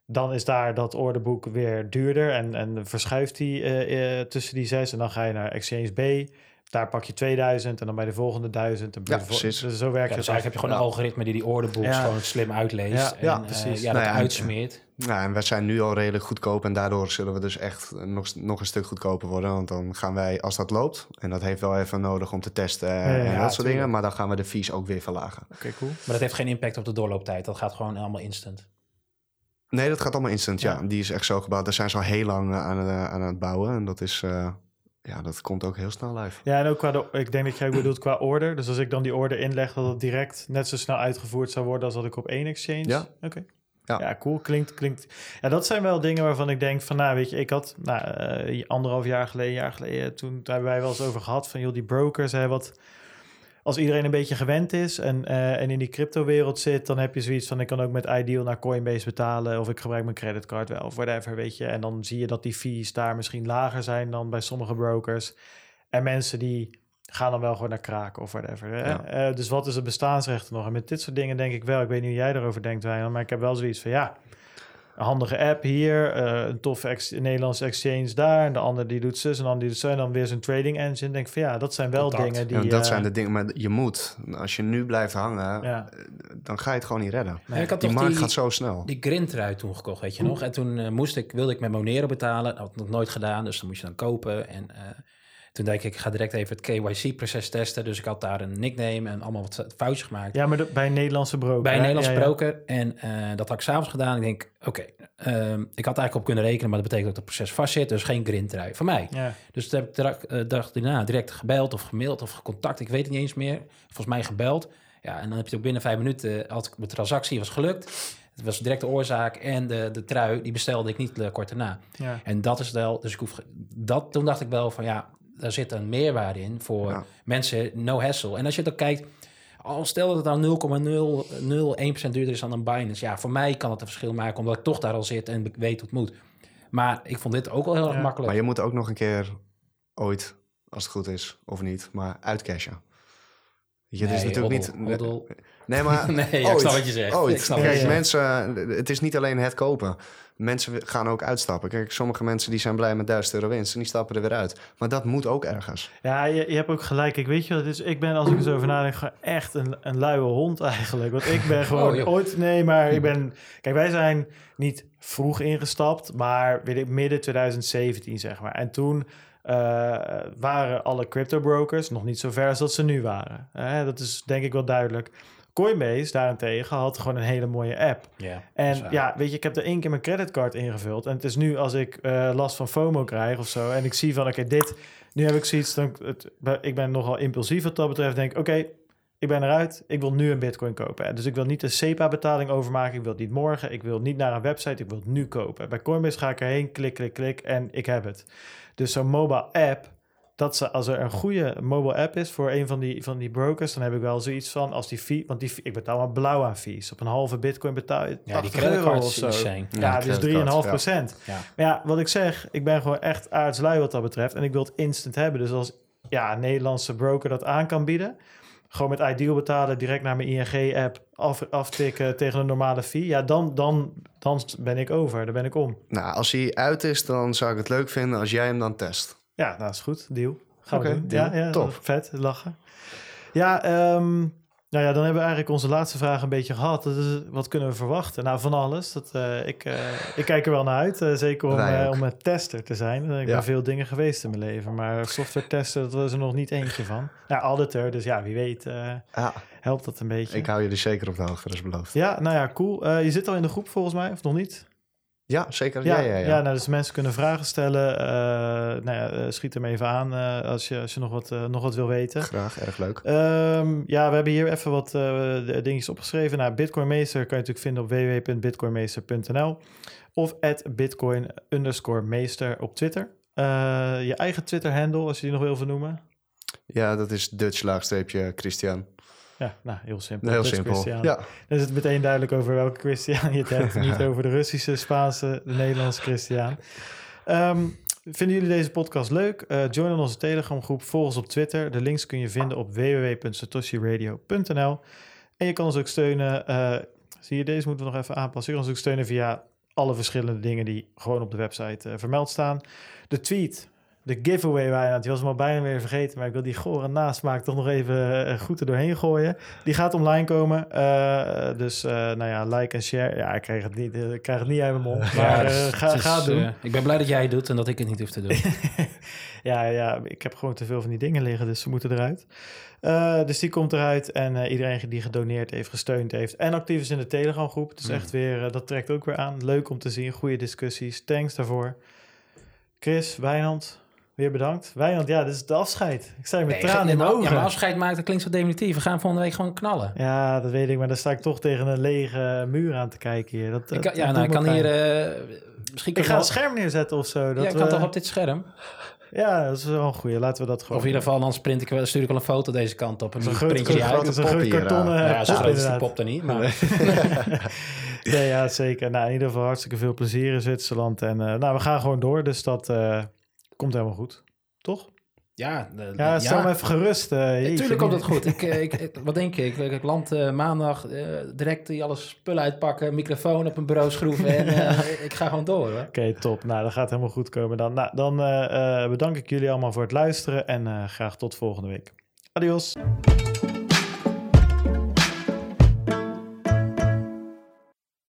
Dan is daar dat orderboek weer duurder en, en verschuift die eh, eh, tussen die zes. En dan ga je naar Exchange B. Daar pak je 2000 en dan bij de volgende 1000. En Ja, precies. Dus zo werkt Ja, het dus eigenlijk heb je gewoon een algoritme die die orderboeks Ja. gewoon slim uitleest. Ja, en, ja, eh, precies. ja, dat Nou ja, uitsmeert. Ja, en wij zijn nu al redelijk goedkoop en daardoor zullen we dus echt nog, nog een stuk goedkoper worden. Want dan gaan wij, als dat loopt, en dat heeft wel even nodig om te testen Ja, ja, en dat ja, soort tuurlijk. dingen, maar dan gaan we de fees ook weer verlagen. Oké, cool. Maar dat heeft geen impact op de doorlooptijd. Dat gaat gewoon allemaal instant. Nee, dat gaat allemaal instant, ja. Ja. Die is echt zo gebouwd. Daar zijn ze al heel lang eh, aan, eh, aan het bouwen en dat is, eh, ja, dat komt ook heel snel live. Ja, en ook qua de, ik denk dat jij bedoelt qua order. Dus als ik dan die order inleg, dat het direct net zo snel uitgevoerd zou worden als dat ik op één exchange. Ja. Oké. Ja. Ja. cool. Klinkt, klinkt. Ja, dat zijn wel dingen waarvan ik denk van, nou, weet je, ik had nou, anderhalf jaar geleden, jaar geleden, toen daar hebben wij wel eens over gehad van, joh, die brokers, hè, wat. Als iedereen een beetje gewend is en, eh, en in die crypto-wereld zit, dan heb je zoiets van: ik kan ook met Ideal naar Coinbase betalen, of ik gebruik mijn creditcard wel, of whatever, weet je. En dan zie je dat die fees daar misschien lager zijn dan bij sommige brokers. En mensen die gaan dan wel gewoon naar kraken of whatever. Hè? Ja. Eh, dus wat is het bestaansrecht nog? En met dit soort dingen denk ik wel, ik weet niet hoe jij erover denkt, Wijnand, maar ik heb wel zoiets van ja. Een handige app hier, eh, een toffe ex Nederlandse exchange daar. En de ander die doet zus en dan die doet zo. En dan weer zo'n trading engine. Denk van ja, dat zijn wel Contact. dingen die... Ja, dat eh, zijn de dingen, maar je moet. Als je nu blijft hangen, Ja. eh, dan ga je het gewoon niet redden. En ik had Die markt die, gaat zo snel. die grindtrui toen gekocht, weet je nog? En toen moest ik, wilde ik met Monero betalen. Dat had ik nog nooit gedaan, dus dan moest je dan kopen. En eh, toen dacht ik, ik ga direct even het KYC-proces testen. Dus ik had daar een nickname en allemaal wat foutjes gemaakt. Ja, maar de- bij een Nederlandse broker. bij een? Nederlandse Ja, ja. broker. En eh, dat had ik s'avonds gedaan. Ik denk, oké, ehm, ik had eigenlijk op kunnen rekenen, maar dat betekent dat het proces vastzit. Dus geen grindtrui voor mij. Ja. Dus toen heb ik direct, eh, dag daarna direct gebeld of gemaild of gecontact. Ik weet het niet eens meer. Volgens mij gebeld. Ja, en dan heb je ook binnen vijf minuten, had ik mijn transactie was gelukt. Het was direct de oorzaak en de, de trui, die bestelde ik niet eh, kort daarna. Ja. En dat is wel, dus ik hoef, dat, toen dacht ik wel van ja, daar zit een meerwaarde in voor Ja. mensen, no hassle. En als je dan kijkt, al stel dat het dan 0,001% duurder is dan een Binance. Ja, voor mij kan het een verschil maken, omdat ik toch daar al zit en weet hoe het moet. Maar ik vond dit ook wel heel erg Ja. makkelijk. Maar je moet ook nog een keer ooit, als het goed is of niet, maar uitcashen. Weet Je, het is natuurlijk niet. Nee, maar. Nee, ja, ik snap wat je zegt. Ooit. Ik snap Kijk, wat je mensen, het is niet alleen het kopen. Mensen gaan ook uitstappen. Kijk, sommige mensen die zijn blij met 1000 euro winst en die stappen er weer uit. Maar dat moet ook ergens. Ja, je, je hebt ook gelijk. Ik weet je wat het is. Ik ben, als ik er zo over nadenk, echt een, een luie hond eigenlijk. Want ik ben gewoon Oh, ooit... Nee, maar ik ben... Kijk, wij zijn niet vroeg ingestapt, maar weet ik, midden 2017, zeg maar. En toen eh, waren alle crypto brokers nog niet zo ver als dat ze nu waren. Hè, dat is denk ik wel duidelijk. Coinbase daarentegen had gewoon een hele mooie app. Is En ja, weet je, ik heb er één keer mijn creditcard ingevuld. En het is nu als ik eh, last van FOMO krijg of zo. En ik zie van, oké, dit... Nu heb ik zoiets, dan, het, ik ben nogal impulsief wat dat betreft. Denk, oké, ik ben eruit, ik wil nu een bitcoin kopen. Dus ik wil niet een SEPA-betaling overmaken, ik wil het niet morgen, ik wil niet naar een website, ik wil het nu kopen. Bij Coinbase ga ik erheen, klik, klik, klik en ik heb het. Dus zo'n mobile app, dat ze, als er een goede mobile app is voor een van die, van die brokers, dan heb ik wel zoiets van, als die fee, want die, fee- ik betaal maar blauw aan fees. Op een halve bitcoin betaal je Ja, die 80 euro of zo. zijn. Ja, Ja, dus creditcard, 3,5 procent. Ja. Maar ja, wat ik zeg, ik ben gewoon echt aardslui wat dat betreft. En ik wil het instant hebben. Dus als ja, een Nederlandse broker dat aan kan bieden... gewoon met Ideal betalen, direct naar mijn ING-app... Af, aftikken tegen een normale fee... ja, dan, dan, dan ben ik over. Dan ben ik om. Nou, als hij uit is, dan zou ik het leuk vinden als jij hem dan test. Ja, nou is goed. Deal. Gaan we doen. deal. Ja, ja, Top. Vet, lachen. Ja, ehm, nou ja, dan hebben we eigenlijk onze laatste vraag een beetje gehad. Dat is, wat kunnen we verwachten? Nou, van alles. Dat, eh, ik, eh, ik kijk er wel naar uit. eh, zeker om, om een tester te zijn. Ik Ja. ben veel dingen geweest in mijn leven. Maar software testen, dat was er nog niet eentje van. Ja, auditor. Dus ja, wie weet Ja, helpt dat een beetje. ik hou jullie zeker op de hoogte, dat is beloofd. Ja, nou ja, cool. Je zit al in de groep volgens mij, of nog niet? Ja, zeker. Ja, Ja, ja, ja. nou, dus mensen kunnen vragen stellen. Eh, nou ja, eh, schiet hem even aan eh, als je, als je nog, wat, nog wat wil weten. Graag, erg leuk. Ehm, ja, we hebben hier even wat dingetjes opgeschreven. Nou, Bitcoin Meester kan je natuurlijk vinden op www.bitcoinmeester.nl of at bitcoin underscore meester op Twitter. Je eigen Twitter-handle, als je die nog wil vernoemen. Ja, dat is Dutch laagstreepje Christian. Ja, nou, heel simpel. Heel simpel. Ja, Dan is het meteen duidelijk over welke Christian je het hebt. Niet over de Russische, Spaanse, de Nederlandse Christian. Ehm, vinden jullie deze podcast leuk? Eh, join onze Telegram groep. Volg ons op Twitter. De links kun je vinden op www.satoshiradio.nl. En je kan ons ook steunen. eh, zie je, deze moeten we nog even aanpassen. Je kan ons ook steunen via alle verschillende dingen die gewoon op de website eh, vermeld staan. De tweet, de giveaway bijna. Die was al bijna weer vergeten. Maar ik wil die gore nasmaak toch nog even eh, goed er doorheen gooien. Die gaat online komen. Eh, dus eh, nou ja, like en share. Ja, ik krijg het niet, ik krijg het niet uit mijn mond. Maar ga, ga het doen. ik ben blij dat jij het doet en dat ik het niet hoef te doen. ja, ja, ik heb gewoon te veel van die dingen liggen, dus ze moeten eruit. Dus die komt eruit en iedereen die gedoneerd heeft, gesteund heeft en actief is in de Telegram groep. Dus Mm. echt weer, dat trekt ook weer aan. Leuk om te zien, goede discussies. Thanks daarvoor. Chris, Wijnand, weer bedankt. Wijnand, ja, dit is de afscheid. Ik sta hier met Nee, tranen in mijn Ja, ogen. maar afscheid maakt, dat klinkt zo definitief. We gaan volgende week gewoon knallen. Ja, dat weet ik, maar dan sta ik toch tegen een lege muur aan te kijken hier. Dat, Ik dat- kan, dat ja, nou, ik doet kan hier... eh, misschien ik ga wel- een scherm neerzetten of zo. Dat ja, ik kan we- toch op dit scherm? Ja, dat is wel een goeie. Laten we dat gewoon Of in ieder geval, dan sprint ik wel, stuur ik wel een foto deze kant op. En dan groot, print je uit. groot pop hier, kartonnen Nou ja, zo groot is die pop er niet. Maar Ja, ja, zeker. Nou, in ieder geval hartstikke veel plezier in Zwitserland. En eh, nou, we gaan gewoon door, dus dat eh, komt helemaal goed. Toch? ja, de- Ja, stel me even gerust. eh jeetje, Natuurlijk komt het goed. Ik, eh, ik, ik- wat denk je? Ik, ik land eh, maandag eh, direct die alle spullen uitpakken, microfoon op een bureau schroeven en eh, ik ga gewoon door. Oké, top. Nou, dat gaat helemaal goed komen dan. Nou, dan eh, eh, bedank ik jullie allemaal voor het luisteren en eh, graag tot volgende week. Adios.